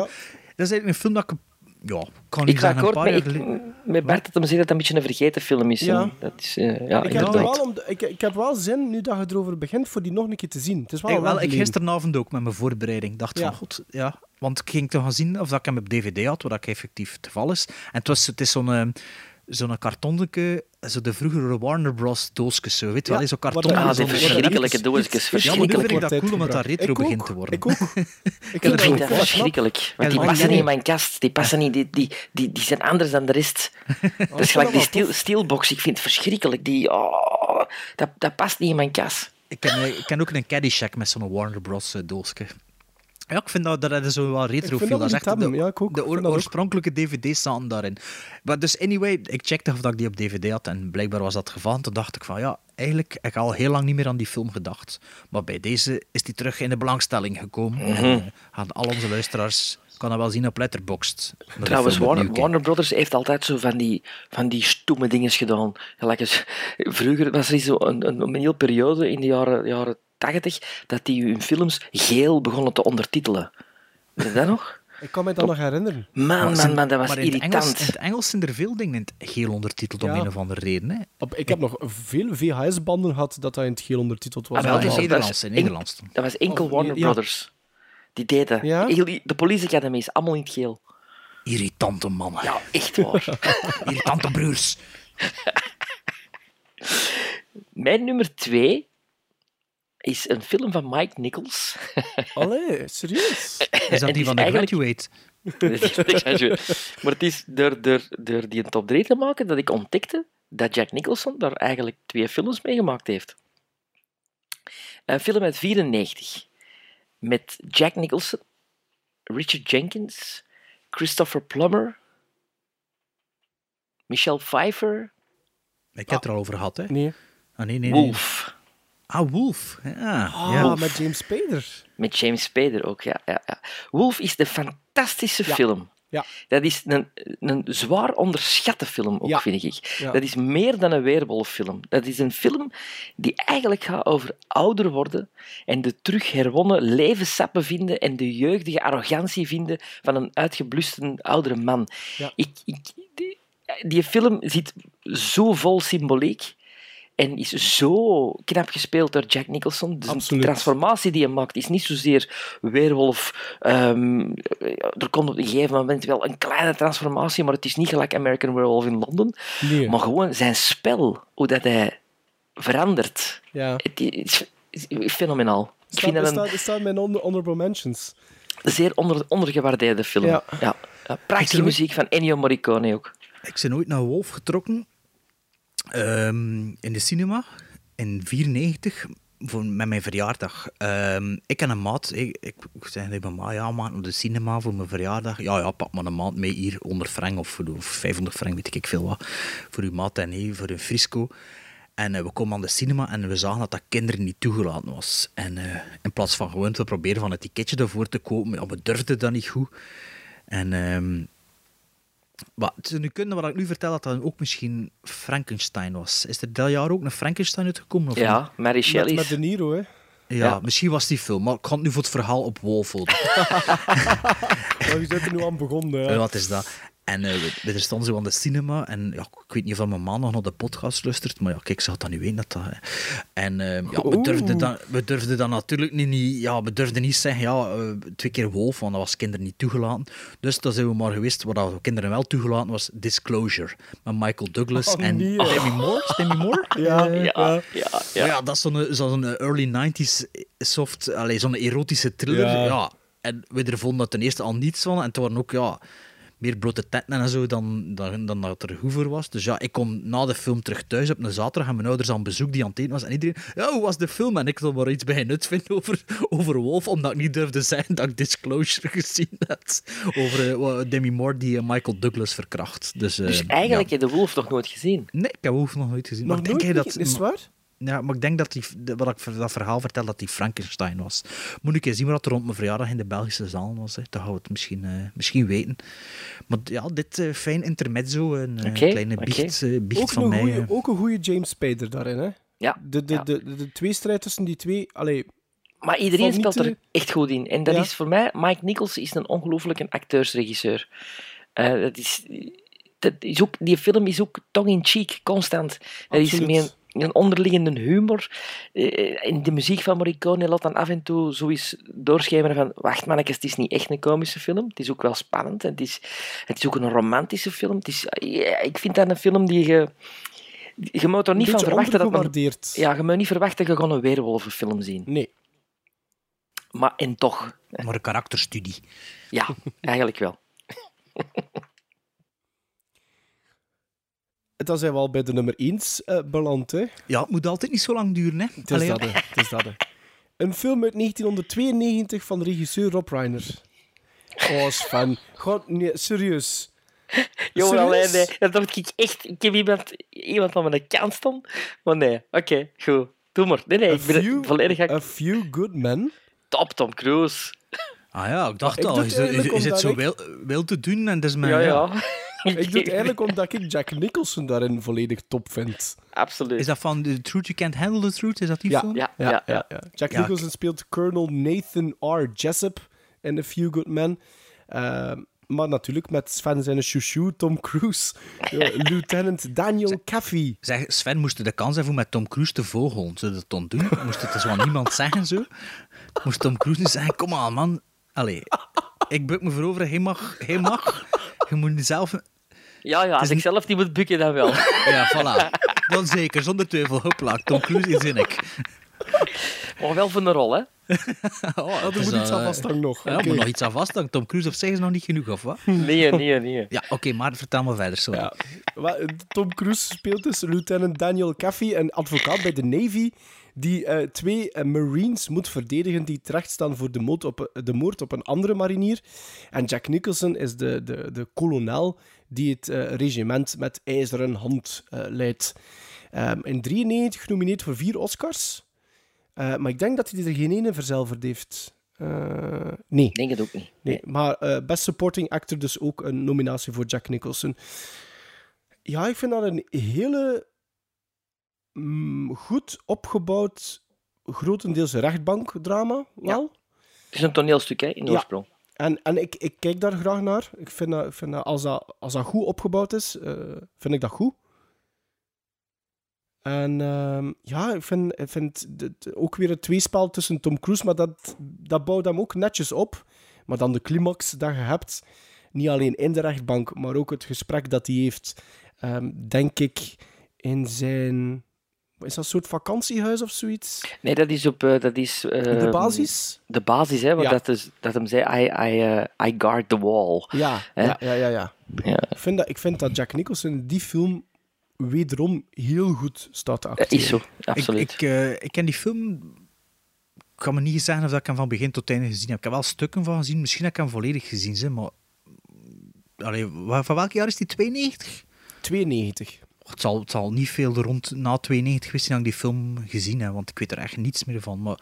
Dat is eigenlijk een film dat ik... Ja, kan niet Ik ga zeggen, een akkoord paar met, jaar ik, geleden... met Bart dat hem zegt dat het een beetje een vergeten film is. Ja. Dat is eh, ja, ik, heb wel om, ik, ik heb wel zin, nu dat je erover begint, voor die nog een keer te zien. Het is wel Ik, wel, ik gisteravond ook met mijn voorbereiding. dacht Ja. van, god, ja. Want ik ging te gaan zien of dat ik hem op DVD had, wat ik effectief het geval is. En het, was, het is zo'n... Zo'n kartonnetje, zo de vroegere Warner Bros. doosjes, zo, weet je wel, Ja, zo'n wat karton. dan- Ah, zo- die verschrikkelijke doosjes. iets- Ja, maar nu vind ik Verschrikkelijk. dat cool omdat dat retro Ik ook, begint te worden. Ik ook. Ik Ik vind dat verschrikkelijk. Want die passen niet in mijn kast. Die passen niet. Die, die, die, die zijn anders dan de rest. Dat is gelijk die steel, steelbox. Ik vind het verschrikkelijk. Die, oh, dat, dat past niet in mijn kast. Ik ken, ik ken ook een Caddyshack met zo'n Warner Bros. doosje. Ja, ik vind dat, dat is zo wel Ik retrofiel. dat Dat is echt de, Ja, ik ook. de Ik oor- oorspronkelijke dvd's staan daarin. Maar dus anyway, ik checkte of dat ik die op dvd had en blijkbaar was dat het geval. En toen dacht ik van ja, eigenlijk ik heb al heel lang niet meer aan die film gedacht. Maar bij deze is die terug in de belangstelling gekomen. En, eh, gaan al onze luisteraars kan dat wel zien op Letterboxd. Trouwens, Warner, Brothers heeft altijd zo van die, van die stomme dingen gedaan. Gelijk eens, vroeger was er zo een, een, een hele periode in de jaren, jaren 80 dat die hun films geel begonnen te ondertitelen. Weet je dat nog? Ik kan me dat nog herinneren. Man, man, man, dat was maar in het irritant. Engels, in het Engels zijn er veel dingen in het geel ondertiteld om een of andere reden. Hè. Op, ik heb nog veel VHS-banden gehad dat dat in het geel ondertiteld was. Ah, wel, Ja, Nederlands, dat in was Nederlands. Dat was enkel Of- Warner ja. Brothers. Die deden. De Police Academy is allemaal in het geel. Irritante mannen. Ja, echt waar. Irritante broers. Mijn nummer twee is een film van Mike Nichols. Allee, serieus? Is dat die van The eigenlijk- Graduate? maar het is door, door, door die top 3 te maken dat ik ontdekte dat Jack Nicholson daar eigenlijk twee films mee gemaakt heeft. Een film uit 94 met Jack Nicholson, Richard Jenkins, Christopher Plummer, Michelle Pfeiffer, Ik heb het er al over gehad, hè? Nee. Ah, nee, nee, nee. Wolf. Ah, Wolf. Ja, Ah, ja. met James Spader. Met James Spader ook, ja. ja, ja. Wolf is de fantastische Ja. film. Ja. Dat is een, een zwaar onderschatte film, ook, Ja. vind ik. Ja. Dat is meer dan een weerwolffilm. Dat is een film die eigenlijk gaat over ouder worden en de terug herwonnen levenssappen vinden en de jeugdige arrogantie vinden van een uitgebluste oudere man. Ja. Ik, ik, die, die film zit zo vol symboliek en is zo knap gespeeld door Jack Nicholson. Dus Absoluut. de transformatie die hij maakt is niet zozeer weerwolf. ehm, er komt op een gegeven moment wel een kleine transformatie, maar het is niet gelijk American Werewolf in Londen. Nee. Maar gewoon zijn spel, hoe dat hij verandert. Ja. Het is, is fenomenaal. Ik Staat, vind dat staat, een staat mijn onder, honorable mentions. zeer onder, ondergewaardeerde film. Ja. Prachtige muziek van Ennio Morricone ook. Ik ben ooit naar Wolf getrokken ehm, in de cinema in 94 voor, met mijn verjaardag. Ehm, ik en een maat, ik, ik, ik zei tegen ja, maat naar de cinema voor mijn verjaardag. Ja, ja, pak maar een maand mee hier, 100 frank of, of 500 frank, weet ik veel wat. Voor uw maat en nee, voor een frisco. En eh, we komen aan de cinema en we zagen dat dat kinderen niet toegelaten was. En eh, in plaats van gewoon te proberen van het ticketje ervoor te kopen, ja, we durfden dat niet goed. En ehm, maar nu kunnen wat ik nu vertel dat dat ook misschien Frankenstein was. Is er dat jaar ook een Frankenstein uitgekomen? Of niet? Ja, Mary Met, Shelley. met De Niro, hè. ja, ja. misschien was die film, maar ik ga het nu voor het verhaal op Wolf houden. Ja, je bent er nu aan begonnen. Ja, Ja. wat is dat? En eh, we, we stonden zo aan de cinema en ja, ik weet niet of mijn man nog naar de podcast luistert, maar ja, kijk, ze had dat nu weten. Dat dat, en eh, ja, we, durfden dan, we durfden dan natuurlijk niet, niet, ja, we durfden niet zeggen, ja, eh, twee keer wolf, want dat was kinderen niet toegelaten. Dus dan zijn we maar geweest, wat dat kinderen wel toegelaten was, Disclosure. Met Michael Douglas Oh, en nee. Demi Moore. Demi Moore? Ja, ja. Ja, ja, dat is zo'n zo'n early 90s soft, allee, zo'n erotische thriller. Ja. Ja. En we er vonden dat ten eerste al niets van. En het waren ook, ja, meer blote tetten en zo dan, dan, dan dat er goed voor was. Dus ja, ik kom na de film terug thuis op een zaterdag en mijn ouders aan bezoek die aan het eten was. En iedereen, ja, hoe was de film? En ik wil maar iets bij nut vinden over, over Wolf, omdat ik niet durfde zeggen dat ik Disclosure gezien had. Over wat Demi Moore die eh, Michael Douglas verkracht. Dus, eh, Dus eigenlijk ja. heb je de Wolf nog nooit gezien. Nee, ik heb Wolf nog nooit gezien. Nog maar denk hij dat? Is het waar? Ja, maar ik denk dat die, wat ik dat verhaal vertel, dat die Frankenstein was. Moet ik eens zien wat er rond mijn verjaardag in de Belgische zaal was. Hè. Dan gaan we het misschien, eh, misschien weten. Maar ja, dit eh, fijn intermezzo, een eh, kleine biecht, biecht Ook van een, mij. goeie, ook een goede James Spader daarin, hè? Ja. De, de, ja. de, de, de tweestrijd tussen die twee... Allee, Maar iedereen speelt er echt goed in. En dat Ja. is voor mij, Mike Nichols is een ongelooflijke acteursregisseur. Eh, dat is, dat is ook, die film is ook tong-in-cheek, constant. Dat is Absoluut. met een, onderliggende humor. Eh, in de muziek van Morricone laat dan af en toe zo eens doorschemeren van wacht mannetjes, het is niet echt een komische film. Het is ook wel spannend. En het, is, het is ook een romantische film. Het is, ja, ik vind dat een film die je... Je moet er niet van verwachten dat men, ja, je moet niet verwachten dat je gewoon een weerwolvenfilm zien. Nee. Maar en toch. Maar een karakterstudie. Ja, eigenlijk wel. Dan zijn we al bij de nummer 1 eh, beland, hè? Ja, het moet altijd niet zo lang duren, hè. Het is Allee, dat, hè. Het is dat, hè. Een film uit 1992 van regisseur Rob Reiner. Oh, Sven. Gewoon, nee, serieus. Jongen, alleen, nee, dat dacht ik echt. Ik heb iemand, iemand van mijn kant staan. Maar nee, oké, goed. Doe maar. Nee, nee, A ik ben few, volledig a few Good Men. top Tom Cruise. Ah ja, ik dacht Ik al, is, het is, het zo wil, wil te doen en dat is mijn... Ja, ja. Ik doe het eigenlijk omdat ik Jack Nicholson daarin volledig top vind. Absoluut. Is dat van The Truth You Can't Handle the Truth? Is dat die Ja, film? Ja, Ja, ja, ja, ja. Jack Ja, Nicholson speelt Colonel Nathan R. Jessup in A Few Good Men. Eh, maar natuurlijk met Sven zijn chouchou, Tom Cruise. Eh, Lieutenant Daniel Caffey. Zeg, Sven moest de kans hebben om met Tom Cruise te vogelen. Je dat dan doen? Moest het zo aan niemand zeggen, zo? Moest Tom Cruise niet zeggen, kom aan, man. Allee, ik buk me voorover, hij mag, hij mag. Je moet zelf... Ja, ja, als ik zelf niet moet bukken, dan wel. Ja, voilà. Dan zeker, zonder twijfel. Hopla, Tom Cruise is in ik. Maar wel voor een rol, hè? Oh, er moet iets aan vasthangen nog. Ja, er moet nog iets aan vasthangen. Tom Cruise of zij is nog niet genoeg, of wat? Nee, nee, nee. Ja, oké, maar vertel me verder, sorry. Ja. Wa- Tom Cruise speelt dus Lieutenant Daniel Caffey, een advocaat bij de Navy, die eh, twee eh, Marines moet verdedigen die terechtstaan voor de moord, op, de moord op een andere marinier. En Jack Nicholson is de, de, de kolonel die het eh, regiment met ijzeren hand eh, leidt. Ehm, in 93 genomineerd voor vier Oscars. Eh, maar ik denk dat hij er geen ene verzilverd heeft. Nee. Ik denk het ook niet. Nee, maar Best Supporting Actor dus ook een nominatie voor Jack Nicholson. Ja, ik vind dat een hele mm, goed opgebouwd, grotendeels rechtbankdrama, wel. Het is een toneelstuk, hè, in Ja. oorsprong. En, en ik, ik kijk daar graag naar. Ik vind vind als, dat als dat goed opgebouwd is, eh, vind ik dat goed. En ehm, ja, ik vind, ik vind ook weer het tweespel tussen Tom Cruise, maar dat, dat bouwt hem ook netjes op. Maar dan de climax dat je hebt, niet alleen in de rechtbank, maar ook het gesprek dat hij heeft, ehm, denk ik, in zijn... Is dat een soort vakantiehuis of zoiets? Nee, dat is op... eh, dat is, De ehm, basis? De basis, hè. Want Ja. dat, is, dat hem zei, I, I, eh, I guard the wall. Ja, Hè? ja, ja, ja. ja. Ja. Ik, vind dat, ik vind dat Jack Nicholson in die film wederom heel goed staat te Dat acteren. is zo, absoluut. Ik, ik, eh, ik ken die film... Ik kan me niet zeggen of dat ik hem van begin tot einde gezien heb. Ik heb wel stukken van gezien. Misschien heb ik hem volledig gezien, zeg, maar... Allee, van welk jaar is die? 92? 92. Het zal, het zal niet veel rond na 92 geweest zijn dat ik die film gezien heb, want ik weet er echt niets meer van. Maar,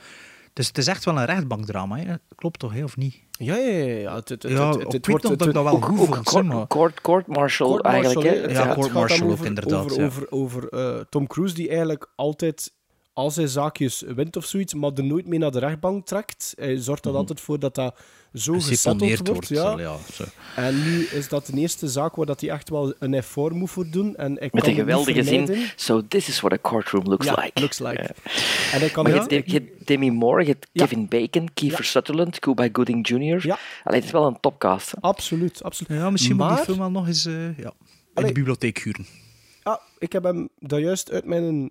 dus het is echt wel een rechtbankdrama, hè? klopt toch, hè, of niet? Ja, ja, ja. ja. Het, het, het, Ja, het, het, ik weet wordt- nog het- dat ik dat wel goed vond, court-. Court, court martial, eigenlijk, hè. Ja, het court martial ook, over, inderdaad, Over, ja. over, over eh, Tom Cruise, die eigenlijk altijd, als hij zaakjes wint of zoiets, maar er nooit mee naar de rechtbank trekt. Hij zorgt er altijd voor dat dat zo gesetteld wordt. wordt. ja. zal- ja, zo. En nu is dat de eerste zaak waar dat hij echt wel een effort moet voor doen. En hij Met kan een geweldige zin. So this is what a courtroom looks Ja, like. looks like. En hij kan Maar je Demi Moore, je hebt Ja. Kevin Bacon, Kiefer Sutherland, Cuba Gooding Jr. Ja. Allee, het is wel een topcast. hè. Absoluut, absoluut. Ja, misschien moet ik die film wel nog eens eh, ja, in Allee. de bibliotheek huren. Ah, ik heb hem daar juist uit mijn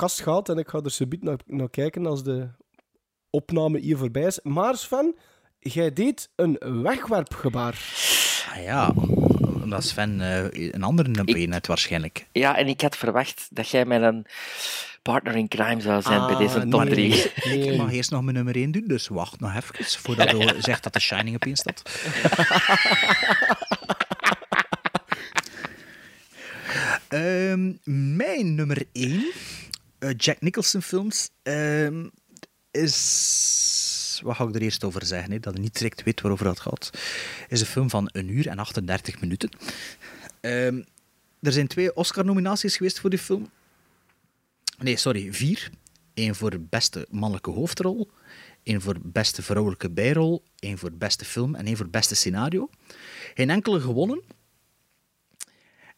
kast en ik ga er subiet naar, naar kijken als de opname hier voorbij is. Maar Sven, jij deed een wegwerpgebaar. Ah ja, omdat Sven eh, een andere nummer 1 heeft waarschijnlijk. Ja, en ik had verwacht dat jij met een partner in crime zou zijn bij Ah, deze top maar 3. Ik mag eerst nog mijn nummer 1 doen, dus wacht nog even voordat je zegt dat The Shining op 1 staat. Ehm, mijn nummer 1, Jack Nicholson films, ehm, is... Wat ga ik er eerst over zeggen, hè, dat je niet direct weet waarover dat gaat. is een film van een uur en 38 minuten. Ehm, er zijn twee Oscar-nominaties geweest voor die film. Nee, sorry, vier. Eén voor beste mannelijke hoofdrol, één voor beste vrouwelijke bijrol, één voor beste film en één voor beste scenario. Geen enkele gewonnen.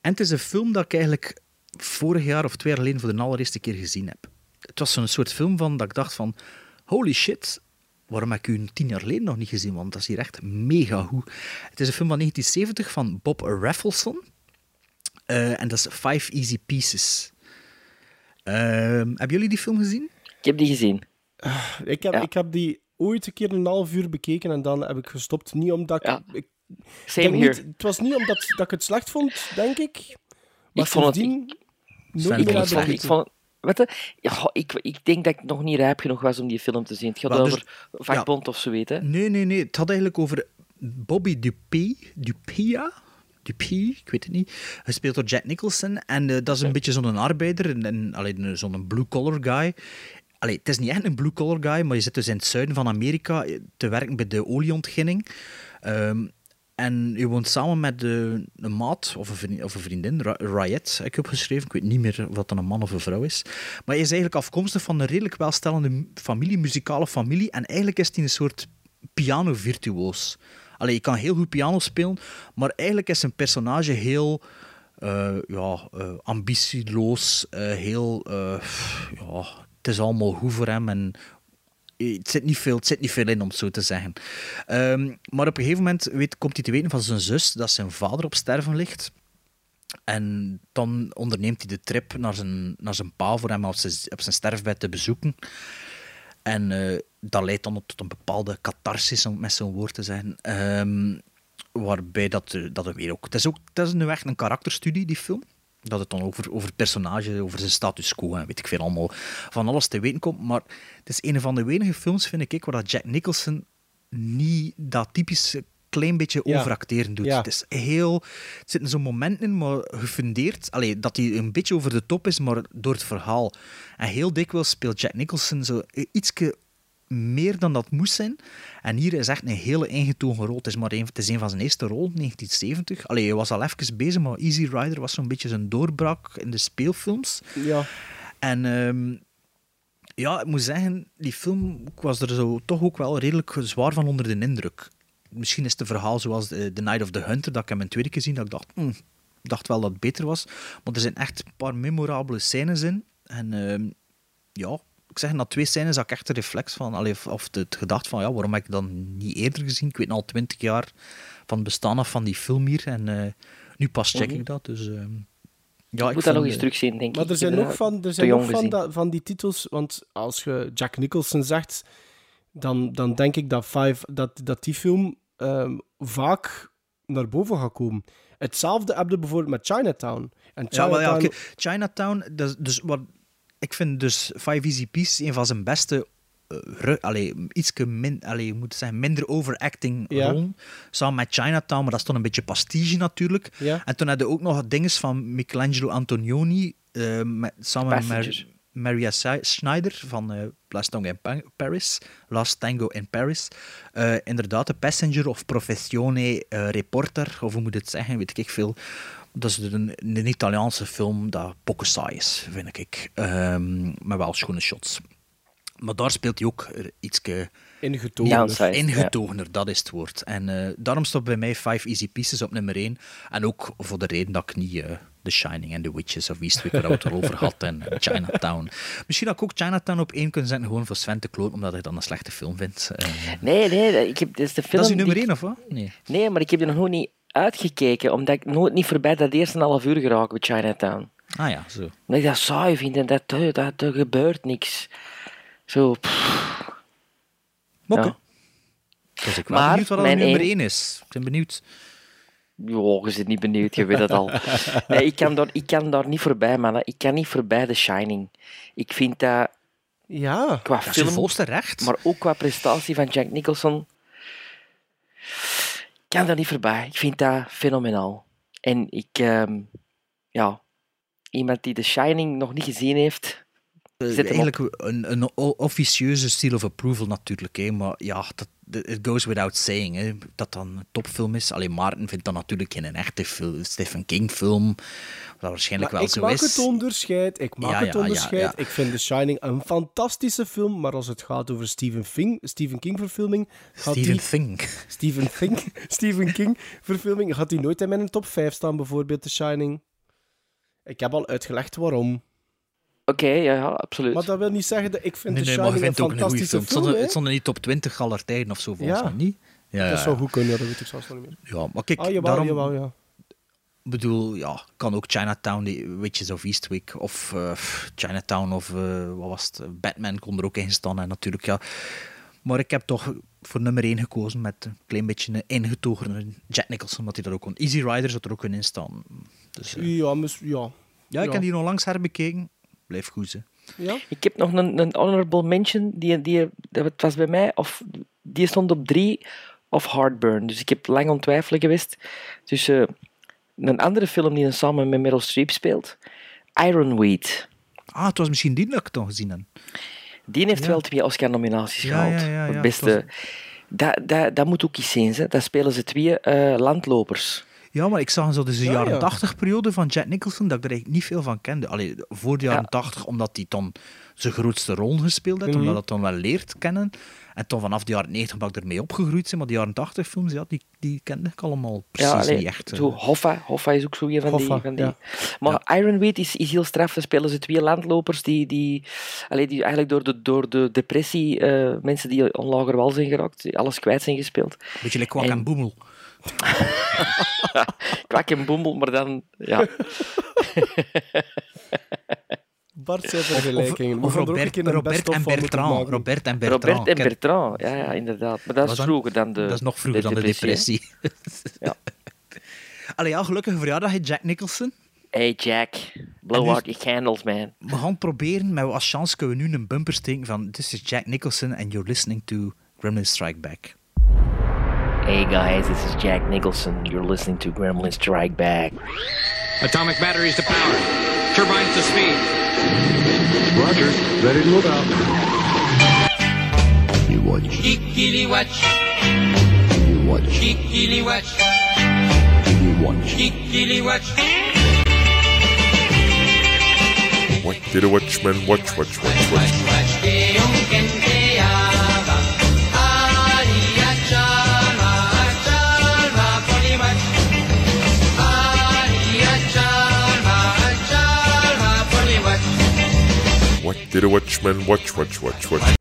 En het is een film dat ik eigenlijk vorig jaar of twee jaar geleden voor de allereerste keer gezien heb. Het was zo'n soort film van dat ik dacht van, holy shit, waarom heb ik u tien jaar geleden nog niet gezien? Want dat is hier echt mega goed. Het is een film van 1970 van Bob Raffleson. Eh, en dat is Five Easy Pieces. Ehm, hebben jullie die film gezien? Ik heb die gezien. Ik heb, Ja. ik heb die ooit een keer een half uur bekeken en dan heb ik gestopt. Niet omdat ik... Ja. ik Same niet, het was niet omdat dat ik het slecht vond, denk ik. Maar Ik vond het- nooit ik vond je, ja, ik, ik denk dat ik nog niet rijp genoeg was om die film te zien. Het gaat Wel, dus- over vakbond of zo, weet hè? Nee, nee, nee. Het had eigenlijk over Bobby Dupee. Dupea? Dupee? Ik weet het niet. Gespeeld door Jack Nicholson. En eh, dat is een beetje zo'n arbeider. En, en alleen zo'n blue-collar guy. Allee, het is niet echt een blue-collar guy, maar je zit dus in het zuiden van Amerika te werken bij de olieontginning. Ehm, en je woont samen met de, een maat of een, vriendin, of vriendin, Riot, heb ik opgeschreven. Ik weet niet meer dat dan een man of een vrouw is. Maar hij is eigenlijk afkomstig van een redelijk welstellende familie, muzikale familie. En eigenlijk is hij een soort piano-virtuoos. Allee, je kan heel goed piano spelen, maar eigenlijk is zijn personage heel eh, ja, eh, ambitieloos, eh, heel... ja, het is allemaal goed voor hem en het zit niet veel, het zit niet veel in, om het zo te zeggen. Ehm, maar op een gegeven moment weet, komt hij te weten van zijn zus dat zijn vader op sterven ligt. En dan onderneemt hij de trip naar zijn, naar zijn pa voor hem op zijn, sterfbed te bezoeken. En eh, dat leidt dan tot een bepaalde catharsis, om het met zo'n woord te zeggen. Ehm, waarbij dat, er- dat er weer ook... Het is, ook, het is nu echt een karakterstudie, die film. Dat het dan over, over personage, over zijn status quo en weet ik veel allemaal van alles te weten komt. Maar het is een van de weinige films, vind ik, waar dat Jack Nicholson niet dat typische klein beetje Ja. overacteren doet. Ja. Het is heel... Er zitten zo'n momenten in, maar gefundeerd. Allee, dat hij een beetje over de top is, maar door het verhaal. En heel dikwijls speelt Jack Nicholson zo ietske meer dan dat moest zijn. En hier is echt een hele ingetogen rol. Het is, maar een, het is een van zijn eerste rol, 1970. Allee, hij was al even bezig, maar Easy Rider was zo'n beetje zijn doorbraak in de speelfilms. Ja. En ehm, ja, ik moet zeggen, die film, was er zo toch ook wel redelijk zwaar van onder de indruk. Misschien is het een verhaal zoals The Night of the Hunter, dat ik hem een tweede keer gezien, dat ik dacht, hm, ik dacht wel dat het beter was. Maar er zijn echt een paar memorabele scènes in. En ehm, ja, ik zeg, na twee scènes had ik echt een reflex van, allee, of- het gedacht van, ja, waarom heb ik dan niet eerder gezien? Ik weet al twintig jaar van het bestaan af van die film hier. En eh, nu pas check Mhm. ik dat, dus... ehm, ja, ik moet dat nog eens eh, terugzien, denk Maar ik. er Ik zijn nog dat van, er zijn nog van, dat- van die titels, want als je Jack Nicholson zegt, dan, dan denk ik dat, Five, dat, dat die film ehm, vaak naar boven gaat komen. Hetzelfde heb je bijvoorbeeld met Chinatown. En Ja, wel, ja, Chinatown... Chinatown, dat is dus wat, ik vind dus Five Easy Pieces een van zijn beste, eh, allee, ietske min, allee, je moet zeggen, minder overacting Ja. rollen. Samen met Chinatown, maar dat is toch een beetje pastiche natuurlijk. Ja. En toen had je ook nog dinges van Michelangelo Antonioni, eh, met, samen met Maria Schneider van eh Last Tango in Pa- Paris. Last Tango in Paris. Eh, inderdaad, de passenger of professione eh, reporter, of hoe moet je het zeggen, weet ik veel. Dat is een, een Italiaanse film dat pokken saai is, vind ik. Ehm, maar wel schone shots. Maar daar speelt hij ook iets Ingetogener. Ingetogener, dat is het woord. En eh, daarom stond bij mij Five Easy Pieces op nummer 1. En ook voor de reden dat ik niet eh, The Shining en The Witches of Eastwick, waar we het erover had, en Chinatown. Misschien had ik ook Chinatown op één kunnen zetten, gewoon voor Sven te kloot, omdat ik dan een slechte film vind. Eh, Nee, nee, ik heb, dat is de film dat is uw nummer die ik- 1, of wat? Nee. Nee, maar ik heb er nog niet uitgekeken, omdat ik nooit niet voorbij dat eerste half uur geraak bij Chinatown. Ah ja, zo. Omdat ik dat saai vind en dat, dat, dat er gebeurt niks. Zo. Ja. Dus ik ben Maar benieuwd wat dat mijn nummer één- 1 is. Ik ben benieuwd. Jo, je zit niet benieuwd, je weet het al. Nee, ik kan daar, ik kan daar niet voorbij, man. Ik kan niet voorbij The Shining. Ik vind dat Ja. qua Dat is volste recht. maar ook qua prestatie van Jack Nicholson, kan daar niet voorbij. Ik vind dat fenomenaal. En ik, ehm, ja, iemand die The Shining nog niet gezien heeft, Hem op. Eigenlijk een, een officieuze seal of approval natuurlijk, hè, maar ja, dat, it goes without saying hè, dat dan een topfilm is. Alleen Maarten vindt dat natuurlijk geen echte film, Stephen King film, wat waarschijnlijk Maar wel ik zo maak is. het onderscheid. Ik maak Ja, het ja, onderscheid. ja. Ik vind The Shining een fantastische film, maar als het gaat over Stephen, Fing, Stephen King verfilming, gaat Stephen die, Think. Stephen, Think, Stephen King verfilming, gaat die nooit in mijn top 5 staan, bijvoorbeeld The Shining. Ik heb al uitgelegd waarom. Oké, ja, ja, absoluut. Maar dat wil niet zeggen dat ik vind Nee, The nee, maar Shining een ook een film. Het film. het stond in die top 20 aller tijden of zo, volgens Ja. mij niet. Ja, Dat ja, zou ja. goed kunnen, dat weet ik zelfs nog niet meer. Ja, maar kijk, Ah, jawel, daarom jawel, ja. bedoel, ja, kan ook Chinatown, die Witches of Eastwick, of eh, Chinatown, of eh, wat was het, Batman kon er ook in staan, en natuurlijk, ja. Maar ik heb toch voor nummer 1 gekozen met een klein beetje een ingetogen Jack Nicholson, omdat hij dat ook kon. Easy Rider zou er ook in staan. Dus, eh, Ja, mis- ja. ja, ik heb die nog langs herbekeken. Blijf goed, hè. Ja? Ik heb nog een, een honorable mention, die, die, dat was bij mij, of die stond op drie, of Heartburn. Dus ik heb lang aan het twijfelen geweest tussen een andere film die samen met Meryl Streep speelt, Ironweed. Ah, het was misschien die dat ik dan gezien heb. Die heeft Ja. wel twee Oscar-nominaties Ja, gehaald. ja, ja, ja, voor het beste... Dat, dat, dat moet ook iets zijn. Hè. Dat spelen ze twee eh, landlopers. Ja, maar ik zag zo dus de Ja, jaren ja. 80 periode van Jack Nicholson dat ik er eigenlijk niet veel van kende. Allee, voor de jaren Ja. 80, omdat hij dan zijn grootste rol gespeeld heeft, Mhm. omdat hij dan wel leert kennen. En toen vanaf de jaren 90 ben ik ermee opgegroeid zijn, maar de jaren 80 films, ja, die, die kende ik allemaal precies allee, niet echt. eh. Zo Hoffa. Hoffa is ook zo een van Hoffa, die. Van die. ja. Maar Ironweed is, is heel straf. Dan spelen ze twee landlopers die, die, allee, die eigenlijk door de, door de depressie, eh, mensen die onlager wal zijn geraakt, alles kwijt zijn gespeeld. Beetje like Kwak en- en Boemel. Kwak en boemel, maar dan... Ja. Bart zijn vergelijkingen. Of er een Robert, een en Bertrand. Robert en Bertrand. Robert en Bertrand, ja, ja, inderdaad. Maar dat is dan- vroeger dan de Dat is nog vroeger dan de depressie. Ja. Allee, ja, gelukkige verjaardag, Jack Nicholson. Hey Jack, blow out your candles, man. We gaan proberen, met als chance kunnen we nu een bumper steken van This is Jack Nicholson and you're listening to Gremlin Strike Back. Hey guys, this is Jack Nicholson. You're listening to Gremlin Strike Back. Atomic batteries to power. Turbines to speed. Roger, ready to move out. You watch, Kikili watch. you watch, Kikili watch. you watch. Kikili watch. What did a watchman watch, watch, watch, watch? Did a watchman watch, watch, watch, watch?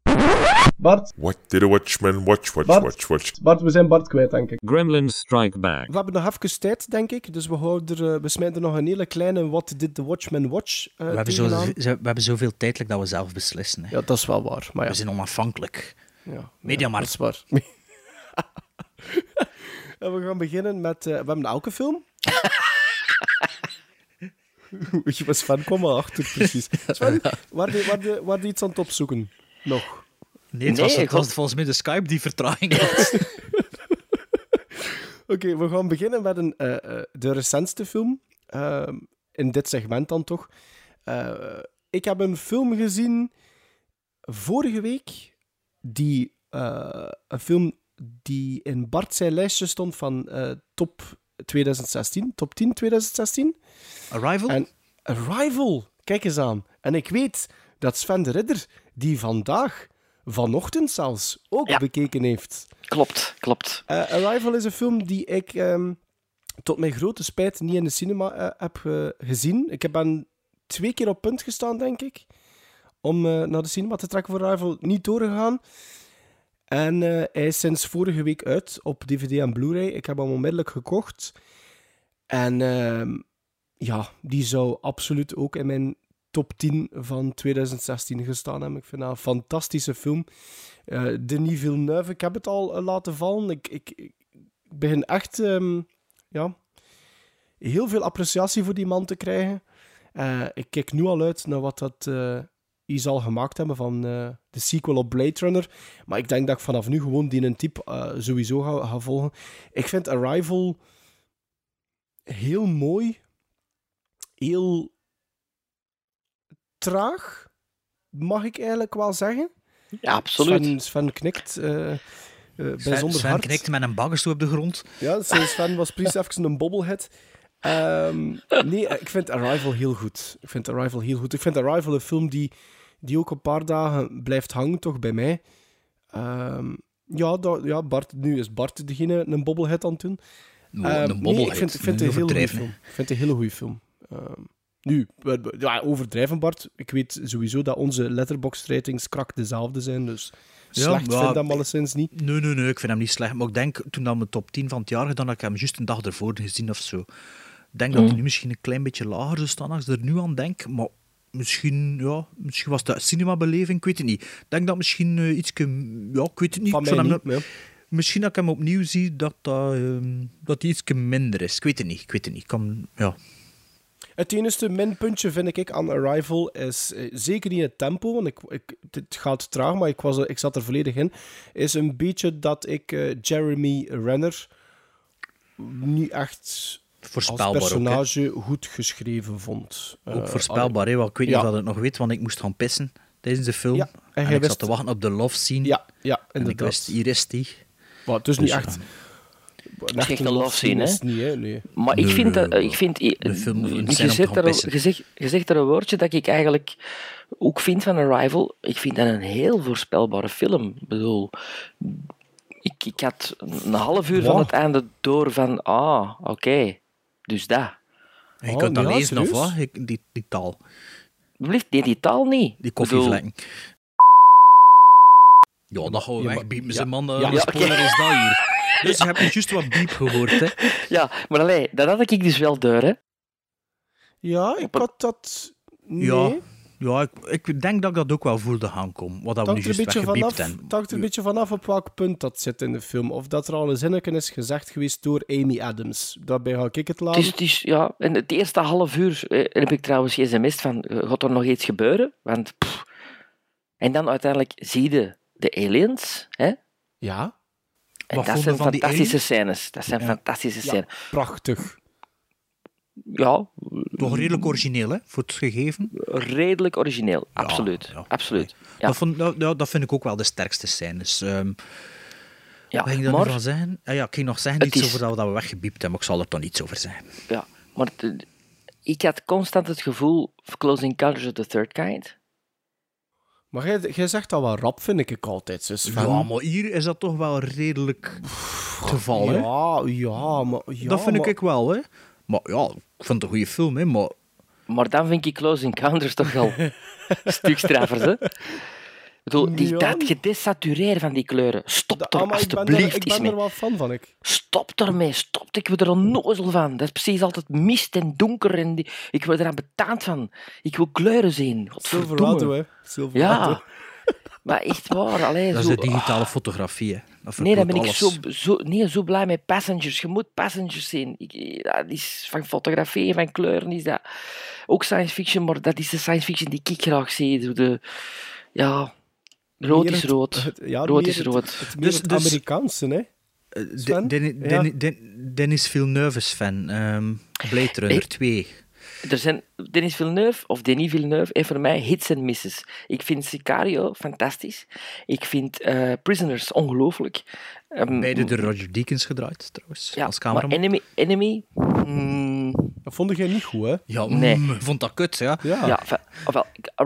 Bart, What did a watchman watch, watch, Bart. watch, watch? Bart, we zijn Bart kwijt, denk ik. Gremlins Strike Back. We hebben nog even tijd, denk ik. Dus we, houden er, eh, we smijten nog een hele kleine What Did the Watchman Watch uh, We hebben, zo, we hebben zoveel tijd like, dat we zelf beslissen. Hè. Ja, dat is wel waar. Maar ja. We zijn onafhankelijk. Ja, Mediamarkt. Ja, dat is waar. en we gaan beginnen met... eh, we hebben elke film. Je was fan, kwam maar achter, precies. Waar die, waar, die, waar die iets aan het opzoeken? Nog. Nee, het, was, Nee, het was god. volgens mij de Skype die vertraging had. Oké, we gaan beginnen met een, eh, eh, de recentste film. Ehm, in dit segment dan toch. Eh, ik heb een film gezien vorige week. Die, eh, een film die in Bart zijn lijstje stond van eh, top 2016. Top 10 2016. Arrival? En Arrival, kijk eens aan. En ik weet dat Sven de Ridder die vandaag, vanochtend zelfs, ook Ja. bekeken heeft. Klopt, klopt. Eh, Arrival is een film die ik ehm, tot mijn grote spijt niet in de cinema eh, heb eh, gezien. Ik heb ben twee keer op punt gestaan, denk ik, om eh, naar de cinema te trekken voor Arrival. Niet doorgegaan. En eh, hij is sinds vorige week uit op DVD en Blu-ray. Ik heb hem onmiddellijk gekocht. En ehm, ja, die zou absoluut ook in mijn top 10 van 2016 gestaan hebben. Ik vind dat een fantastische film. Eh Denis Villeneuve, ik heb het al eh, laten vallen. Ik, ik, ik begin echt... ehm, ja, heel veel appreciatie voor die man te krijgen. Ik kijk nu al uit naar wat dat hij zal gemaakt hebben van eh, de sequel op Blade Runner. Maar ik denk dat ik vanaf nu gewoon die een type eh, sowieso ga, ga volgen. Ik vind Arrival heel mooi. Heel traag, mag ik eigenlijk wel zeggen. Ja, absoluut. Sven, Sven knikt eh, eh, Sven, bijzonder Sven hard. knikte met een baggerstoel op de grond. Ja, Sven was precies even een bobblehead. Ehm, nee, ik vind Arrival heel goed. Ik vind Arrival heel goed. Ik vind Arrival een film die, die ook een paar dagen blijft hangen, toch bij mij. Ehm, ja, dat, ja, Bart, nu is Bart degene een bobblehead aan het doen. Oh, Ehm, een nee, ik vind, ik vind een hele film. Ik vind het een hele goede film. Ehm, nu, ja, overdrijven Bart. Ik weet sowieso dat onze letterbox ratings krak dezelfde zijn, dus Ja, slecht maar- vind ik dat alleszins niet. Nee, nee, nee, ik vind hem niet slecht. Maar ik denk, toen dat mijn top 10 van het jaar gedaan, dat ik hem juist een dag ervoor gezien of zo. Ik denk dat Mm. hij nu misschien een klein beetje lager zou staan als ik er nu aan denk. Maar misschien, ja, misschien was dat cinemabeleving, ik weet het niet. Ik denk dat misschien iets, ietske, ja, ik weet het niet. Van mij hem nog- Misschien dat ik hem opnieuw zie, dat, dat, ehm, dat hij iets minder is. Ik weet het niet, ik weet het niet. Ik Kan, ja. Het enige minpuntje vind ik aan Arrival is eh, zeker niet het tempo, want ik, ik, het gaat traag, maar ik, was, ik zat er volledig in. Is een beetje dat ik eh, Jeremy Renner niet echt Voorspelbaar als ook, personage goed geschreven vond. Ook Eh, voorspelbaar, hè, want ik weet ja. niet of je het nog weet, want ik moest gaan pissen tijdens de film. Ja, en ik wist- zat te wachten op de love scene. Ja, ja en ik wist, hier is die. Maar het is niet Dus, echt... ja. Het is echt een love scene, hè? niet, hè? Nee. Maar ik Nee, vind nee, dat... Ik vind, de film je, zegt er, een- pissen. je, zegt, je zegt er een woordje dat ik eigenlijk ook vind van Arrival. Ik vind dat een heel voorspelbare film. Ik bedoel... Ik, ik had een half uur van het einde door van... Ah, oké. Dus dat. Je Oh, kunt dat ja, lezen of wat? Ik- Die, die taal. Blijft nee, die taal niet. Die koffievlekken. Ja, dat gaan we Ja, wegbiepen, ja. man. Ja, Ja, spoiler is dat hier. Dus je hebt nu juist wat biep gehoord, hè. Ja, maar allee, dat had ik dus wel door, hè. Ja, ik had dat... Nee. Ja, ja ik, ik denk dat ik dat ook wel voelde aankomen. Wat dat Het we nu juist beetje weggebiept hebben. het hangt er een beetje vanaf op welk punt dat zit in de film. Of dat er al een zinnetje is gezegd geweest door Amy Adams. Daarbij ga ik het Het laten. is, het is, ja, en het eerste half uur eh, heb ik trouwens sms'd van, eh, gaat er nog iets gebeuren? Want, pff. En dan uiteindelijk zie je de aliens, hè? Ja, En Wat dat zijn we van die fantastische aliens? scènes. Dat zijn Ja. fantastische ja scènes. prachtig. Ja, Toch redelijk origineel, hè, voor het gegeven. redelijk origineel. Absoluut. ja. Absoluut. Ja. Dat, vond, dat, ja, dat vind ik ook wel de sterkste scènes. Ehm Ja, wat ging ik daar maar- nu van zeggen? Ah, ja, ik ging nog zeggen iets is- over dat, dat we weggebiept hebben, maar ik zal er toch niets over zeggen. Ja, maar het- ik had constant het gevoel, Close Encounters of the Third Kind. Maar jij, jij zegt dat wel rap, vind ik ik altijd. Dus van, Ja, maar hier is dat toch wel redelijk te vallen. hè? ja, ja, maar... Ja, dat vind maar- ik wel, hè. Maar ja, ik vind het een goede film, hè. Maar Maar dan vind ik Close Encounters toch wel een stuk straffer, hè? Ik bedoel, die, Ja. dat gedesatureerd van die kleuren. Stop er Ah, maar ik ben, er, eens er wel fan van, ik. Stop ermee, stop. Ik word er onnozel van. Dat is precies altijd mist en donker. En die... Ik word eraan betaald van. Ik wil kleuren zien. Godverdomme. Silverado, hè. Silverado. Ja. Maar echt waar. Allee, dat is zo... de digitale fotografie, hè. Dat Nee, dan ben ik zo, zo, nee, zo blij met Passengers. Je moet Passengers zien. Ik, dat is van fotografie, van kleuren is dat ook science fiction, maar dat is de science fiction die ik graag zie. De, ja, rood Meer is rood. het- ja, rood is het- rood. Het, Dus- het dus- Amerikaanse, hè. Eh, Ja. Dennis Villeneuve is fan. ehm Blade Runner Ik- 2. Er zijn Denis Villeneuve, of Denis Villeneuve, en voor mij hits en misses. Ik vind Sicario fantastisch. Ik vind eh, Prisoners ongelooflijk. Ehm, Beide door Roger Deakins gedraaid, trouwens, ja, als maar cameraman. Enemy, Enemy mm, Dat vond jij niet goed, hè? Ja, Nee. mm, vond dat kut, ja. Ja. Ja, enfin, ofwel,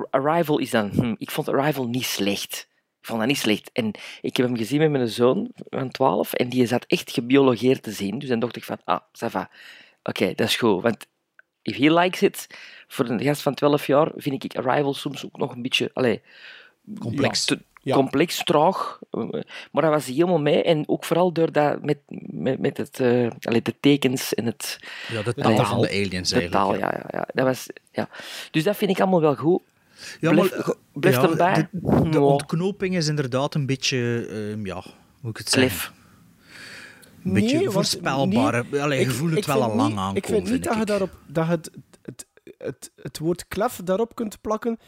Arrival is dan... hm, ik vond Arrival niet slecht. Ik vond dat niet slecht. En ik heb hem gezien met mijn zoon van 12 en die zat echt gebiologeerd te zien. Dus dan dacht ik van, ah, ça va. Oké, dat is goed. Want if he likes it, voor een gast van 12 jaar vind ik Arrival soms ook nog een beetje... Allez, Complex. te- Ja. Complex, traag. Maar dat was hij helemaal mee. En ook vooral door dat met, met, met het, eh, allee, de tekens en het... Ja, de taal van de aliens De eigenlijk. taal, ja. ja. Ja, ja. Dat was, ja. Dus dat vind ik allemaal wel goed. Ja, maar, blijf erbij. De, ontknoping is inderdaad een beetje, ehm, ja, hoe moet ik het. Een beetje nee, Allee, ik- je voelt het wel al lang niet- aankomen. Ik vind niet vind dat je, daarop, dat je het, het, het, het woord klef daarop kunt plakken.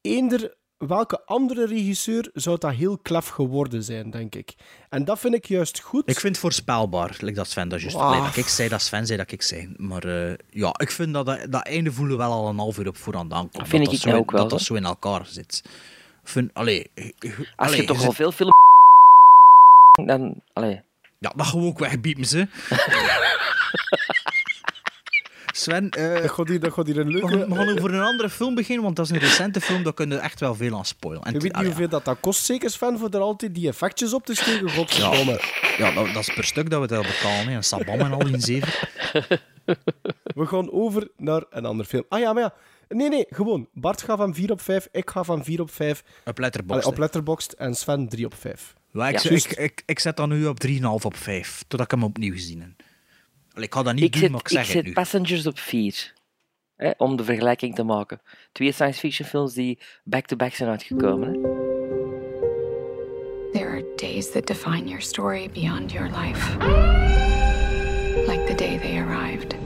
Eender welke andere regisseur zou dat heel klef geworden zijn, denk ik. En dat vind ik juist goed. Ik vind het voorspelbaar, like dat Sven dat juist. Ah. Dat ik zei, dat Sven zei, dat ik zei. Maar eh, ja, ik vind dat, dat dat einde voelen wel al een half uur op voorhand aankomt. Vind dat ik dat zo, ook wel, Dat dat zo in elkaar zit. Vind, allee, Als allee, je toch al veel film... Dan... Allee. Ja, dat gewoon ook wegbiepen ze. Sven, eh, Dat gaat hier, dat gaat hier een we leuke... gaan, we gaan over een andere film beginnen, want dat is een recente film, daar kun je echt wel veel aan spoilen. En Je weet ah, niet ja. hoeveel dat, dat kost, zeker Sven, voor er altijd die effectjes op te steken. Godverdomme. Ja, dat, dat is per stuk dat we dat betalen. Hè. En Sabam en al in zeven. We gaan over naar een ander film. Ah ja, maar ja. Nee, nee, gewoon. Bart gaat van 4 op 5, ik ga van 4 op 5. Op Letterboxd. Allee, op Letterboxd en Sven 3 op 5. Ja, ik, Ja. ik, ik, ik zet dat nu op 3,5 op 5, totdat ik hem opnieuw gezien heb. Ik ga dat niet Ik doen, zet, maar ik ik zeg het zet nu. Passengers op 4. Hè, om de vergelijking te maken. Twee science fiction films die back-to-back zijn uitgekomen. Hè. There are days that define your story beyond your life. Like the day they arrived.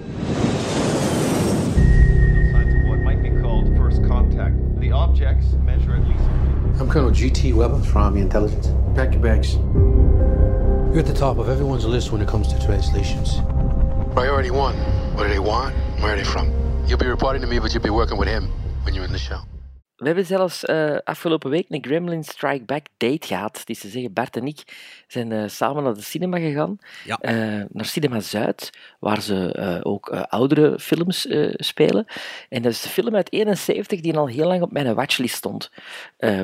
what might be called first contact. The objects measure at least. I'm Colonel G.T. Weber from Army Intelligence. Pack your bags. You're at the top of everyone's list when it comes to translations. Priority one. What do they want? Where are they from? You'll be reporting to me, but you'll be working with him when you're in the show. We hebben zelfs eh, afgelopen week een Gremlin Strike Back date gehad. Het is te zeggen, Bart en ik zijn eh, samen naar de cinema gegaan. Ja. Eh, naar Cinema Zuid, waar ze ook oudere films spelen. En dat is de film uit 71 die al heel lang op mijn watchlist stond.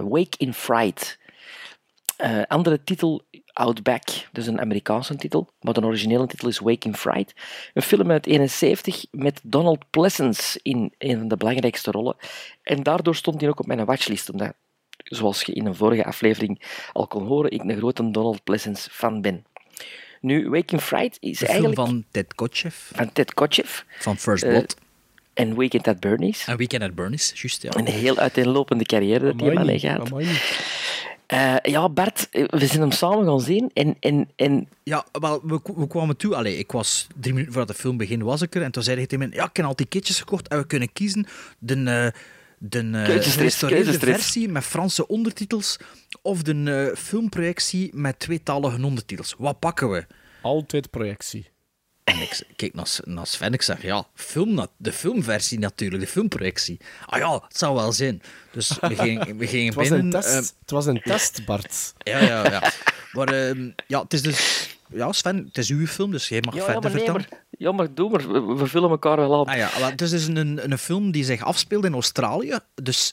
Wake in Fright. Andere titel, Outback. Is een Amerikaanse titel, maar de originele titel is Wake in Fright. Een film uit 71 met Donald Pleasence in een van de belangrijkste rollen. En daardoor stond hij ook op mijn watchlist, omdat, zoals je in een vorige aflevering al kon horen, ik een grote Donald Pleasence fan ben. Nu, Wake in Fright is De eigenlijk... van Ted Kotcheff, van Ted Kotcheff. van First Eh, Blood. en Weekend at Bernie's. en Weekend at Bernie's, juist, ja. Een heel uiteenlopende carrière dat die man heeft gehad. Eh, ja, Bart, eh, we zijn hem samen gaan zien en, en, en Ja, wel, we, we kwamen toe. Allee, ik was drie minuten voordat de film begin, was ik er. En toen zei hij tegen mij, ja, ik heb al die kitjes gekocht en we kunnen kiezen de, eh, de eh, gerestaureerde keuzestress. versie met Franse ondertitels of de eh, filmprojectie met tweetalige ondertitels. Wat pakken we? Altijd projectie. En ik kijk naar, naar Sven, ik zeg, ja, film, de filmversie natuurlijk, de filmprojectie. Ah ja, het zou wel zijn. Dus we gingen, we gingen Het was, binnen... een test, eh, het was een test, Bart. ja, ja, ja. Maar ehm, ja, het is dus... Ja, Sven, het is uw film, dus jij mag Ja, ja, verder maar nee, vertellen. maar, ja, maar doe maar. We, we vullen elkaar wel aan. Ah ja, het is dus een, een film die zich afspeelt in Australië. Dus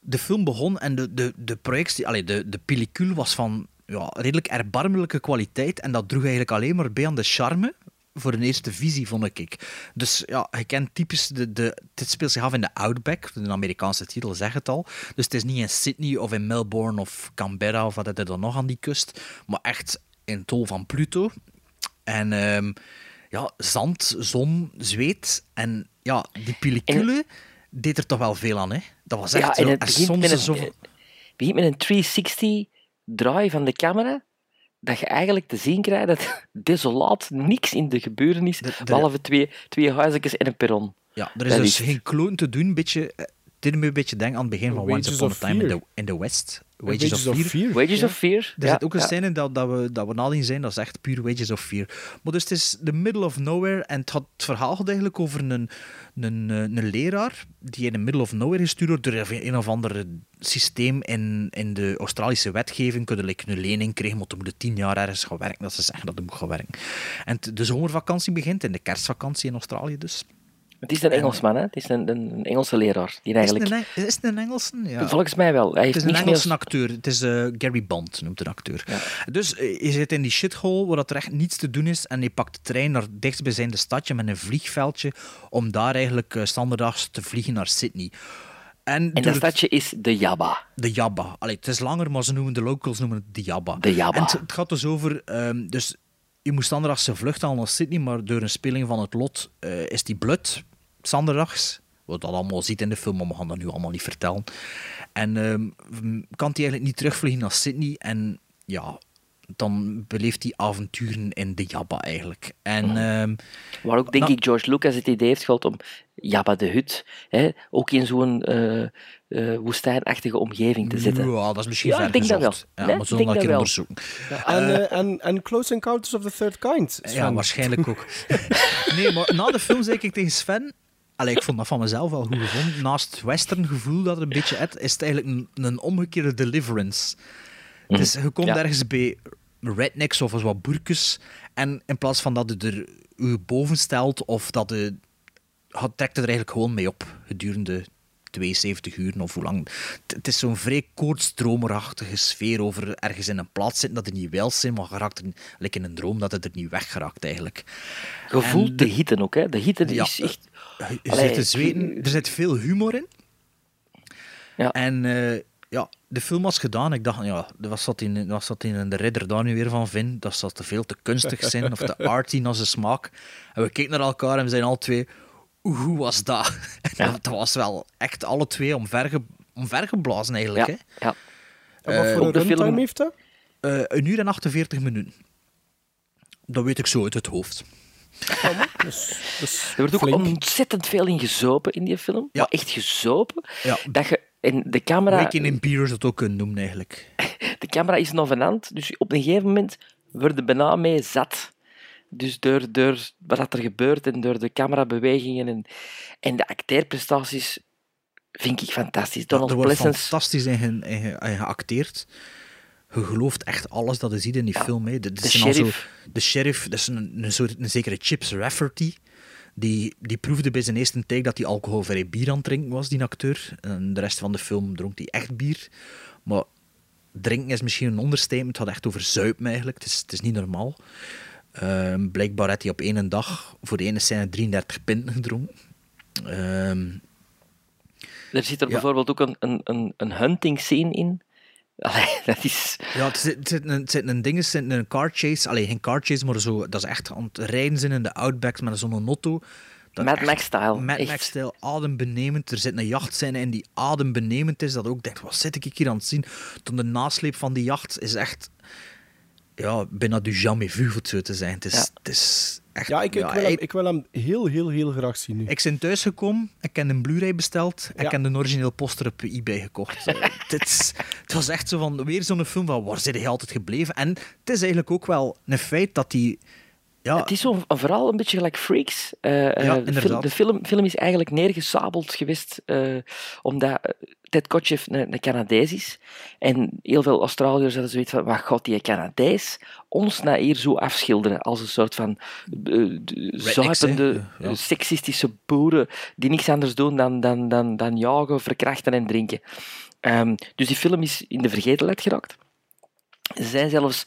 de film begon en de, de, de projectie, allee, de, de pellicule was van ja, redelijk erbarmelijke kwaliteit. En dat droeg eigenlijk alleen maar bij aan de charme voor een eerste visie, vond ik. Dus ja, je kent typisch, de, de, dit speelt zich af in de Outback, de Amerikaanse titel zegt het al. Dus het is niet in Sydney of in Melbourne of Canberra of wat het er dan nog aan die kust, maar echt in het tol van Pluto. En ehm, ja, zand, zon, zweet. En ja, die pellicule deed er toch wel veel aan, hè? Dat was echt Ja, zo. en het en begint, soms met een, zo... begint met een 360 draai van de camera, dat je eigenlijk te zien krijgt dat desolaat niks in de gebeuren is, behalve twee, twee huisjes en een perron. Ja, er is Dat dus is- geen kloon te doen. Beetje, dit me een beetje denken aan het begin van Wages Once Upon a of Time in Fear. the, in the West. Wages Wages, of of Fear. Fear, Wages ja. of Fear. Er ja, zit ook een ja. scène dat, dat, we, dat we nadien zijn, dat is echt puur Wages of Fear. Maar dus het is the middle of nowhere en het, had, het verhaal gaat eigenlijk over een, een, eh, een leraar die in the middle of nowhere gestuurd wordt door een of ander systeem in, in de Australische wetgeving. Kunnen like, een lening krijgen, maar dan moet tien jaar ergens gaan werken, dat ze zeggen dat je moet gaan werken. En t- de zomervakantie begint, in de kerstvakantie in Australië dus. Het is een Engelsman, hè? Het is een, een, Engelse leraar. Die Is het eigenlijk... een, is het een Engelsen? Ja. Volgens mij wel. Hij Het is een Engelse meer... acteur. Het is eh, Gary Bond, noemt de acteur. Dus eh, je zit in die shithole waar dat er echt niets te doen is en je pakt de trein naar het dichtstbijzijnde stadje met een vliegveldje om daar eigenlijk uh, standaardags te vliegen naar Sydney. En, dat stadje is de Jabba. de Jabba. Allee, het is langer, maar ze noemen de locals noemen het de Jabba. De Jabba. En het, gaat dus over... ehm, dus je moest standaardags een vlucht halen naar Sydney, maar door een speling van het lot eh, is die blut, standaardags. Wat dat allemaal ziet in de film, maar we gaan dat nu allemaal niet vertellen. En ehm, kan hij eigenlijk niet terugvliegen naar Sydney. En ja, dan beleeft hij avonturen in de Jabba eigenlijk. En, ehm, Waar ook, denk nou, ik, George Lucas het idee heeft gehad om Jabba de Hut hè, ook in zo'n eh, eh, woestijnachtige omgeving te zetten. Ja, dat is misschien Ja, ver ik denk dat wel. Ja, Nee, maar zullen dat onderzoeken. En, en, en Close Encounters of the Third Kind. Ja, waarschijnlijk ook. Nee, maar na de film zei ik tegen Sven... Allee, ik vond dat van mezelf wel goed gevonden. Naast het western gevoel dat er een beetje het, is het eigenlijk een, een omgekeerde deliverance. Dus je komt Ja. ergens bij rednecks of wat boerkes en in plaats van dat je er je boven stelt of dat je... je trekt er eigenlijk gewoon mee op gedurende 72 uur of hoe lang. Het- Het is zo'n vrij koortsdromerachtige sfeer over ergens in een plaats zitten dat er niet wel zijn, maar je raakt er, like in een droom dat het er niet weggeraakt eigenlijk. Je voelt En de hitte ook, hè. De hitte Ja, is echt... je Allee, zit te zweten, er zit veel humor in. Ja. En eh, ja, de film was gedaan. Ik dacht, ja, was dat in, was dat in de ridder daar nu weer van vind? Dat zal te veel te kunstig zijn of te arty naar zijn smaak. En we keken naar elkaar en we zijn al twee, hoe was dat? En dat was wel echt alle twee omverge, omvergeblazen eigenlijk. Ja, Hè? ja. En wat Eh, voor een ook de runtime film- heeft dat? Eh, een uur en 48 minuten. Dat weet ik zo uit het hoofd. Dus, dus Er wordt ook flink. ontzettend veel in gezopen in die film. Ja. Maar echt gezopen. Ja. Dat je... En de camera... Waking in zou het ook kunnen noemen eigenlijk. de camera is novenant, dus op een gegeven moment wordt de bijna mee zat. Dus door, door wat er gebeurt en door de camerabewegingen en, en de acteerprestaties vind ik fantastisch. Ja, Donald er wordt Pleasence, fantastisch in, ge- in ge- in geacteerd. Je gelooft echt alles dat je ziet in die film. Hè. De, zo- sheriff. de sheriff, dat is een, een, soort, een zekere Chips Rafferty. Die, die proefde bij zijn eerste take dat hij alcoholvrij bier aan het drinken was, die acteur. En de rest van de film dronk hij echt bier. Maar drinken is misschien een understatement. Het gaat echt over zuipen eigenlijk. Het is, het is niet normaal. Ehm, blijkbaar had hij op één dag voor de ene scène 33 pinten gedronken. Ehm, er zit er Ja. bijvoorbeeld ook een, een, een, een hunting scene in. Allee, dat is... Ja, het zit, het zit een, het zit een ding, het zit een car chase. Alleen geen car chase, maar zo, dat is echt aan het rijden zijn in de outbacks met zo'n. Dat Mad Max-style, Mad. Max-stijl, adembenemend. Er zit een jachtscène in die adembenemend is, dat ook denkt, wat zit ik hier aan het zien? Toen de nasleep van die jacht is echt... Ja, bijna du jamais vu, voor het zo te zijn. Het is, Ja. het is echt... Ja, ik, ik, wil hij- hem, ik wil hem heel, heel, heel graag zien nu. ik ben thuisgekomen, ik heb een Blu-ray besteld en Ja. ik heb een origineel poster op eBay gekocht. Het, is- het was echt zo van, weer zo'n film van, waar zit hij altijd gebleven? En het is eigenlijk ook wel een feit dat hij... Ja, Het is zo'n een beetje gelijk Freaks. Eh, eh, Ja, de film, de film, film is eigenlijk neergesabeld geweest eh, omdat Ted Kotcheff een, een Canadees is. En heel veel Australiërs hadden zoiets van, wat gaat die Canadees ons nou hier zo afschilderen als een soort van uh, zuipende? Ja. seksistische boeren die niks anders doen dan, dan, dan, dan jagen, verkrachten en drinken. Ehm, dus die film is in de vergetelheid geraakt. Er zijn zelfs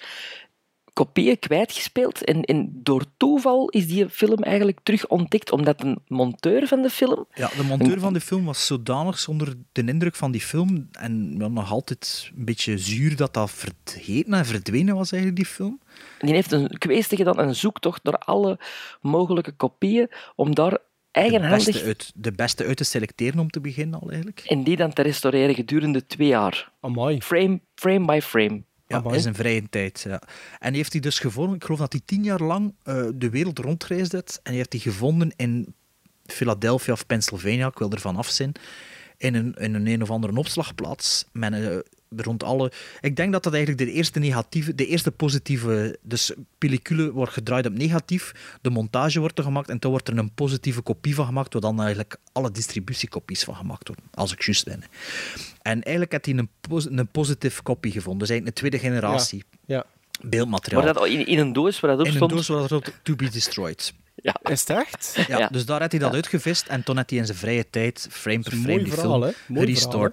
kopieën kwijtgespeeld. En, en door toeval is die film eigenlijk terug ontdekt, omdat een monteur van de film... Ja, de monteur van de film was zodanig onder de indruk van die film en ja, nog altijd een beetje zuur dat dat vergeten en verdwenen was eigenlijk, die film. Die heeft een kwestie gedaan, een zoektocht door alle mogelijke kopieën, om daar De eigenhandig... beste, uit, de beste uit te selecteren om te beginnen al eigenlijk. En die dan te restaureren gedurende twee jaar. Amai. Frame, frame by frame. Ja, Amai. is een vrije tijd. Ja. En die heeft hij dus gevonden, ik geloof dat hij tien jaar lang eh, de wereld rondreisd heeft. En die heeft hij gevonden in Philadelphia of Pennsylvania, ik wil ervan af zijn. In een, in een een of andere opslagplaats. Met een, rond alle... Ik denk dat dat eigenlijk de eerste negatieve, de eerste positieve... Dus pellicule wordt gedraaid op negatief, de montage wordt er gemaakt en toen wordt er een positieve kopie van gemaakt, waar dan eigenlijk alle distributiekopies van gemaakt worden, als ik juist ben. En eigenlijk heeft hij een, pos een positieve kopie gevonden, dus eigenlijk een tweede generatie Ja. beeldmateriaal. Maar dat in, in een doos waar dat op in een stond... doos waar dat op to be destroyed. Ja. Is het echt? Ja, Ja. dus daar heeft hij dat uitgevist en toen heeft hij in zijn vrije tijd, frame per frame, die verhaal, film.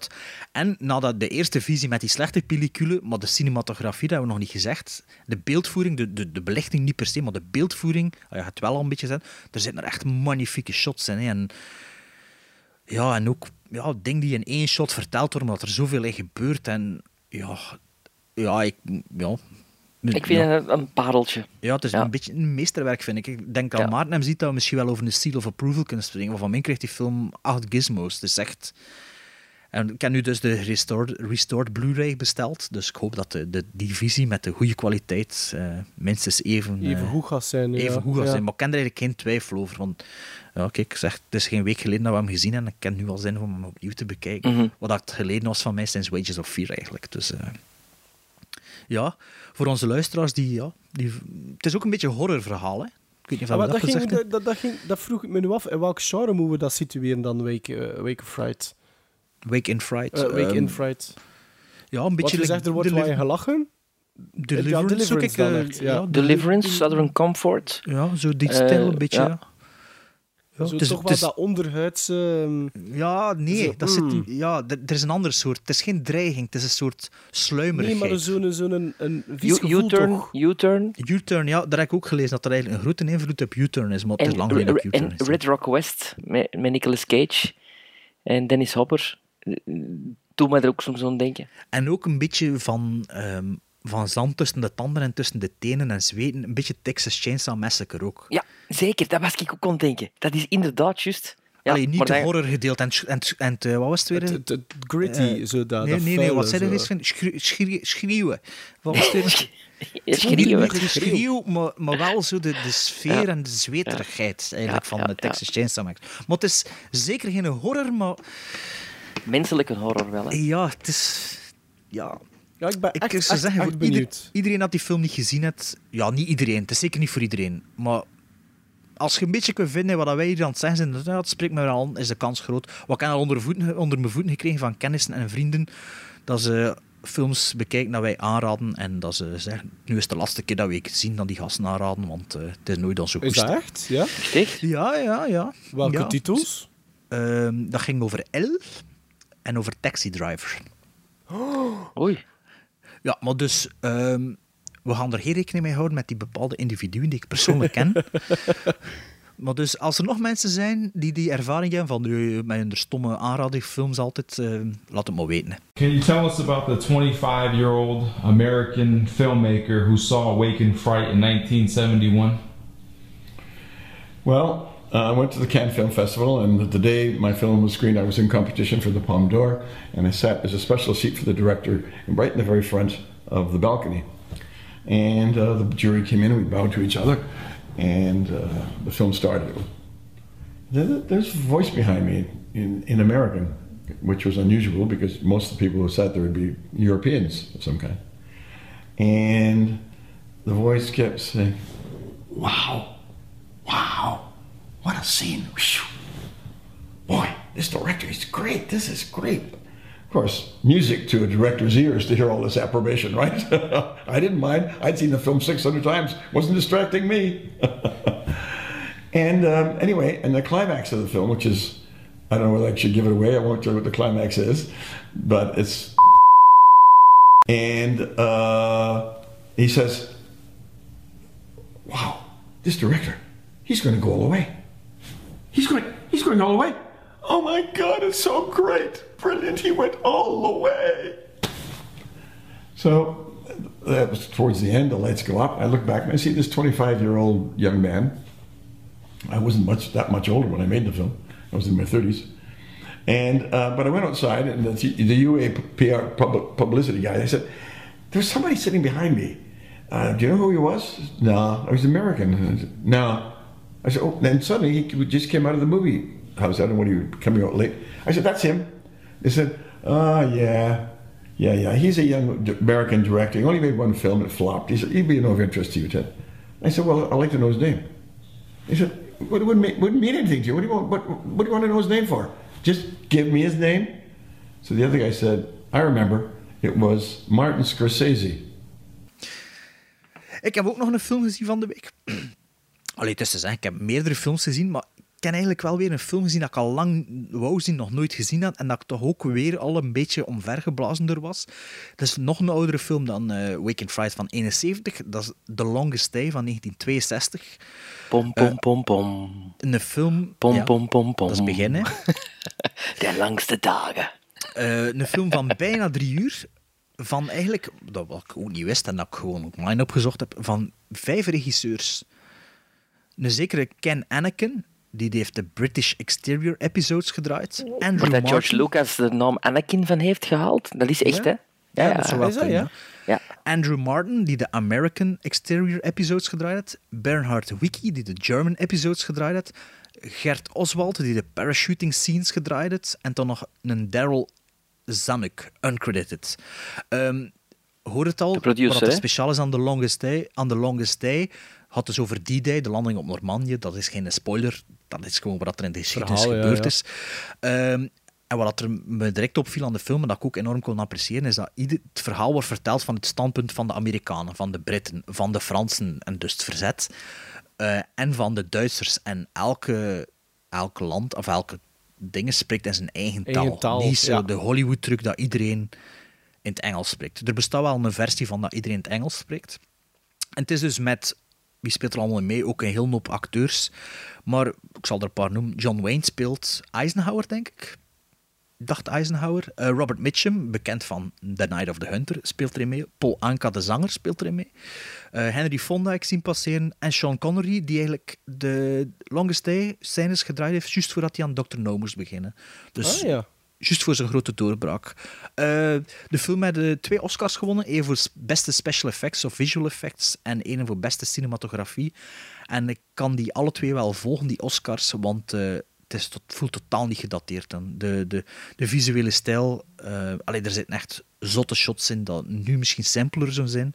En nadat de eerste visie met die slechte pellicule, maar de cinematografie, dat hebben we nog niet gezegd, de beeldvoering, de, de, de belichting niet per se, maar de beeldvoering, ah, je gaat het wel al een beetje zijn, er zitten er echt magnifieke shots in. Hè? En, ja, en ook ja, dingen die in één shot verteld worden, omdat er zoveel in gebeurt. En ja, ja ik... Ja, Ik vind ja. het een, pareltje. Ja, het is Ja. een beetje een meesterwerk, vind ik. Ik denk dat Ja. Maarten hem ziet dat we misschien wel over een seal of approval kunnen springen. Maar van mij krijgt die film acht gizmos. Het is echt... En ik heb nu dus de restored, restored Blu-ray besteld. Dus ik hoop dat de, de divisie met de goede kwaliteit eh, minstens even, Even eh, goed gaat zijn. ja. even goed gaat Ja. zijn. Maar ik ken er eigenlijk geen twijfel over. Want ja, kijk, ik zeg, het is geen week geleden dat we hem gezien hebben. En ik ken nu al zin om hem opnieuw te bekijken. Mhm. Wat dat geleden was van mij sinds Wages of Fear eigenlijk. Dus eh, ja, voor onze luisteraars, die, ja, die, het is ook een beetje een horrorverhaal. Hè? Ik weet niet of Ah, dat dat, ging, dat, dat, ging, dat vroeg ik me nu af. In welk genre moeten we dat situeren dan, Wake, eh, Wake of Fright? Wake in Fright. Eh, Wake ehm, in Fright. Ja, een beetje... Wat je like zegt, er wordt wel in gelachen. Deliverance, Ja, zoek ik, dan eh, echt, ja. Deliverance, Southern Comfort. Ja, zo die stijl een beetje. ja. Ja. Zo het is- toch wel is- dat onderhuidse... ehm, Ja, nee, Zo, dat zit, mm. ja, er er is een ander soort. Het is geen dreiging, het is een soort sluimerigheid. Nee, maar zo'n zo'n een, vies U-turn, toch? U-turn. U-turn, ja, daar heb ik ook gelezen dat er eigenlijk een grote invloed op U-turn is, maar het is En, lang geleden en U-turn is. Red Rock West met, met Nicolas Cage en Dennis Hopper. Eh, Doe mij er ook soms aan denken. En ook een beetje van, ehm, van zand tussen de tanden en tussen de tenen en zweten. Een beetje Texas Chainsaw Massacre ook. Ja, zeker. Dat was ik ook aan het denken. Dat is inderdaad juist. Ja, Allee, niet de dan- horror gedeeld en, en, en, eh, wat was het weer? Het, het, het gritty, Eh, zo dat, nee, dat nee, nee, wat zei er eens? Schrie- schrie- Schreeuwen. Wat was het schreeuwen. Niet geschreeuw, maar, maar wel zo de, de sfeer Ja. en de zweterigheid eigenlijk Ja, van ja, de Texas Chainsaw Massacre. Maar het is zeker geen horror, maar Menselijke horror wel. Hè. ja, het is... Ja, Ja, ik ben ik echt, echt, zeggen, echt voor ieder- benieuwd. iedereen dat die film niet gezien heeft... Ja, niet iedereen. Het is zeker niet voor iedereen. Maar als je een beetje kunt vinden wat wij hier aan het zeggen zijn, dat spreekt me wel aan, is de kans groot. Wat ik al onder, voeten, onder mijn voeten gekregen van kennissen en vrienden, dat ze films bekijken dat wij aanraden en dat ze zeggen, nu is het de laatste keer dat we zien dat die gasten aanraden, want eh, het is nooit dan zo goed. Is dat echt? Ja? Echt? Ja, ja, ja. Welke Ja. titels? Ehm, dat ging over L en over Taxi Driver. Oei. Ja, maar dus ehm, we gaan er geen rekening mee houden met die bepaalde individuen die ik persoonlijk ken. maar dus als er nog mensen zijn die die ervaring hebben van eh, met hun stomme aanradingsfilms altijd, eh, laat het maar weten. Can you tell us about the 25 year old American filmmaker who saw Awakened Fright in 1971? Well, uh, I went to the Cannes Film Festival, and the day my film was screened, I was in competition for the Palme d'Or, and I sat as a special seat for the director, right in the very front of the balcony. And uh, the jury came in, and we bowed to each other, and uh, the film started. There- There's a voice behind me in, in American, which was unusual because most of the people who sat there would be Europeans of some kind. And the voice kept saying, Wow, wow, what a scene. Whew. Boy, this director is great. This is great. Of course, music to a director's ears to hear all this approbation, right? I didn't mind. I'd seen the film 600 times. Wasn't distracting me. and um, anyway, and the climax of the film, which is, I don't know whether I should give it away. I won't tell you what the climax is, but it's. And uh, he says, wow, this director, he's going to go all the way. He's going, he's going all the way. Oh my God, it's so great, brilliant. He went all the way. So that was towards the end. The lights go up. I look back and I see this 25-year-old young man. I wasn't much that much older when I made the film. I was in my 30s. And uh, but I went outside, and the, the UA PR pub, publicity guy. I said, "There's somebody sitting behind me. Uh, do you know who he was? No, I was American. No. I said, oh. Then suddenly he just came out of the movie house. I don't know when he was coming out late. I said, that's him. They said, oh yeah, yeah, yeah. He's a young American director. He only made one film. It flopped. He said, he'd be of interest to you, Ted. I said, well, I'd like to know his name. He said, "What- it wouldn't mean, wouldn't mean anything to you. What do you want? What, what do you want to know his name for? Just give me his name. So the other guy said, I remember. It was Martin Scorsese. Ik heb ook nog een film gezien van de week. Allee, zeggen, ik heb meerdere films gezien, maar ik ken eigenlijk wel weer een film gezien dat ik al lang wou zien, nog nooit gezien had, en dat ik toch ook weer al een beetje omvergeblazen door was. Het is nog een oudere film dan eh Waking Fright van 71. Dat is The Longest Day van 1962. Pom, pom, pom, pom. Een film... Pom, ja, pom, pom, pom. Dat is beginnen. De langste dagen. Eh, een film van bijna drie uur. Van eigenlijk, dat wat ik ook niet wist en dat ik gewoon online opgezocht heb, van vijf regisseurs. Een zekere Ken Anakin, die heeft de British Exterior episodes gedraaid. Andrew Waar dat. George Lucas de naam Anakin van heeft gehaald. Dat is echt, Ja. hè? Ja, dat zou wel Is dat, kunnen, ja? ja. Andrew Martin, die de American Exterior episodes gedraaid had. Bernhard Wicki, die de German episodes gedraaid had. Gert Oswald, die de parachuting scenes gedraaid had. En dan nog een Daryl Zanuck, uncredited. Ehm hoor het al, producer, wat speciaal is aan The Longest Day. Aan The Longest Day had dus over D-Day, de landing op Normandië. Dat is geen spoiler, dat is gewoon wat er in de geschiedenis Verhaal, gebeurd ja. is. Ehm, en wat er me direct opviel aan de film, en dat ik ook enorm kon appreciëren, is dat ieder, het verhaal wordt verteld van het standpunt van de Amerikanen, van de Britten, van de Fransen en dus het verzet, eh, en van de Duitsers. En elke, elk land of elke ding spreekt in zijn eigen taal. Niet zo ja. de Hollywood-truc dat iedereen in het Engels spreekt. Er bestaat wel een versie van dat iedereen in het Engels spreekt. En het is dus met, wie speelt er allemaal mee? Ook een heel hoop acteurs. Maar ik zal er een paar noemen. John Wayne speelt Eisenhower, denk ik. Dacht Eisenhower. Eh, Robert Mitchum, bekend van The Night of the Hunter, speelt erin mee. Paul Anka, de zanger, speelt erin mee. Eh, Henry Fonda, ik zie passeren. En Sean Connery, die eigenlijk de Longest Day scènes gedraaid heeft, juist voordat hij aan Dr. No moest beginnen. Dus Ah, ja. Juist voor zijn grote doorbraak. Eh, de film had eh, twee Oscars gewonnen. één voor beste special effects of visual effects en één voor beste cinematografie. En ik kan die alle twee wel volgen, die Oscars, want eh, het is tot, voelt totaal niet gedateerd. Dan. De, de, de visuele stijl, eh allee, er zitten echt zotte shots in dat nu misschien simpeler zou zijn.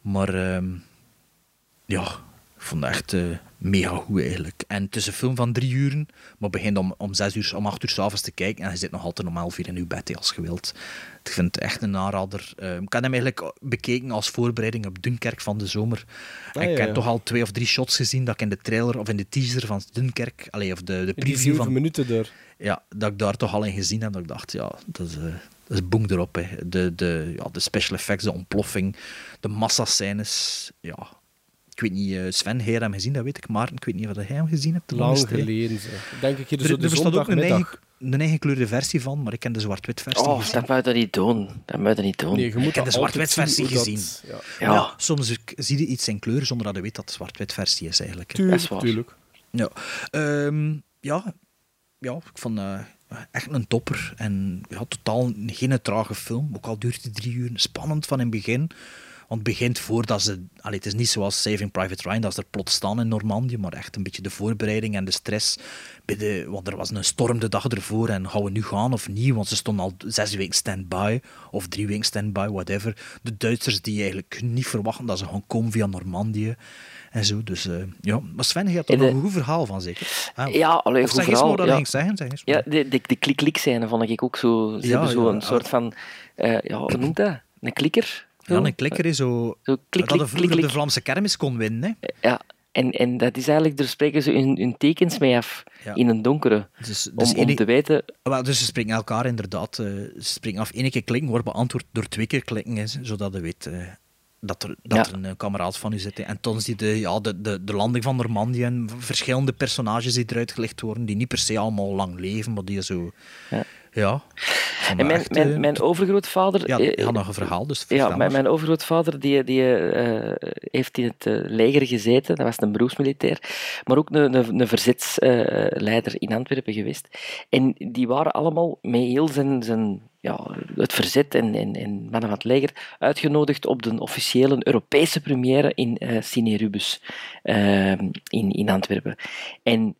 Maar ehm, ja, vond het echt eh, mega goed eigenlijk. En het is een film van drie uur, maar begint om, om zes uur, om acht uur s'avonds te kijken en je zit nog altijd om elf uur in je bed als je wilt. Ik vind het echt een aanrader. Eh, ik heb hem eigenlijk bekeken als voorbereiding op Dunkerk van de zomer. En Ah, ik ja, heb ja. toch al twee of drie shots gezien dat ik in de trailer of in de teaser van Dunkerk, allee, of de, de preview van minuten daar. ja, dat ik daar toch al in gezien heb. Dat ik dacht, ja, dat is, eh, dat is boem erop. Hè. De, de, ja, de special effects, de ontploffing, de massascènes. Ja, ik weet niet, eh, Sven, hij hem gezien, dat weet ik. Maar ik weet niet of jij hem gezien hebt. de Lang geleden. zeg. Denk ik hier Er, zo er de bestaat ook een eigen, een eigen kleurde versie van, maar ik ken de zwart-wit versie Oh, gezien. dat moet je niet doen. Dat moet je niet doen. Nee, je moet ik heb de dat zwart-wit versie gezien. dat- ja. ja. Ja. soms zie je iets in kleur zonder dat je weet dat het zwart-wit versie is eigenlijk. Tuurlijk, Dat is tuurlijk. Ja, Ehm, ja, ja, ik vond eh, echt een topper. En ja, totaal geen trage film. Ook al duurt het drie uur. Spannend van in het begin. Want het begint voordat ze... Allee, het is niet zoals Saving Private Ryan, dat ze er plots staan in Normandië, maar echt een beetje de voorbereiding en de stress. Bij de, want er was een storm de dag ervoor en gaan we nu gaan of niet? Want ze stonden al zes weken stand-by, of drie weken stand-by, whatever. De Duitsers die eigenlijk niet verwachten dat ze gaan komen via Normandië en zo. Dus eh, ja, maar Sven, je had er de- een goed verhaal van, zeker? Ah, Ja, allee, of goed zeg eens verhaal, maar dat ja. ging zeggen. Zeg eens maar. Ja, de, de, de klik-klik-scène vond ik ook zo... Ze Ja, hebben zo ja. een soort van... eh, ja, hoe noemt dat? Een klikker? Ja, een klikker is zo... Zo klik, dat klik, vroeger klik, de Vlaamse kermis kon winnen. Hè. Ja, en, en dat is eigenlijk... Daar spreken ze hun, hun tekens mee af. Ja. In een donkere. Dus, om, dus om ene- te weten... Wel, dus ze springen elkaar inderdaad... eh, ze springen af één keer klikken, wordt beantwoord door twee keer klikken, hè, zodat je weet... eh, dat er, dat Ja. er een eh, kameraad van u zit. hè. En zie je de, ja, de, de, de landing van Normandië en verschillende personages die eruit gelegd worden, die niet per se allemaal lang leven, maar die zo... Ja. Ja. En dat mijn, mijn, eh, mijn overgrootvader... Ja, eh, je had nog een verhaal, dus Ja, mijn, overgrootvader die, die, eh, heeft in het eh, leger gezeten. Dat was een beroepsmilitair. Maar ook een, een, een verzetsleider in Antwerpen geweest. En die waren allemaal met heel zijn, zijn, ja, het verzet en, en, en mannen van het leger uitgenodigd op de officiële Europese première in eh Cine Rubus eh, in, in Antwerpen. En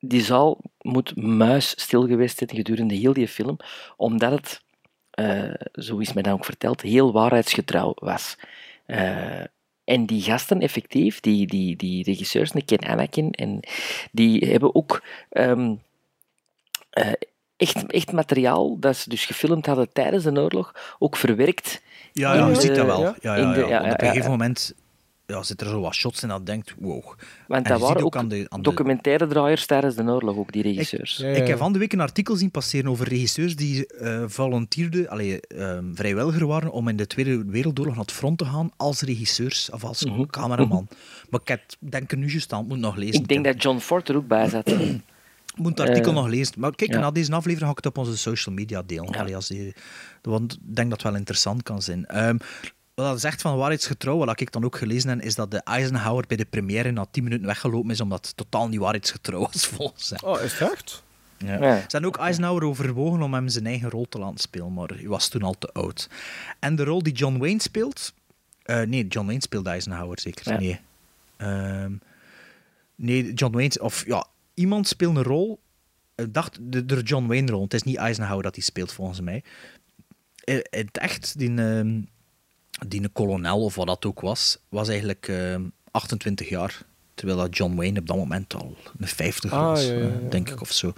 die zaal moet muisstil geweest zijn gedurende heel die film, omdat het eh, zo is mij dan ook verteld, heel waarheidsgetrouw was. Eh, en die gasten, effectief, die, die, die regisseurs, ik ken Anakin, en die hebben ook ehm, eh, echt, echt materiaal dat ze dus gefilmd hadden tijdens de oorlog, ook verwerkt. Ja, in ja, je de- ziet dat wel. Ja, ja, in de- ja. Op een gegeven ja. moment ja, zit er zo wat shots in dat je denkt, wow. Want En dat waren ook, aan de, aan documentaire draaiers tijdens de oorlog, ook die regisseurs. Ik heb van de week een artikel zien passeren over regisseurs die eh volunteerden, allee, ehm, vrijwilliger waren om in de Tweede Wereldoorlog naar het front te gaan als regisseurs of als Mhm. cameraman. Maar ik heb, denk er nu juist aan, moet nog lezen. Ik denk dat John Ford er ook bij zat. Moet het artikel Eh, nog lezen. Maar kijk, ja. na deze aflevering ga ik het op onze social media delen. Allee, als die, want ik denk dat het wel interessant kan zijn. Ehm, wat dat zegt van waarheidsgetrouw, wat ik dan ook gelezen heb, is dat de Eisenhower bij de première na 10 minuten weggelopen is, omdat het totaal niet waarheidsgetrouw was volgens hem. Oh, is het echt? Ja. Ja. Ze hebben ook Eisenhower overwogen om hem zijn eigen rol te laten spelen, maar hij was toen al te oud. En de rol die John Wayne speelt... eh, nee, John Wayne speelde Eisenhower zeker. Ja. Nee. Ehm, nee, John Wayne... Of ja, iemand speelt een rol... Ik dacht de, de John Wayne rol. Het is niet Eisenhower dat hij speelt, volgens mij. Eh, In het echt, die, ehm, die een kolonel of wat dat ook was, was eigenlijk ehm, 28 jaar. Terwijl dat John Wayne op dat moment al een 50 Ah, was, ja, ja, eh, ja. denk ik, of zo.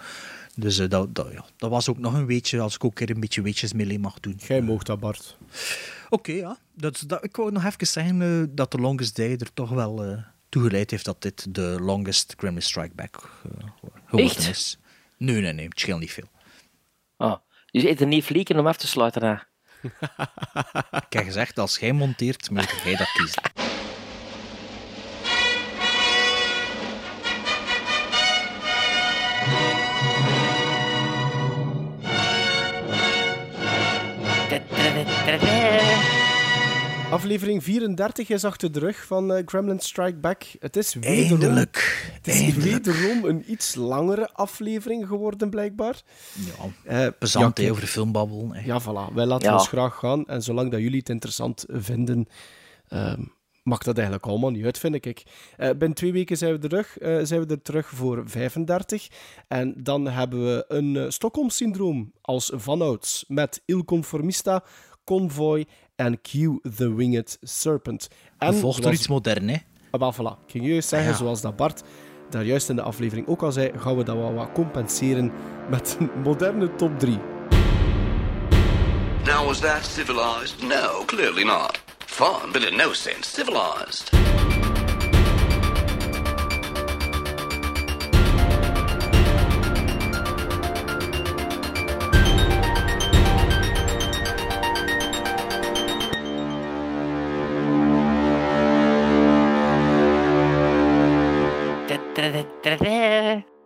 Dus eh, dat, dat, ja, dat was ook nog een weetje, als ik ook een beetje weetjes mee mag doen. Jij moogt dat, Bart. Oké, ja. Dat, dat, ik wou nog even zeggen eh, dat The Longest Day er toch wel eh toe geleid heeft dat dit de longest Gremlin Strike Back eh, geworden Echt? is. Nee, nee, nee, het scheelt niet veel. Ah, dus er niet vliegen om af te sluiten. Hè? Ik heb gezegd, als jij monteert, moet jij dat kiezen. Aflevering 34 is achter de rug van eh, Gremlin Strike Back. Het is wederom, Eindelijk. Het is Eindelijk. wederom een iets langere aflevering geworden, blijkbaar. Ja, Eh, ja, hè, kijk. over de filmbabbel. Ja, voilà. Wij laten Ja. ons graag gaan. En zolang dat jullie het interessant vinden, ehm maakt dat eigenlijk allemaal niet uit, vind ik. Eh binnen twee weken zijn we, terug, eh, zijn we er terug voor 35. En dan hebben we een eh, Stockholm-syndroom als vanouds met Il Conformista, Convoy en Q the Winged Serpent. En Gevolgd door iets modern, hè. Ah, wel, voilà. Ik ging juist zeggen, Ah, ja. zoals dat Bart daar juist in de aflevering ook al zei, gaan we dat wel wat compenseren met een moderne top 3. Now, was that civilized? No, clearly not. Fun, but in no sense civilized. da, da, da,